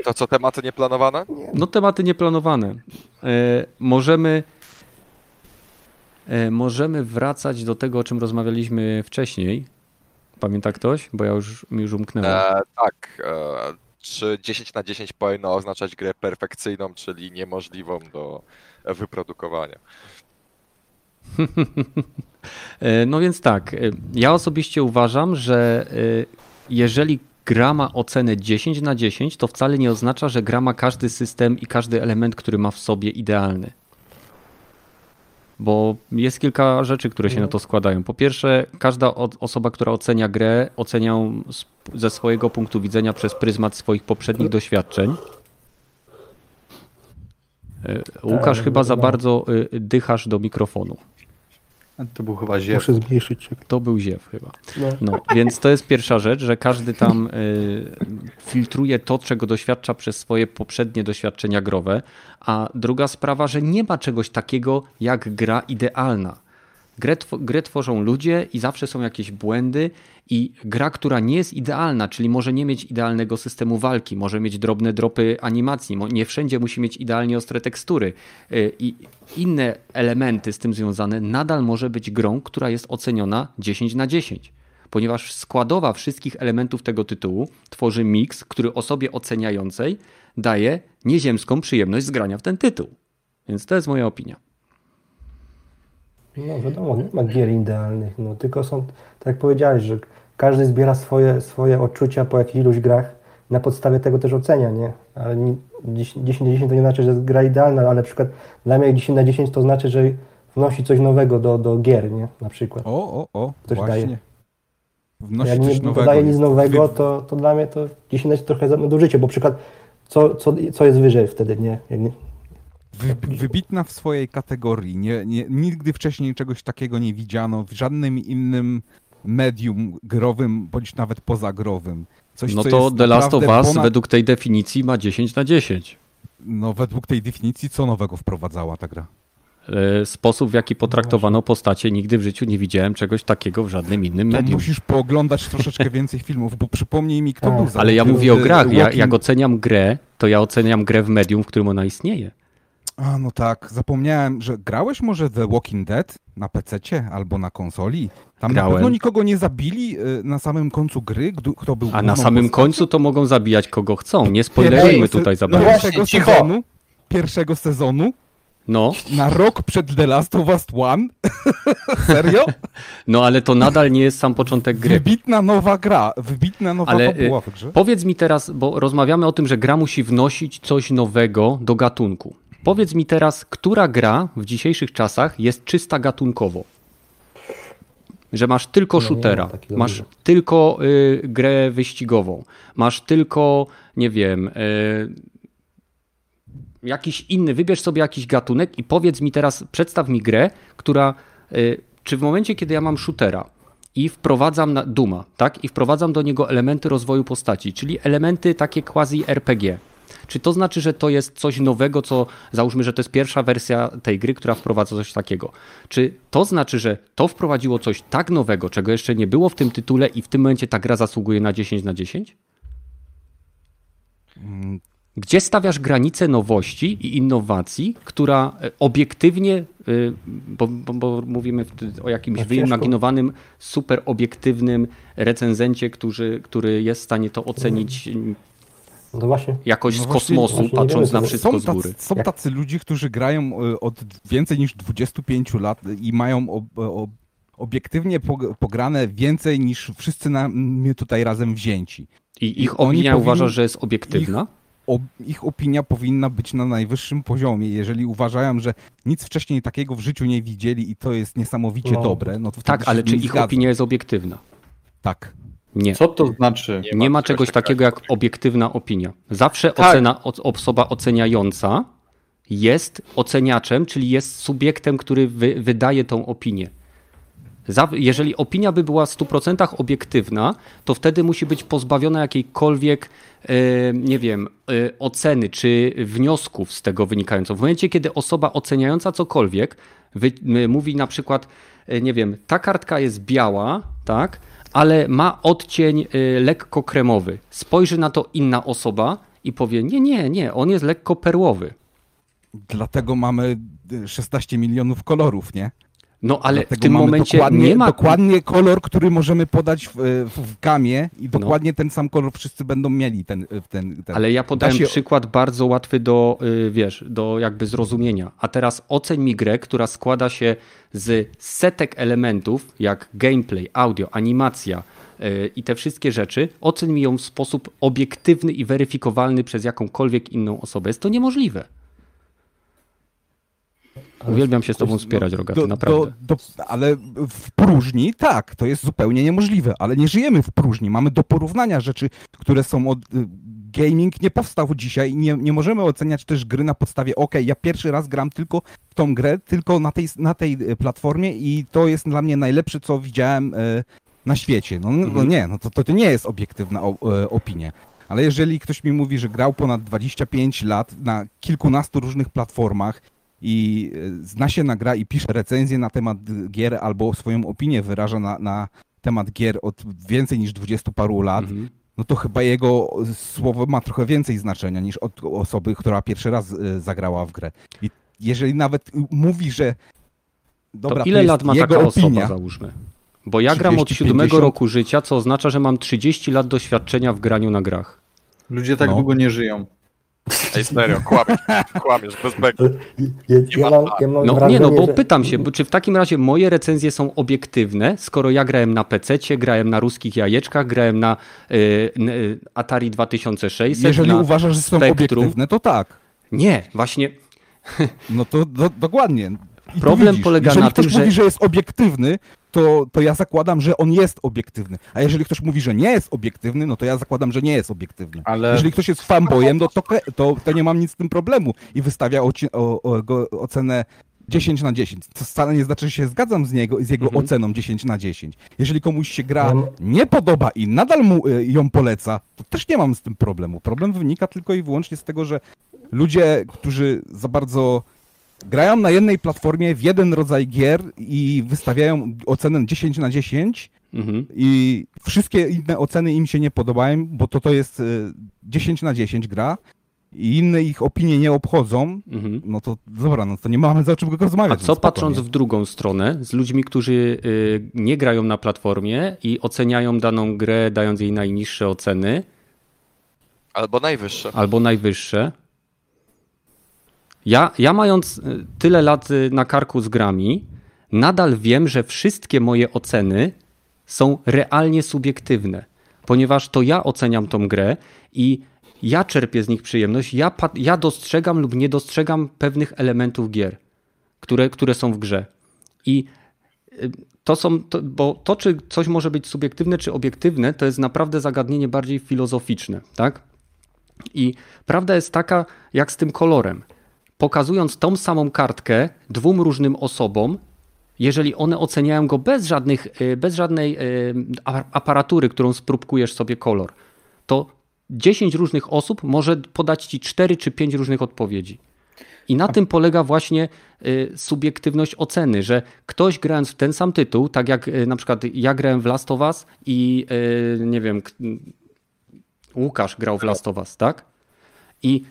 To co, tematy nieplanowane? No tematy nieplanowane. E, możemy E, możemy wracać do tego, o czym rozmawialiśmy wcześniej. Pamięta ktoś? Bo ja już mi już umknęłem. E, tak. E, czy 10 na 10 powinno oznaczać grę perfekcyjną, czyli niemożliwą do wyprodukowania? E, no więc tak. E, ja osobiście uważam, że jeżeli gra ma ocenę 10 na 10, to wcale nie oznacza, że gra ma każdy system i każdy element, który ma w sobie idealny. Bo jest kilka rzeczy, które się na to składają. Po pierwsze, każda osoba, która ocenia grę, ocenia ze swojego punktu widzenia przez pryzmat swoich poprzednich doświadczeń. E, Łukasz, tak, chyba za bardzo y, dychasz do mikrofonu. To był chyba ziew. Muszę zmniejszyć. To był ziew chyba. No. no. więc to jest pierwsza rzecz, że każdy tam y, filtruje to, czego doświadcza przez swoje poprzednie doświadczenia growe. A druga sprawa, że nie ma czegoś takiego jak gra idealna. Grę, grę tworzą ludzie i zawsze są jakieś błędy i gra, która nie jest idealna, czyli może nie mieć idealnego systemu walki, może mieć drobne dropy animacji, nie wszędzie musi mieć idealnie ostre tekstury y, i inne elementy z tym związane, nadal może być grą, która jest oceniona 10 na 10. Ponieważ składowa wszystkich elementów tego tytułu tworzy miks, który osobie oceniającej daje nieziemską przyjemność z grania w ten tytuł. Więc to jest moja opinia. No wiadomo, nie ma gier idealnych, no tylko są, tak jak powiedziałeś, że każdy zbiera swoje, swoje odczucia po jakichś iluś grach, na podstawie tego też ocenia, nie? Ale 10 na 10 to nie znaczy, że jest gra idealna, ale na przykład dla mnie 10 na 10 to znaczy, że wnosi coś nowego do, do gier, nie? Na przykład. O, o, o, coś właśnie. Daje. Wnosi Jak nie nowego. daje nic nowego, to, to dla mnie to 10 na 10 trochę nadużycie, bo przykład co, co, co jest wyżej wtedy, nie? Wybitna w swojej kategorii. Nie, nie, nigdy wcześniej czegoś takiego nie widziano w żadnym innym medium growym, bądź nawet pozagrowym. Coś, no to The Last of Us ponad... według tej definicji ma 10 na 10. No według tej definicji co nowego wprowadzała ta gra? e, sposób, w jaki potraktowano postacie. Nigdy w życiu nie widziałem czegoś takiego w żadnym innym To medium. musisz pooglądać troszeczkę więcej filmów, bo przypomnij mi, kto Tak. był za Ale ja mówię o y, grach. Ja, jak oceniam grę, to ja oceniam grę w medium, w którym ona istnieje. A, no tak, zapomniałem, że grałeś może The Walking Dead na PC albo na konsoli? Tam Grałem. na pewno nikogo nie zabili y, na samym końcu gry, kto był A na samym postacią? końcu to mogą zabijać kogo chcą. Nie spoilerujmy tutaj za bardzo. Pierwszego cicho. sezonu, pierwszego sezonu, No, na rok przed The Last of Us One. Serio? no ale to nadal nie jest sam początek gry. Wybitna nowa gra, wybitna nowa Ale, fabuła y, w grze. Powiedz mi teraz, bo rozmawiamy o tym, że gra musi wnosić coś nowego do gatunku. Powiedz mi teraz, która gra w dzisiejszych czasach jest czysta gatunkowo? Że masz tylko No, nie shootera, takiego masz tylko y, grę wyścigową, masz tylko, nie wiem, y, jakiś inny, wybierz sobie jakiś gatunek i powiedz mi teraz, przedstaw mi grę, która, y, czy w momencie, kiedy ja mam shootera i wprowadzam na Duma, tak, i wprowadzam do niego elementy rozwoju postaci, czyli elementy takie quasi RPG, czy to znaczy, że to jest coś nowego, co załóżmy, że to jest pierwsza wersja tej gry, która wprowadza coś takiego? Czy to znaczy, że to wprowadziło coś tak nowego, czego jeszcze nie było w tym tytule i w tym momencie ta gra zasługuje na 10 na 10? Mm, Gdzie stawiasz granicę nowości i innowacji, która e, obiektywnie, y, bo, bo, bo mówimy o jakimś No wyimaginowanym, super obiektywnym recenzencie, który, który jest w stanie to ocenić No to właśnie, jakoś No z kosmosu, właśnie nie patrząc na wszystko Są z góry. tacy, są tacy ludzie, którzy grają y, od więcej niż 25 lat i mają ob, ob, obiektywnie pog- pograne więcej niż wszyscy na, my tutaj razem wzięci. I ich opinia powinni- uważa, że jest obiektywna? O, ich opinia powinna być na najwyższym poziomie. Jeżeli uważają, że nic wcześniej takiego w życiu nie widzieli i to jest niesamowicie No. dobre, no to Tak, ale czy ich zgadzam. opinia jest obiektywna? Tak. Nie. Co to znaczy? Nie ma czegoś takiego jak obiektywna opinia. Zawsze Tak. ocena, osoba oceniająca jest oceniaczem, czyli jest subiektem, który wy, wydaje tą opinię. Jeżeli opinia by była w 100% obiektywna, to wtedy musi być pozbawiona jakiejkolwiek, nie wiem, e, oceny czy wniosków z tego wynikających. W momencie, kiedy osoba oceniająca cokolwiek mówi na przykład, e, nie wiem, ta kartka jest biała, tak, ale ma odcień e, lekko kremowy. Spojrzy na to inna osoba i powie, nie, nie, nie, on jest lekko perłowy. Dlatego mamy y, 16 milionów kolorów, nie? No ale w Dlatego tym mamy momencie dokładnie, nie ma dokładnie kolor, który możemy podać w, w, w gamie No. i dokładnie ten sam kolor wszyscy będą mieli ten, ten, ten. Ale ja podałem Da się- przykład bardzo łatwy do, y, wiesz, do jakby zrozumienia. A teraz oceń mi grę, która składa się z setek elementów, jak gameplay, audio, animacja y, i te wszystkie rzeczy. Oceń mi ją w sposób obiektywny i weryfikowalny przez jakąkolwiek inną osobę. Jest to niemożliwe. Uwielbiam się z tobą wspierać, Rogaty, do, naprawdę. do, do, ale w próżni tak, to jest zupełnie niemożliwe, ale nie żyjemy w próżni. Mamy do porównania rzeczy, które są od. y, Gaming nie powstał dzisiaj i nie, nie możemy oceniać też gry na podstawie, ok, ja pierwszy raz gram tylko w tą grę, tylko na tej, na tej y, platformie i to jest dla mnie najlepsze, co widziałem y, na świecie. No, no Mhm. nie, no to, to nie jest obiektywna opinia. Ale jeżeli ktoś mi mówi, że grał ponad 25 lat na kilkunastu różnych platformach i y, zna się na gra i pisze recenzję na temat gier albo swoją opinię wyraża na, na temat gier od więcej niż 20 paru lat, Mhm. no to chyba jego słowo ma trochę więcej znaczenia niż od osoby, która pierwszy raz y, zagrała w grę. I jeżeli nawet mówi, że dobra, to ile jest lat ma jego taka opinia, osoba, załóżmy? Bo ja gram od 30, siódmego 50. roku życia, co oznacza, że mam 30 lat doświadczenia w graniu na grach. Ludzie tak No. długo nie żyją. Ej, serio, kłamiesz, kłamiesz, bez beki. ja, ja, mam, ja mam No wrażenie, nie, no bo że... pytam się, bo czy w takim razie moje recenzje są obiektywne, skoro ja grałem na PC, grałem na ruskich jajeczkach, grałem na y, y, Atari 2600, jeżeli na uważasz, że są Spectrum. obiektywne, to tak. Nie, właśnie No to do, dokładnie. I Problem widzisz, polega na tym, że- mówi, że jest obiektywny, to, to ja zakładam, że on jest obiektywny. A jeżeli ktoś mówi, że nie jest obiektywny, no to ja zakładam, że nie jest obiektywny. Ale Jeżeli ktoś jest fanboyem, no to, to, to nie mam nic z tym problemu i wystawia oci- o, o, go, ocenę 10 na 10. To wcale nie znaczy, że się zgadzam z, niego, z jego Mhm. oceną 10 na 10. Jeżeli komuś się gra Ja m- nie podoba i nadal mu y, ją poleca, to też nie mam z tym problemu. Problem wynika tylko i wyłącznie z tego, że ludzie, którzy za bardzo grają na jednej platformie w jeden rodzaj gier i wystawiają ocenę 10 na 10 Mhm. i wszystkie inne oceny im się nie podobają, bo to to jest y, 10 na 10 gra i inne ich opinie nie obchodzą, Mhm. no to dobra, no to nie mamy za czym A rozmawiać. co no spoko, patrząc w drugą stronę, z ludźmi, którzy y, nie grają na platformie i oceniają daną grę, dając jej najniższe oceny Albo najwyższe. albo najwyższe. Ja, ja mając y, tyle lat y, na karku z grami, nadal wiem, że wszystkie moje oceny są realnie subiektywne, ponieważ to ja oceniam tą grę i ja czerpię z nich przyjemność, ja, ja dostrzegam lub nie dostrzegam pewnych elementów gier, które, które są w grze. I y, to są, to, bo to, czy coś może być subiektywne, czy obiektywne, to jest naprawdę zagadnienie bardziej filozoficzne, tak? I prawda jest taka, jak z tym kolorem. Pokazując tą samą kartkę dwóm różnym osobom, jeżeli one oceniają go bez, żadnych, y, bez żadnej y, aparatury, którą spróbkujesz sobie kolor, to 10 różnych osób może podać ci 4 czy 5 różnych odpowiedzi. I na tym polega właśnie y, subiektywność oceny, że ktoś grając w ten sam tytuł, tak jak na przykład ja grałem w Last of Us i nie wiem, Łukasz grał w Last of Us, tak? I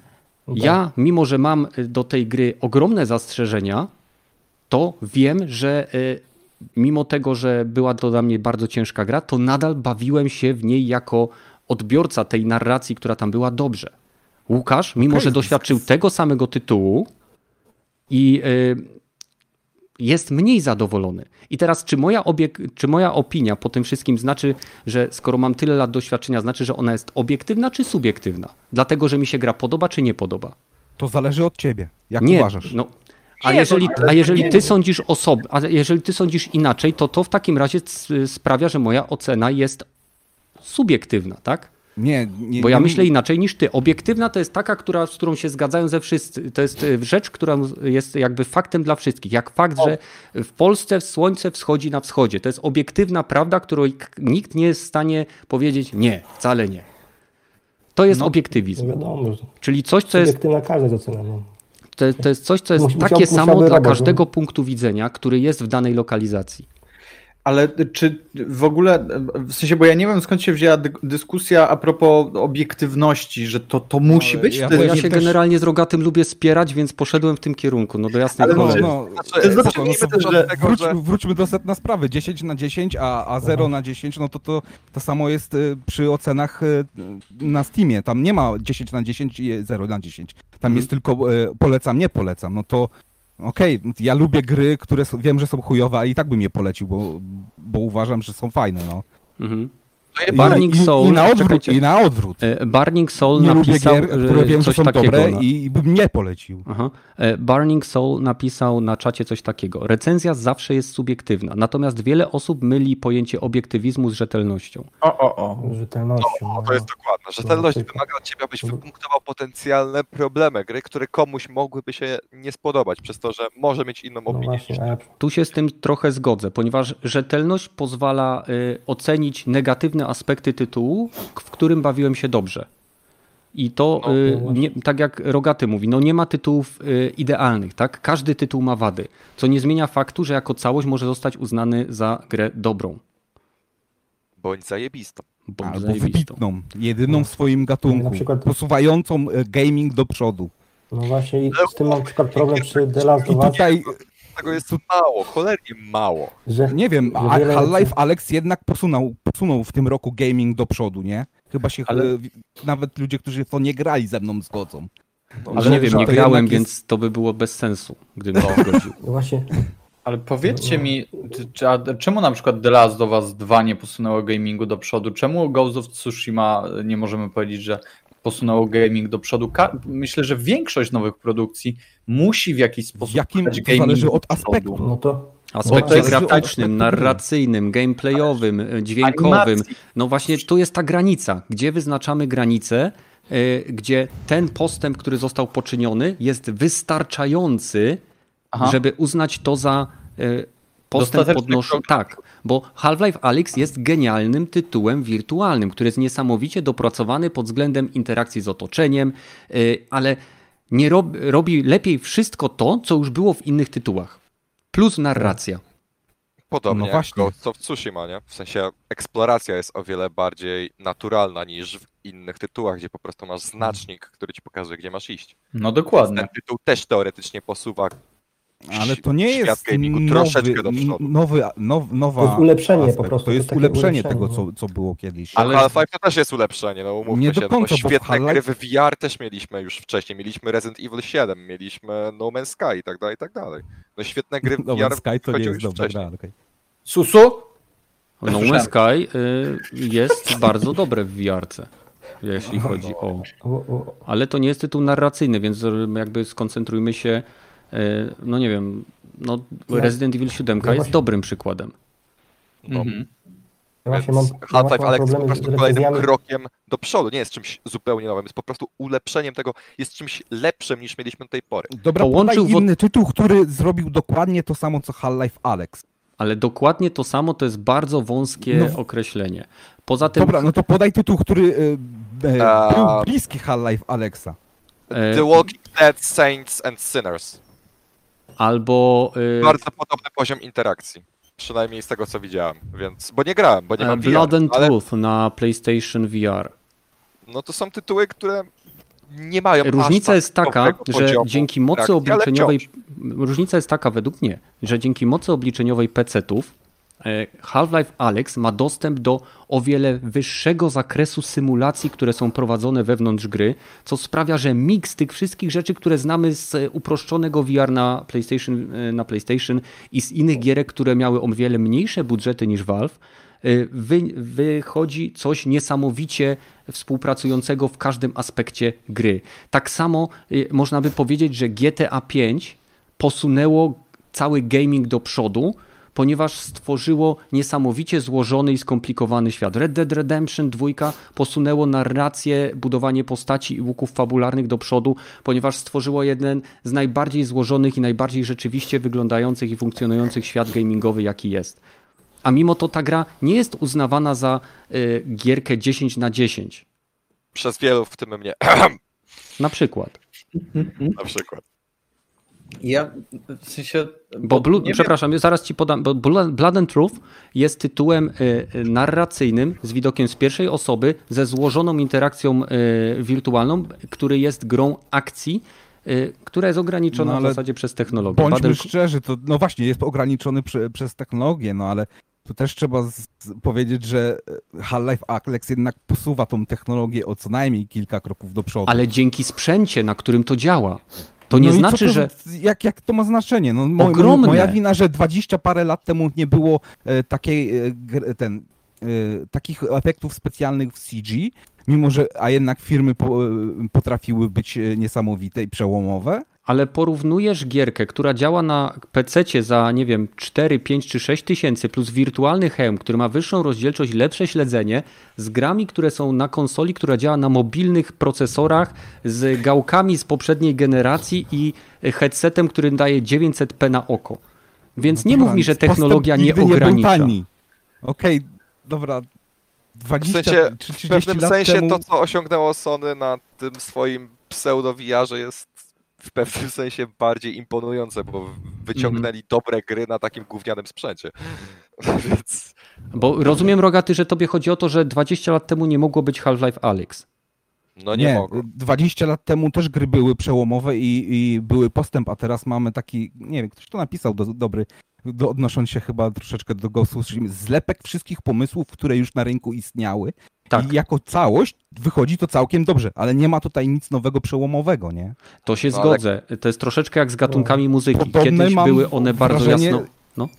ja, mimo że mam y, do tej gry ogromne zastrzeżenia, to wiem, że y, mimo tego, że była to dla mnie bardzo ciężka gra, to nadal bawiłem się w niej jako odbiorca tej narracji, która tam była. Dobrze. Łukasz, mimo Okej, że doświadczył tego samego tytułu i y, jest mniej zadowolony. I teraz, czy moja, obiek- czy moja opinia po tym wszystkim znaczy, że skoro mam tyle lat doświadczenia, znaczy, że ona jest obiektywna czy subiektywna? Dlatego, że mi się gra podoba czy nie podoba? To zależy od ciebie, jak nie, uważasz. No, a Nie, jeżeli, a jeżeli ty sądzisz osob, a jeżeli ty sądzisz inaczej, to to w takim razie c- sprawia, że moja ocena jest subiektywna, tak? Nie, nie, Bo ja nie- myślę inaczej niż ty. Obiektywna to jest taka, która, z którą się zgadzają ze wszyscy. To jest y, rzecz, która jest jakby faktem dla wszystkich. Jak fakt, że w Polsce słońce wschodzi na wschodzie. To jest obiektywna prawda, której nikt nie jest w stanie powiedzieć nie, wcale nie. To jest No. obiektywizm. Wiadomo, że Czyli coś, co jest jest ocena. No. to, to jest coś, co jest Musi- takie musiał- samo musiałby dla każdego punktu widzenia, który jest w danej lokalizacji. Ale czy w ogóle, w sensie, bo ja nie wiem skąd się wzięła dy- dyskusja a propos obiektywności, że to, to musi Ale być. ja- ja się też- generalnie z Rogatym lubię spierać, więc poszedłem w tym kierunku. No do jasnej Ale No, cholery. no, Znaczy, To że tego, wróć, że... wróćmy do setna sprawy. 10 na 10, a, a 0 na 10, no to, to to samo jest y, przy ocenach y, na Steamie. Tam nie ma 10 na 10 i 0 na 10. Tam Mhm. jest tylko y, polecam, nie polecam. No to okej, ja lubię gry, które są, wiem, że są chujowe, a i tak bym je polecił, bo, bo uważam, że są fajne. No. Mhm. I, Burning i, Soul, i, na odwrót. I na odwrót. E, Burning Soul Nie lubię napisał gier, które e, wiem, że coś są takiego. dobre na- i, i bym nie polecił. Aha. E, Burning Soul napisał na czacie coś takiego. Recenzja zawsze jest subiektywna, natomiast wiele osób myli pojęcie obiektywizmu z rzetelnością. O, o, o. Rzetelnością. No, no. to jest dokładne. Rzetelność wymaga od ciebie, abyś wypunktował potencjalne problemy gry, które komuś mogłyby się nie spodobać, przez to, że może mieć inną No opinię. właśnie, a ja Tu się z tym trochę zgodzę, ponieważ rzetelność pozwala y, ocenić negatywne aspekty tytułu, w którym bawiłem się dobrze. I to, No, y, no nie, tak jak Rogaty mówi, no nie ma tytułów y, idealnych, tak? Każdy tytuł ma wady, co nie zmienia faktu, że jako całość może zostać uznany za grę dobrą. Bądź zajebistą. Bądź Albo zajebistą. wybitną, jedyną w swoim gatunku, Na przykład- posuwającą e, gaming do przodu. No właśnie i z tym mam na przykład problem przy The Last I of Us, tutaj, Tego jest mało, cholernie mało. że nie wiem, Half-Life Alex jednak posunął, posunął w tym roku gaming do przodu, nie? Chyba się Ale- e, nawet ludzie, którzy w to nie grali ze mną zgodzą. Ale że- nie wiem, nie grałem, więc to by było bez sensu, gdybym się zgodził. no właśnie Ale powiedzcie mi, czy- a czemu na przykład The Last of Us 2 nie posunęło gamingu do przodu? Czemu Ghost of Tsushima e, nie możemy powiedzieć, że posunęło gaming do przodu? Ka- myślę, że większość nowych produkcji musi w jakiś sposób jakim- to zależy od aspektu. no to Aspekcie graficznym, narracyjnym, gameplayowym, e, dźwiękowym. Animacji. No właśnie tu jest ta granica, gdzie wyznaczamy granicę, e, gdzie ten postęp, który został poczyniony, jest wystarczający, Aha. żeby uznać to za e, postęp krok. Tak, bo Half-Life Alyx jest genialnym tytułem wirtualnym, który jest niesamowicie dopracowany pod względem interakcji z otoczeniem, e, ale nie rob, robi lepiej wszystko to, co już było w innych tytułach. Plus narracja. Podobnie No jak właśnie. Ghost of Tsushima, nie? W sensie eksploracja jest o wiele bardziej naturalna niż w innych tytułach, gdzie po prostu masz znacznik, który ci pokazuje, gdzie masz iść. No dokładnie. Ten tytuł też teoretycznie posuwa Ale to nie jest gamingu nowy, troszeczkę do przodu. nowy, now, nowa To jest ulepszenie aspekt. po prostu, To jest to ulepszenie ulepszenie, tego, no. co, co było kiedyś. Ale Half-Life to też jest ulepszenie, no umówmy Nie do się. końca, no, bo w świetne Half-Life- gry w VR też mieliśmy już wcześniej. Mieliśmy Resident Evil 7, mieliśmy No Man's Sky i tak dalej, i tak dalej. No świetne gry w No, VR Sky to nie jest już dobra gra. okej. Susu? No Man's Sky y, jest bardzo dobre w VR-ce, jeśli chodzi o... Ale to nie jest tytuł narracyjny, więc jakby skoncentrujmy się, no nie wiem, no Resident Evil 7 ja jest właśnie- dobrym przykładem. No, Mhm. ja właśnie mam, Half-Life Alex jest po prostu kolejnym krokiem do przodu. Nie jest czymś zupełnie nowym, jest po prostu ulepszeniem tego, jest czymś lepszym niż mieliśmy do tej pory. Dobra, Połączył podaj wo- inny tytuł, który zrobił dokładnie to samo, co Half-Life Alex. Ale dokładnie to samo to jest bardzo wąskie No w- określenie. Poza tym Dobra, no to podaj tytuł, który e, e, A- był bliski Half-Life Alexa. E, The Walking Dead, Saints and Sinners. Albo y, Bardzo podobny poziom interakcji. Przynajmniej z tego, co widziałem, więc... Bo nie grałem, bo nie e, mam Blood VR, and ale Truth na PlayStation VR. no to są tytuły, które nie mają Różnica tak jest taka, że dzięki mocy obliczeniowej. Różnica jest taka według mnie, że dzięki mocy obliczeniowej PC-ów Half-Life Alex ma dostęp do o wiele wyższego zakresu symulacji, które są prowadzone wewnątrz gry, co sprawia, że miks tych wszystkich rzeczy, które znamy z e, uproszczonego VR na PlayStation, e, na PlayStation i z innych gierek, które miały o wiele mniejsze budżety niż Valve, y, wy, wychodzi coś niesamowicie współpracującego w każdym aspekcie gry. Tak samo można by powiedzieć, że GTA V posunęło cały gaming do przodu, ponieważ stworzyło niesamowicie złożony i skomplikowany świat. Red Dead Redemption 2 posunęło narrację, budowanie postaci i łuków fabularnych do przodu, ponieważ stworzyło jeden z najbardziej złożonych i najbardziej rzeczywiście wyglądających i funkcjonujących świat gamingowy, jaki jest. A mimo to ta gra nie jest uznawana za y, gierkę 10 na 10. Przez wielu, w tym mnie, Na przykład. na przykład. Ja w sensie. Bo, Blue, nie wiem- przepraszam, zaraz ci podam, bo Blo- Blood and Truth jest tytułem y, y, narracyjnym z widokiem z pierwszej osoby, ze złożoną interakcją y, wirtualną, który jest grą akcji, która jest ograniczona No, w zasadzie przez technologię. Bądźmy Badel- szczerzy, to no właśnie jest ograniczony prze, przez technologię, no ale tu też trzeba z, z, powiedzieć, że Half-Life Alex jednak posuwa tą technologię o co najmniej kilka kroków do przodu. ale dzięki sprzęcie, na którym to działa. To nie no znaczy, to, że. Jak, jak to ma znaczenie? No, mo, Ogromne. Moja wina, że 20 parę lat temu nie było e, takiej, e, ten, e, takich efektów specjalnych w CG, mimo że, a jednak firmy po, e, potrafiły być e, niesamowite i przełomowe. Ale porównujesz gierkę, która działa na PC za, nie wiem, 4, 5 czy 6 tysięcy, plus wirtualny hełm, który ma wyższą rozdzielczość, lepsze śledzenie, z grami, które są na konsoli, która działa na mobilnych procesorach, z gałkami z poprzedniej generacji i headsetem, który daje 900p na oko. Więc No nie dobra, mów mi, że technologia nie Nie ogranicza. tani. Okej, dobra. W 20 sensie, czy w 30 pewnym lat sensie temu... to, co osiągnęło Sony na tym swoim pseudo-VR-ze jest w pewnym sensie bardziej imponujące, bo wyciągnęli dobre gry na takim gównianym sprzęcie. Więc Bo rozumiem, Rogaty, że tobie chodzi o to, że 20 lat temu nie mogło być Half-Life Alyx. no nie, mogą. 20 lat temu też gry były przełomowe i, i były postęp, a teraz mamy taki, nie wiem, ktoś to napisał do, dobry, do, odnosząc się chyba troszeczkę do Ghostu, zlepek wszystkich pomysłów, które już na rynku istniały. Tak. I jako całość wychodzi to całkiem dobrze, ale nie ma tutaj nic nowego, przełomowego, nie? To się No, ale- zgodzę. To jest troszeczkę jak z gatunkami muzyki. Podobne Kiedyś były one bardzo wrażenie- jasno. No.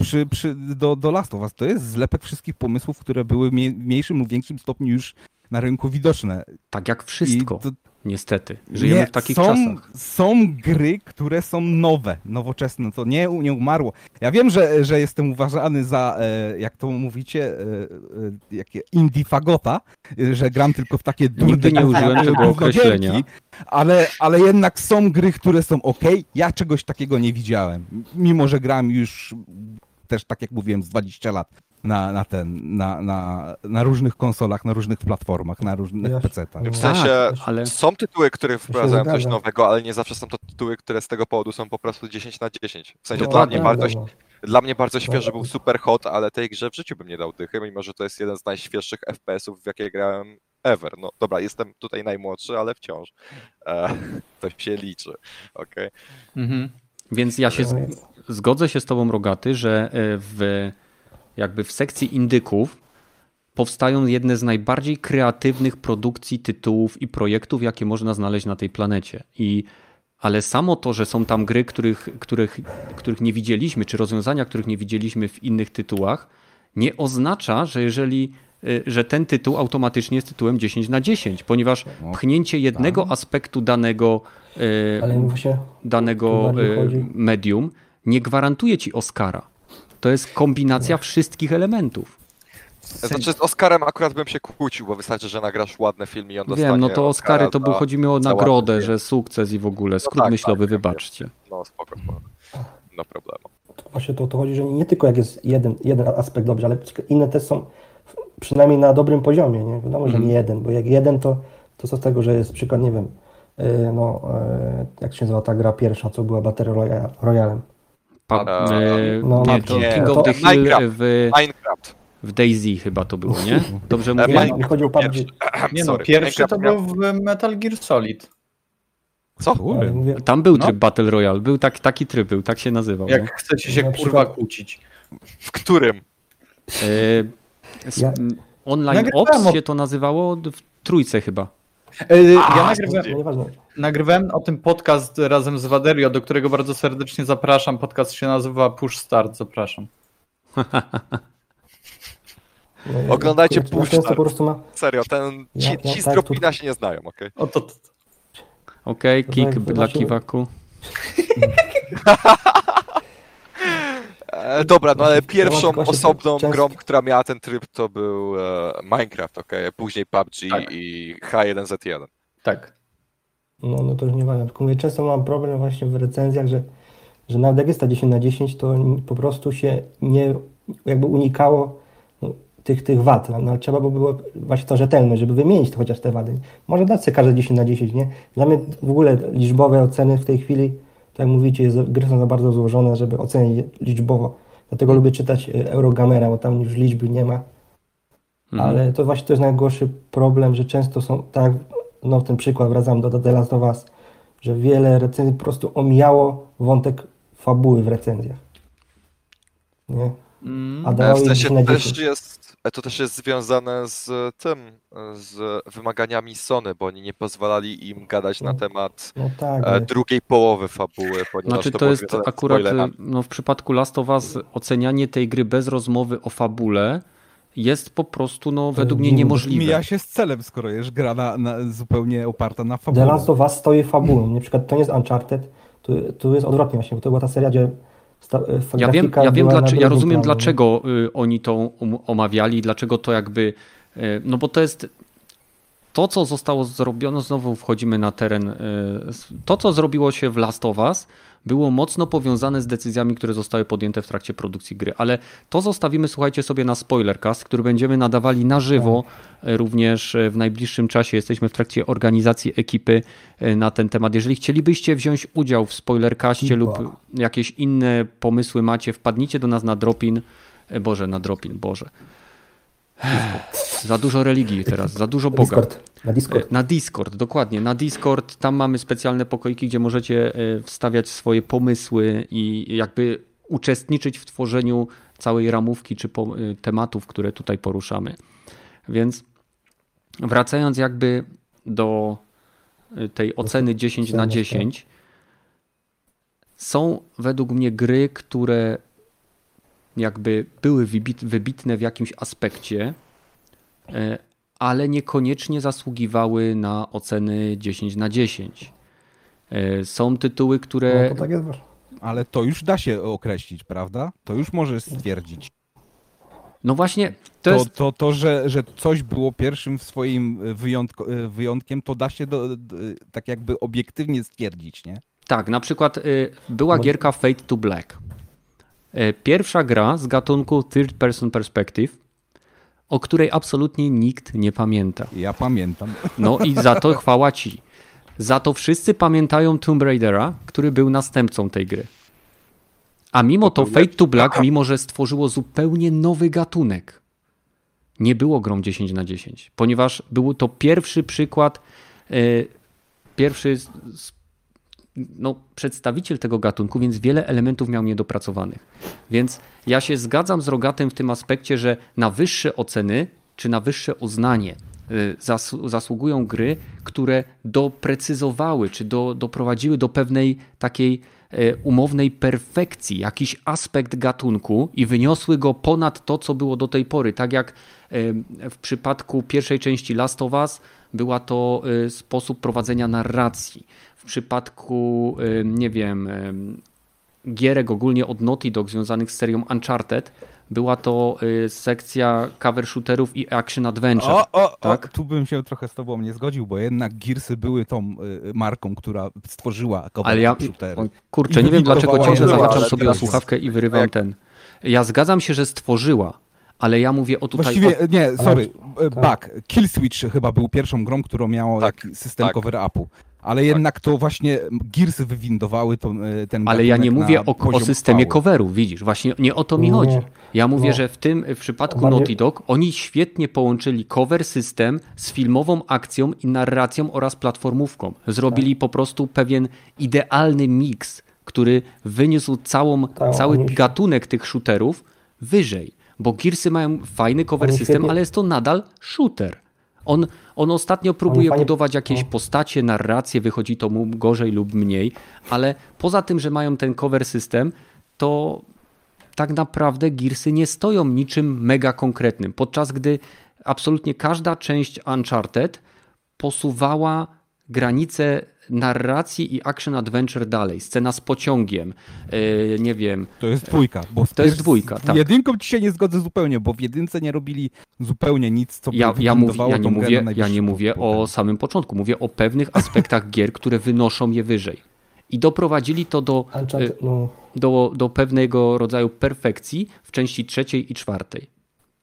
Przy, przy, do, do Last of Us to jest zlepek wszystkich pomysłów, które były w mniejszym lub większym stopniu już na rynku widoczne. Tak jak wszystko, to, niestety. Żyjemy nie, w takich są, czasach. Są gry, które są nowe, nowoczesne, to nie, nie umarło. Ja wiem, że, że jestem uważany za, e, jak to mówicie, e, e, jakie indie fagota, że gram tylko w takie durne Nigdy nie użyłem tego określenia. Ale, ale jednak są gry, które są ok. Ja czegoś takiego nie widziałem, mimo że gram już też, tak jak mówiłem, z 20 lat na, na ten, na, na, na różnych konsolach, na różnych platformach, na różnych Ja- PC-tach. W sensie Tak, ale są tytuły, które wprowadzają coś nowego, ale nie zawsze są to tytuły, które z tego powodu są po prostu 10 na 10. W sensie No, dla mnie, tak, bardzo, no. dla mnie bardzo świeży był Super Hot, ale tej grze w życiu bym nie dał dychy, mimo że to jest jeden z najświeższych FPS-ów, w jakie grałem ever. No dobra, jestem tutaj najmłodszy, ale wciąż. E, to się liczy. Okej. Mhm. Więc ja się z, zgodzę się z tobą, Rogaty, że e, w, jakby w sekcji indyków powstają jedne z najbardziej kreatywnych produkcji tytułów i projektów, jakie można znaleźć na tej planecie. I, ale samo to, że są tam gry, których, których, których nie widzieliśmy, czy rozwiązania, których nie widzieliśmy w innych tytułach, nie oznacza, że jeżeli y, że ten tytuł automatycznie jest tytułem 10 na 10, ponieważ No, pchnięcie jednego aspektu danego y, danego chodzi- medium nie gwarantuje ci Oscara. To jest kombinacja wszystkich elementów. Znaczy z Oscarem akurat bym się kłócił, bo wystarczy, że nagrasz ładny film i on dostanie Wiem, no to Oscary Oscara to był, chodzi mi o nagrodę, że sukces i w ogóle skrót tak, myślowy, tak, wybaczcie. No spoko, spoko. No problemu. Właśnie to, to chodzi, że nie tylko jak jest jeden, jeden aspekt dobrze, ale inne też są przynajmniej na dobrym poziomie, nie? Wiadomo, że Mhm. nie jeden, bo jak jeden to, to co z tego, że jest przykład, nie wiem, yy, no, yy, jak się nazywa ta gra pierwsza, co była Battle Royale, Royalem. Pa, Eee, e, no, nie, no, to nie, King of the Hill Minecraft. w, Minecraft. w Daisy chyba to było, nie? Dobrze E, mówię? Nie, mi chodzi o PUBG, pierwszy. Nie no, pierwszy to był w Metal Gear Solid. Co? Kurde. Tam był No. tryb Battle Royale, był tak, taki tryb, był, tak się nazywał. Jak no. chcecie się kurwa przykład- kłócić. W którym? E, Online Ops o- się to nazywało w trójce chyba. E, Ja nagrywałem, no nieważne. Nagrywałem o tym podcast razem z Waderio, do którego bardzo serdecznie zapraszam. Podcast się nazywa Push Start, zapraszam. No, Oglądajcie Push Start. po prostu ma, Serio, ten, ci, Ja- ja ci z tak, się nie znają, okej? O to, to, Okej, To kick tak, to dla znaczy- Kiwaku. E, dobra, no ale pierwszą osobną często- grą, która miała ten tryb, to był e, Minecraft, okej? Później PUBG Tak. i H1Z1. tak. No, no to już nie ważne. Tylko mówię, często mam problem właśnie w recenzjach, że, że nawet jak jest ta 10 na 10, to po prostu się nie jakby unikało no, tych, tych wad. No, ale trzeba by było właśnie to rzetelność, żeby wymienić to chociaż te wady. Może dać sobie każde 10 na 10, nie? Dla mnie w ogóle liczbowe oceny w tej chwili, tak jak mówicie, jest, gry są za bardzo złożone, żeby ocenić liczbowo. Dlatego lubię czytać e, Eurogamera, bo tam już liczby nie ma. Mhm. Ale to właśnie to jest najgorszy problem, że często są, tak, no ten przykład, wracam do, do The Last of Us, że wiele recenzji po prostu omijało wątek fabuły w recenzjach. Nie? Mm. A E, dawało W sensie 10 na też 10. jest, e, to też jest związane z tym, z wymaganiami Sony, bo oni nie pozwalali im gadać na No. temat No tak, e, drugiej połowy fabuły, Znaczy to, to jest akurat, no w przypadku Last of Us ocenianie tej gry bez rozmowy o fabule jest po prostu, no według mnie dziwne. niemożliwe. Mija się z celem, skoro jest gra na, na, zupełnie oparta na The fabule. Last of Us stoi fabułą. Na przykład to nie jest Uncharted, tu, tu jest odwrotnie właśnie, bo to była ta seria, gdzie sta, Ja wiem, ja wiem dlaczego, ja rozumiem dlaczego y, oni to um- omawiali, dlaczego to jakby, y, no bo to jest to, co zostało zrobione, znowu wchodzimy na teren, to, co zrobiło się w Last of Us, było mocno powiązane z decyzjami, które zostały podjęte w trakcie produkcji gry, ale to zostawimy, słuchajcie sobie na spoilercast, który będziemy nadawali na żywo y, również y, w najbliższym czasie. Jesteśmy w trakcie organizacji ekipy y, na ten temat. Jeżeli chcielibyście wziąć udział w spoilercaście lub jakieś inne pomysły macie, wpadnijcie do nas na Dropin. E, Boże, na Dropin, Boże. Za dużo religii teraz, za dużo Boga. Discord, na Discord. E, Na Discord, dokładnie. Na Discord, tam mamy specjalne pokoiki, gdzie możecie e, wstawiać swoje pomysły i jakby uczestniczyć w tworzeniu całej ramówki czy e, tematów, które tutaj poruszamy. Więc wracając jakby do tej oceny 10 na oceny, 10, są według mnie gry, które jakby były wybit, wybitne w jakimś aspekcie, e, ale niekoniecznie zasługiwały na oceny 10 na 10. E, Są tytuły, które. No to tak jest. Ale to już da się określić, prawda? To już możesz stwierdzić. No właśnie, to To, jest. to, to, że, że coś było pierwszym w swoim wyjątko, wyjątkiem, to da się do, do, tak jakby obiektywnie stwierdzić, nie? Tak, na przykład y, była No- gierka Fate to Black. E, pierwsza gra z gatunku Third Person Perspective, o której absolutnie nikt nie pamięta. Ja pamiętam. No i za to chwała ci. Za to wszyscy pamiętają Tomb Raidera, który był następcą tej gry. A mimo to Fate to Black, mimo że stworzyło zupełnie nowy gatunek, nie było grą 10 na 10, ponieważ był to pierwszy przykład, e, pierwszy no, przedstawiciel tego gatunku, więc wiele elementów miał niedopracowanych. Więc ja się zgadzam z Rogatem w tym aspekcie, że na wyższe oceny czy na wyższe uznanie y, zasługują gry, które doprecyzowały czy do, doprowadziły do pewnej takiej y, umownej perfekcji, jakiś aspekt gatunku i wyniosły go ponad to, co było do tej pory. Tak jak y, w przypadku pierwszej części Last of Us była to sposób prowadzenia narracji przypadku, nie wiem, gierek ogólnie od Naughty Dog związanych z serią Uncharted, była to y, sekcja cover shooterów i action adventure. O, o, tak? o, tu bym się trochę z tobą nie zgodził, bo jednak Gearsy były tą y, marką, która stworzyła cover Ale ja, shootery. kurczę, nie wiem dlaczego ciągle zahaczam sobie o słuchawkę i wyrywam jak... ten. Ja zgadzam się, że stworzyła, ale ja mówię o tutaj... Właściwie, o... nie, sorry, ale... back. Kill Switch chyba był pierwszą grą, którą miało tak, system tak. cover-upu. Ale tak. jednak to właśnie Gearsy wywindowały to, e, ten Ale ja nie mówię o, o systemie coverów, widzisz, właśnie nie o to mi chodzi. Ja mówię, że w tym w przypadku Naughty Dog oni świetnie połączyli cover system z filmową akcją i narracją oraz platformówką. Zrobili po prostu pewien idealny miks, który wyniósł całą, tak, cały gatunek tych shooterów wyżej. Bo Gearsy mają fajny cover system, ale jest to nadal shooter. On, on ostatnio próbuje fajnie... budować jakieś no. postacie, narrację, wychodzi to mu gorzej lub mniej, ale poza tym, że mają ten cover system, to tak naprawdę Gearsy nie stoją niczym mega konkretnym, podczas gdy absolutnie każda część Uncharted posuwała granice narracji i action adventure dalej. Scena z pociągiem, yy, nie wiem. To jest dwójka. Bo to jest dwójka, tak. jedynką ci się nie zgodzę zupełnie, bo w jedynce nie robili zupełnie nic, co by ja, ja, mów, ja nie mówię, ja nie mówię o samym początku, mówię o pewnych aspektach gier, które wynoszą je wyżej. I doprowadzili to do, y, no. do, do pewnego rodzaju perfekcji w części trzeciej i czwartej.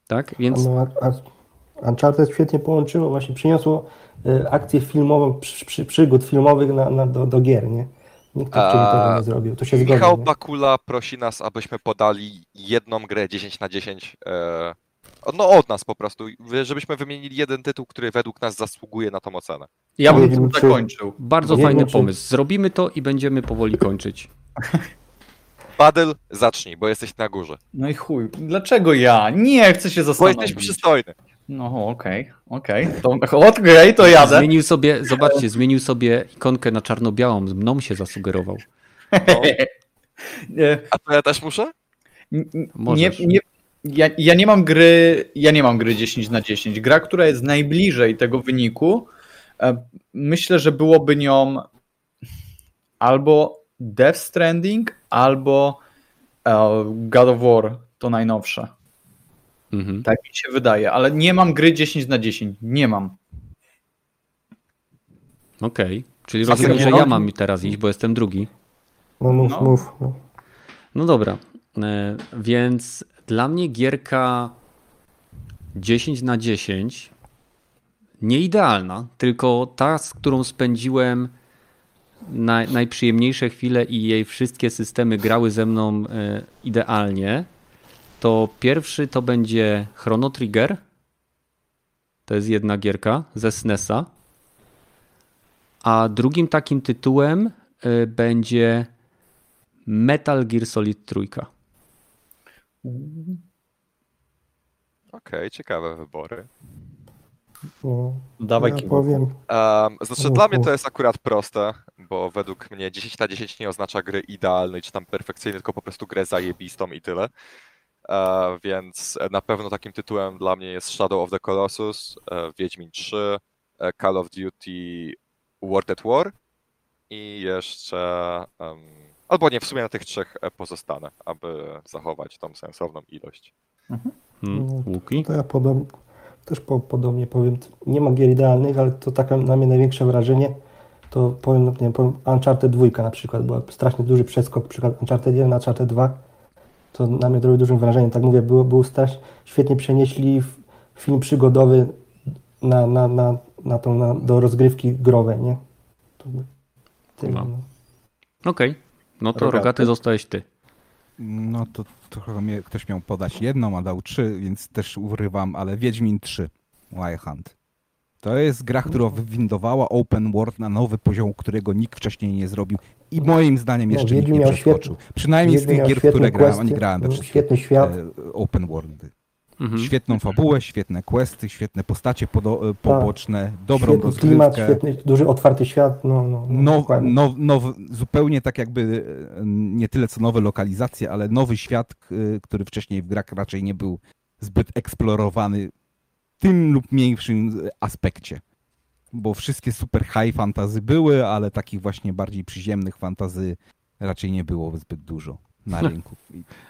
Tak? Więc... No, Uncharted świetnie połączyło, właśnie przyniosło akcję filmową, przy, przy, przygód filmowych na, na, do, do gier, nie? Nikt wcześniej tego nie zrobił. To się Michał zgodzi, Bakula prosi nas, abyśmy podali jedną grę 10 na 10 e, no od nas po prostu, żebyśmy wymienili jeden tytuł, który według nas zasługuje na tą ocenę. Ja bym tym zakończył. Bardzo fajny wiem, pomysł. Zrobimy to i będziemy powoli kończyć. Badyl, zacznij, bo jesteś na górze. No i chuj, dlaczego ja? Nie, chcę się zastanowić. Bo jesteś przystojny. No okej, okej. Okay. To, okay, to jadę. Zmienił sobie, zobaczcie, zmienił sobie ikonkę na czarno-białą, z mną się zasugerował. No. A to ja też muszę? Nie, nie, ja, ja nie mam gry, ja nie mam gry 10 na 10. Gra, która jest najbliżej tego wyniku, e, myślę, że byłoby nią albo Death Stranding, albo e, God of War, to najnowsze. Mhm. Tak mi się wydaje, ale nie mam gry 10 na 10. Nie mam. Okej, okay. czyli rozumiem, że ja mam teraz iść, bo jestem drugi. No mów, no. mów. No dobra, e, więc dla mnie gierka 10 na 10 nie idealna, tylko ta, z którą spędziłem naj, najprzyjemniejsze chwile i jej wszystkie systemy grały ze mną e, idealnie to pierwszy to będzie Chrono Trigger. To jest jedna gierka ze SNESa. A drugim takim tytułem y, będzie Metal Gear Solid 3. Okej, okay, ciekawe wybory. No, Dawaj ja powiem. Um, znaczy, dla mnie to jest akurat proste, bo według mnie 10 na 10 nie oznacza gry idealnej czy tam perfekcyjnej, tylko po prostu grę zajebistą i tyle. E, więc na pewno takim tytułem dla mnie jest Shadow of the Colossus, e, Wiedźmin 3, e, Call of Duty World at War i jeszcze, albo nie, w sumie na tych trzech pozostanę, aby zachować tą sensowną ilość. Mhm. Hmm. No, Łuki? To ja podobnie, też po, podobnie powiem, nie ma gier idealnych, ale to takie na mnie największe wrażenie, to powiem, nie wiem, powiem Uncharted 2 na przykład, była strasznie duży przeskok, przykład Uncharted 1 na Uncharted 2, to na mnie robi dużym wrażeniem. Tak mówię, było, był strasznie, świetnie przenieśli film przygodowy na, na, na, na tą, na, do rozgrywki growej, nie? No. Okej, no to Rogaty? rogaty zostałeś ty. No to trochę mnie, ktoś miał podać jedną, a dał trzy, więc też urywam, ale Wiedźmin 3, Wild Hunt. To jest gra, która wywindowała open world na nowy poziom, którego nikt wcześniej nie zrobił i moim zdaniem No, jeszcze nikt Wiedźmin nie przeskoczył. Przynajmniej z tych gier, które grałem, nie questy, grałem we no, Świetny świat. e, open worldy. Mhm. Świetną fabułę, świetne questy, świetne postacie podo- e, poboczne, dobrą świetny rozgrywkę. klimat, świetny, duży otwarty świat. No, no, no, No, no, no, zupełnie tak jakby e, nie tyle co nowe lokalizacje, ale nowy świat, który wcześniej w grach raczej nie był zbyt eksplorowany tym lub mniejszym aspekcie. Bo wszystkie super high fantazy były, ale takich właśnie bardziej przyziemnych fantazy raczej nie było zbyt dużo na rynku.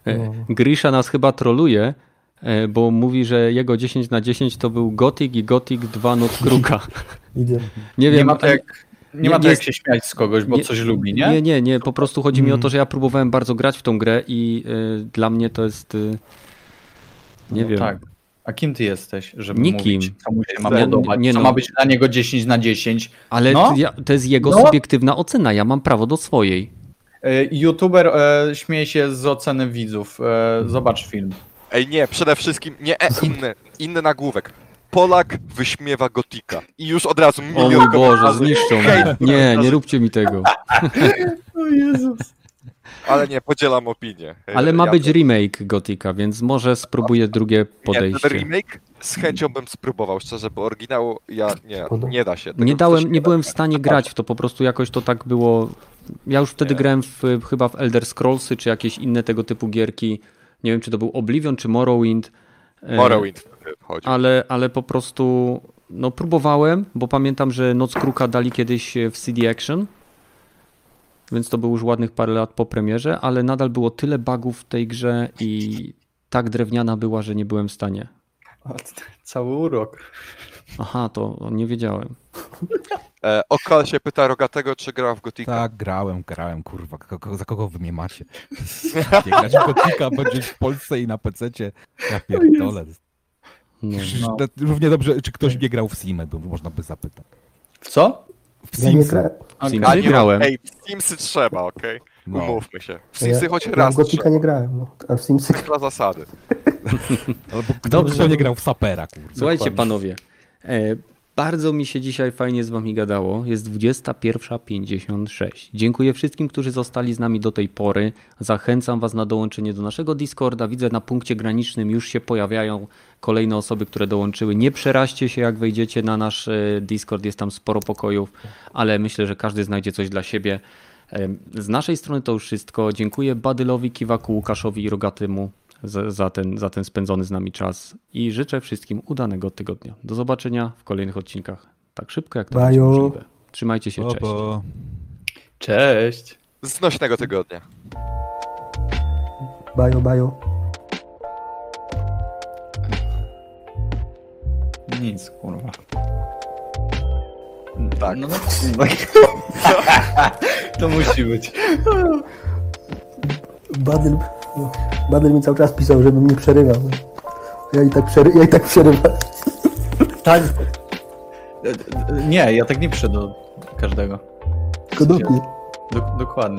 E, No. Grisha nas chyba troluje, e, bo mówi, że jego 10 na 10 to był Gothic i Gothic 2 Noc Kruka. Nie wiem, Nie ma to jak, nie nie- ma to jak się śmiać z kogoś, bo nie- coś lubi, nie? Nie, nie, nie. Po prostu chodzi mi o Mm. to, że ja próbowałem bardzo grać w tą grę i y, dla mnie to jest. Y, nie No wiem. Tak. A kim ty jesteś, żeby Nikim. mówić, co mu się ma Nie- podobać, nie co no. ma być dla niego 10 na 10? Ale No. to ja, to jest jego No. subiektywna ocena. Ja mam prawo do swojej. E, YouTuber e, śmieje się z oceny widzów. E, zobacz film. Ej, nie, przede wszystkim, nie, e, inny, inny nagłówek. Polak wyśmiewa gotika. I już od razu O mój Boże, zniszczą mnie. Nie, nie róbcie mi tego. O Jezus. Ale nie, podzielam opinię. Ale ma Ja być to- remake Gotika, więc może spróbuję drugie Nie, podejście. ten remake z chęcią bym spróbował, szczerze, bo oryginału ja nie, nie da się. Tego Nie dałem, nie byłem w stanie grać w to, po prostu jakoś to tak było. Ja już wtedy Nie. grałem w, chyba w Elder Scrollsy, czy jakieś inne tego typu gierki. Nie wiem, czy to był Oblivion, czy Morrowind. E, Morrowind wchodzi. Ale, ale po prostu no próbowałem, bo pamiętam, że Noc Kruka dali kiedyś w CD Action, więc to było już ładnych parę lat po premierze, ale nadal było tyle bugów w tej grze i tak drewniana była, że nie byłem w stanie. Cały urok. Aha, to nie wiedziałem. E, Okal się pyta Rogatego, czy grał w Gotika. Tak, grałem, grałem, kurwa, kogo, za kogo wy mnie macie? Nie grać w Gotika, będzie w Polsce i na PC-cie. Ja pierdolę. No. No. Równie dobrze, czy ktoś nie grał w Simę, można by zapytać. W co? W Ja nie Simsy. A nie, grałem. Ej, w Simsy trzeba, okej? No. Umówmy się. W Ja, Simsy choć ja raz w Gotika trzeba. nie grałem, no. a w Simsy Dla zasady. Albo kto, Dobrze. nie grał w Sapera. Słuchajcie, panowie. E, bardzo mi się dzisiaj fajnie z wami gadało. Jest 21.56. Dziękuję wszystkim, którzy zostali z nami do tej pory. Zachęcam was na dołączenie do naszego Discorda. Widzę na punkcie granicznym już się pojawiają kolejne osoby, które dołączyły. Nie przeraźcie się, jak wejdziecie na nasz e, Discord. Jest tam sporo pokojów, ale myślę, że każdy znajdzie coś dla siebie. E, Z naszej strony to już wszystko. Dziękuję Badylowi, Kiwaku, Łukaszowi i Rogatymu za, za, ten, za ten spędzony z nami czas i życzę wszystkim udanego tygodnia. Do zobaczenia w kolejnych odcinkach. Tak szybko, jak to będzie Baju. możliwe. Trzymajcie się, cześć. bo... Cześć. Znośnego tygodnia. bajo, bajo. Nic, kurwa. Tak. No, no, to musi być. Badyl, Badyl mi cały czas pisał, żebym nie przerywał. Ja i tak, przery, ja i tak przerywam. Tak. Nie, ja tak nie piszę do każdego. Tylko do mnie. Do, dokładnie.